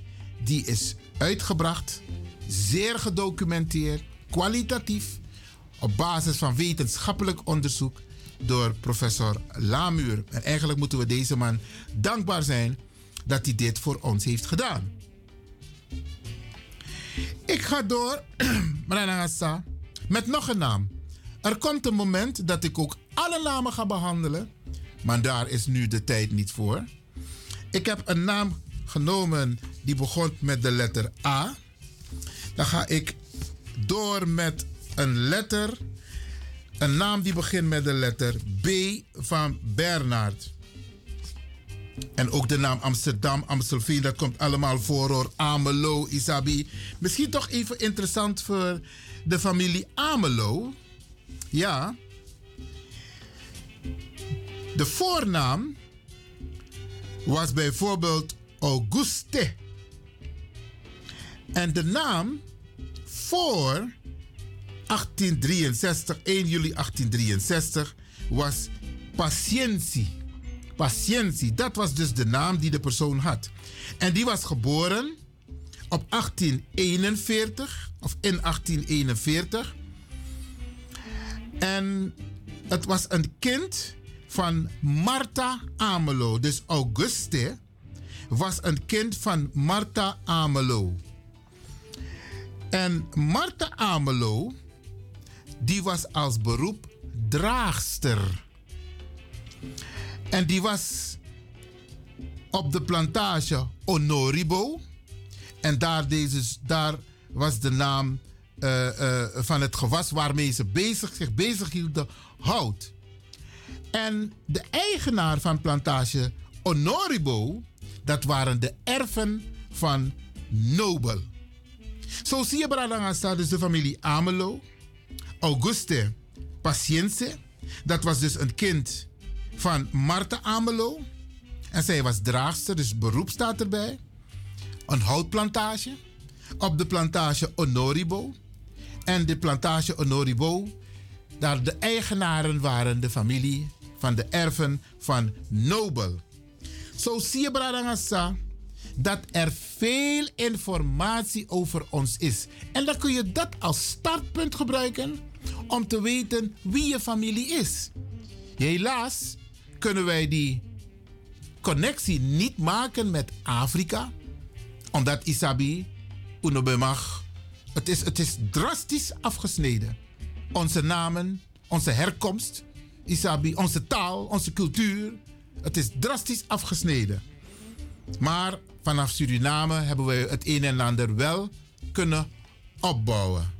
Die is uitgebracht, zeer gedocumenteerd, kwalitatief, op basis van wetenschappelijk onderzoek door professor Lamuur. En eigenlijk moeten we deze man dankbaar zijn dat hij dit voor ons heeft gedaan. Ik ga door, (clears throat) met nog een naam. Er komt een moment dat ik ook alle namen ga behandelen, maar daar is nu de tijd niet voor. Ik heb een naam genomen die begon met de letter A. Dan ga ik door met een letter, een naam die begint met de letter B van Bernard. En ook de naam Amsterdam, Amstelveen, dat komt allemaal voor hoor. Amelo, Isabi. Misschien toch even interessant voor de familie Amelo. Ja. De voornaam was bijvoorbeeld Auguste. En de naam voor 1863, 1 juli 1863, was Patientie. Patientie, dat was dus de naam die de persoon had. En die was geboren op 1841, of in 1841. En het was een kind van Martha Amelo. Dus Auguste was een kind van Martha Amelo. En Martha Amelo, die was als beroep draagster. En die was op de plantage Honoribo. En daar, deze, daar was de naam uh, uh, van het gewas waarmee ze bezig, zich bezig hielden hout. En de eigenaar van plantage Honoribo, dat waren de erfen van Nobel. Zo zie je, Bradangasa, dus de familie Amelo. Auguste Paciense, dat was dus een kind van Martha Amelo. En zij was draagster, dus beroep staat erbij. Een houtplantage. Op de plantage Honoribo. En de plantage Honoribo, daar de eigenaren waren de familie van de erven van Nobel. Zo zie je, Bradangasa, dat er veel informatie over ons is. En dan kun je dat als startpunt gebruiken om te weten wie je familie is. Helaas kunnen wij die connectie niet maken met Afrika, omdat Isabi, Unobemag, het is, het is drastisch afgesneden. Onze namen, onze herkomst, Isabi, onze taal, onze cultuur, het is drastisch afgesneden. Maar vanaf Suriname hebben we het een en ander wel kunnen opbouwen.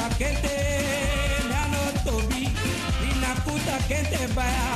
Kunta kente, nyano tobi. Mina kunta kente baya,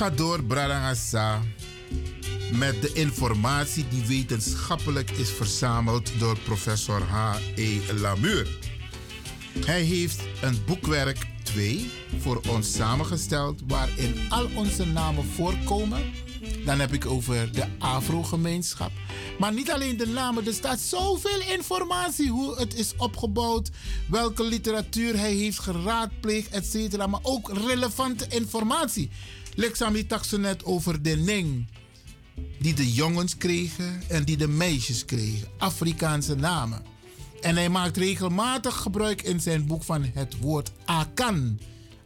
ga door, Bradangasa, met de informatie die wetenschappelijk is verzameld door professor H.E. Lamuur. Hij heeft een boekwerk 2 voor ons samengesteld waarin al onze namen voorkomen. Dan heb ik over de Afro-gemeenschap. Maar niet alleen de namen, er staat zoveel informatie hoe het is opgebouwd, welke literatuur hij heeft geraadpleegd, etc. Maar ook relevante informatie. Lexami tak zo net over de Ning, die de jongens kregen en die de meisjes kregen. Afrikaanse namen. En hij maakt regelmatig gebruik in zijn boek van het woord Akan.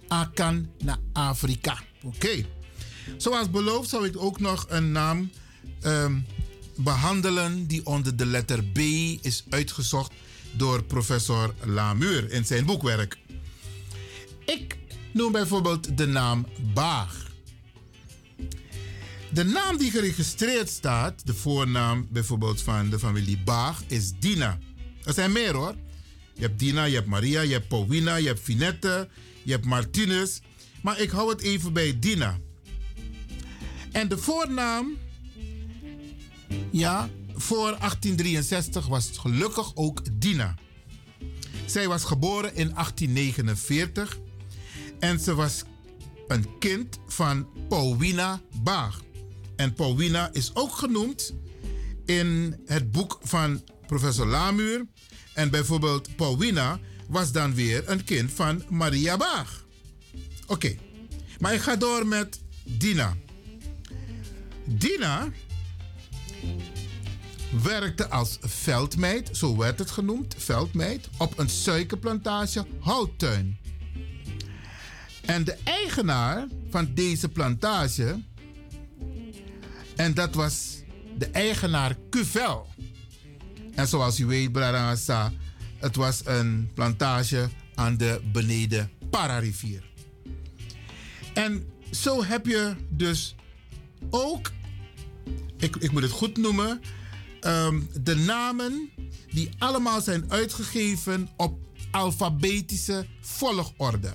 Akan naar Afrika. Oké. Zoals beloofd zou ik ook nog een naam ehm, behandelen die onder de letter B is uitgezocht door professor Lamuur in zijn boekwerk. Ik noem bijvoorbeeld de naam Baag. De naam die geregistreerd staat, de voornaam bijvoorbeeld van de familie Baag, is Dina. Er zijn meer hoor. Je hebt Dina, je hebt Maria, je hebt Paulina, je hebt Finette, je hebt Martinez. Maar ik hou het even bij Dina. En de voornaam, ja, voor 1863 was het gelukkig ook Dina. Zij was geboren in 1849 en ze was een kind van Paulina Baag. En Paulina is ook genoemd in het boek van professor Lamuur. En bijvoorbeeld Paulina was dan weer een kind van Maria Baag. Oké, maar ik ga door met Dina. Dina werkte als veldmeid, zo werd het genoemd, veldmeid, op een suikerplantage Houttuin. En de eigenaar van deze plantage, en dat was de eigenaar Cuvel. En zoals u weet, Bradangasa, het was een plantage aan de beneden Pararivier. En zo heb je dus ook, ik, ik moet het goed noemen, ehm, de namen die allemaal zijn uitgegeven op alfabetische volgorde.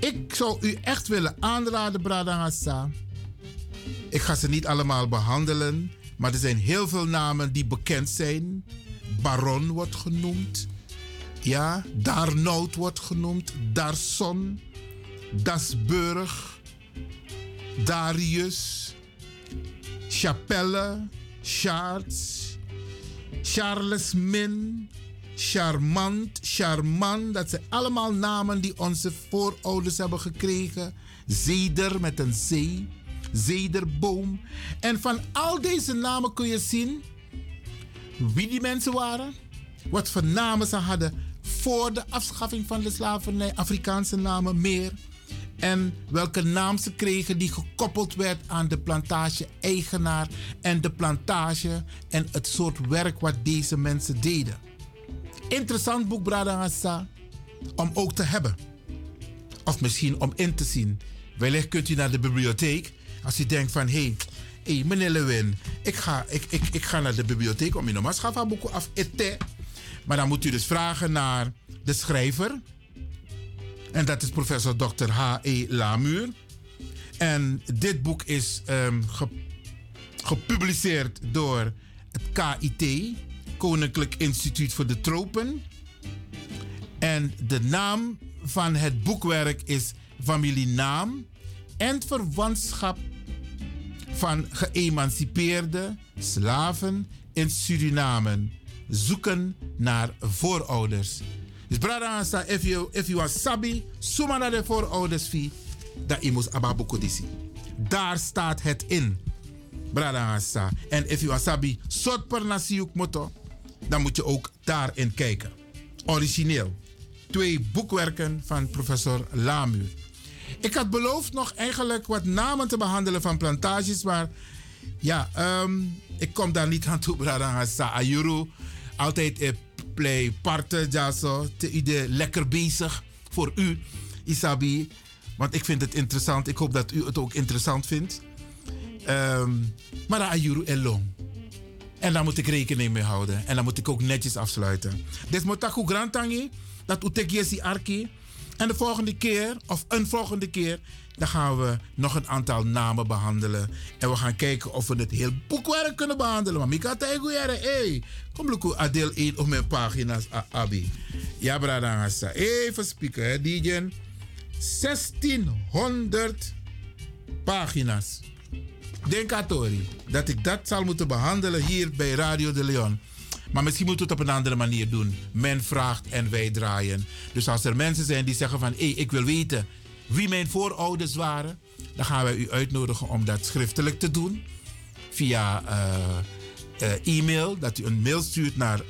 Ik zou u echt willen aanraden, Bradangasa. Ik ga ze niet allemaal behandelen, Maar er zijn heel veel namen die bekend zijn. Baron wordt genoemd. Ja, Darnoud wordt genoemd. Darson. Dasburg. Darius. Chapelle. Charles. Charles Min. Charmant, Charmant, dat zijn allemaal namen die onze voorouders hebben gekregen. Zeder met een zee, zederboom. En van al deze namen kun je zien wie die mensen waren, wat voor namen ze hadden voor de afschaffing van de slavernij, Afrikaanse namen meer. En welke naam ze kregen die gekoppeld werd aan de plantage-eigenaar en de plantage en het soort werk wat deze mensen deden. Interessant boek, Bradangasa, om ook te hebben. Of misschien om in te zien. Wellicht kunt u naar de bibliotheek als u denkt van hé, hey, hey, meneer Lewin, ik ga, ik, ik, ik ga naar de bibliotheek om mijn maatschappij boeken af eten. Maar dan moet u dus vragen naar de schrijver. En dat is professor Dr. H.E. Lamuur. En dit boek is ge, gepubliceerd door het KIT, Koninklijk Instituut voor de Tropen. En de naam van het boekwerk is Familienaam en verwantschap van geëmancipeerde slaven in Suriname zoeken naar voorouders. Dus brada if you if you are sabi, suma naar de voorouders fi, dat imus ababuko disi. Daar staat het in. Brada En if you are sabi, sot per nasiuk moto, dan moet je ook daarin kijken. Origineel. Twee boekwerken van professor Lamuur. Ik had beloofd nog eigenlijk wat namen te behandelen van plantages, maar ja, um, ik kom daar niet aan toe, brada Ayuru. Altijd eh, play parten, ja. Te idee lekker bezig voor u, Isabi. Want ik vind het interessant. Ik hoop dat u het ook interessant vindt. Um, maar Ayuru Elong. En daar moet ik rekening mee houden. En dan moet ik ook netjes afsluiten. Dus ook grantangi. Dat utek arki. En de volgende keer, of een volgende keer, dan gaan we nog een aantal namen behandelen. En we gaan kijken of we het heel boekwerk kunnen behandelen. Maar Mika Taiguere, hé, kom luku adel 1 op mijn pagina's, Abi. Ja, bradangasa. Even spieken, hè, DJ. 1600 pagina's. Denk Atori dat ik dat zal moeten behandelen hier bij Radio de Leon. Maar misschien moeten we het op een andere manier doen. Men vraagt en wij draaien. Dus als er mensen zijn die zeggen van... hé, hey, ik wil weten wie mijn voorouders waren... dan gaan wij u uitnodigen om dat schriftelijk te doen. Via uh, uh, e-mail. Dat u een mail stuurt naar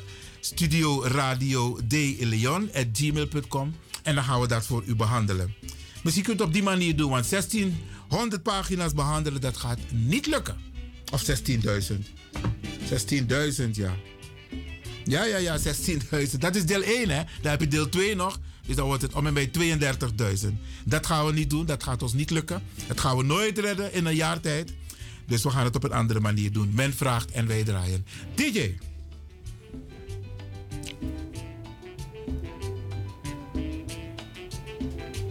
studioradio.gmail.com En dan gaan we dat voor u behandelen. Misschien kunt u het op die manier doen. Want 1600 pagina's behandelen, dat gaat niet lukken. Of 16.000. 16.000, ja. Ja, ja, ja, 16.000. Dat is deel 1, hè. Dan heb je deel 2 nog. Dus dan wordt het om en bij 32.000. Dat gaan we niet doen. Dat gaat ons niet lukken. Dat gaan we nooit redden in een jaar tijd. Dus we gaan het op een andere manier doen. Men vraagt en wij draaien. DJ.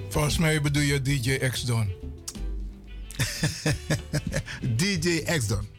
Volgens mij bedoel je DJ X-Don. (laughs) DJ X-Don.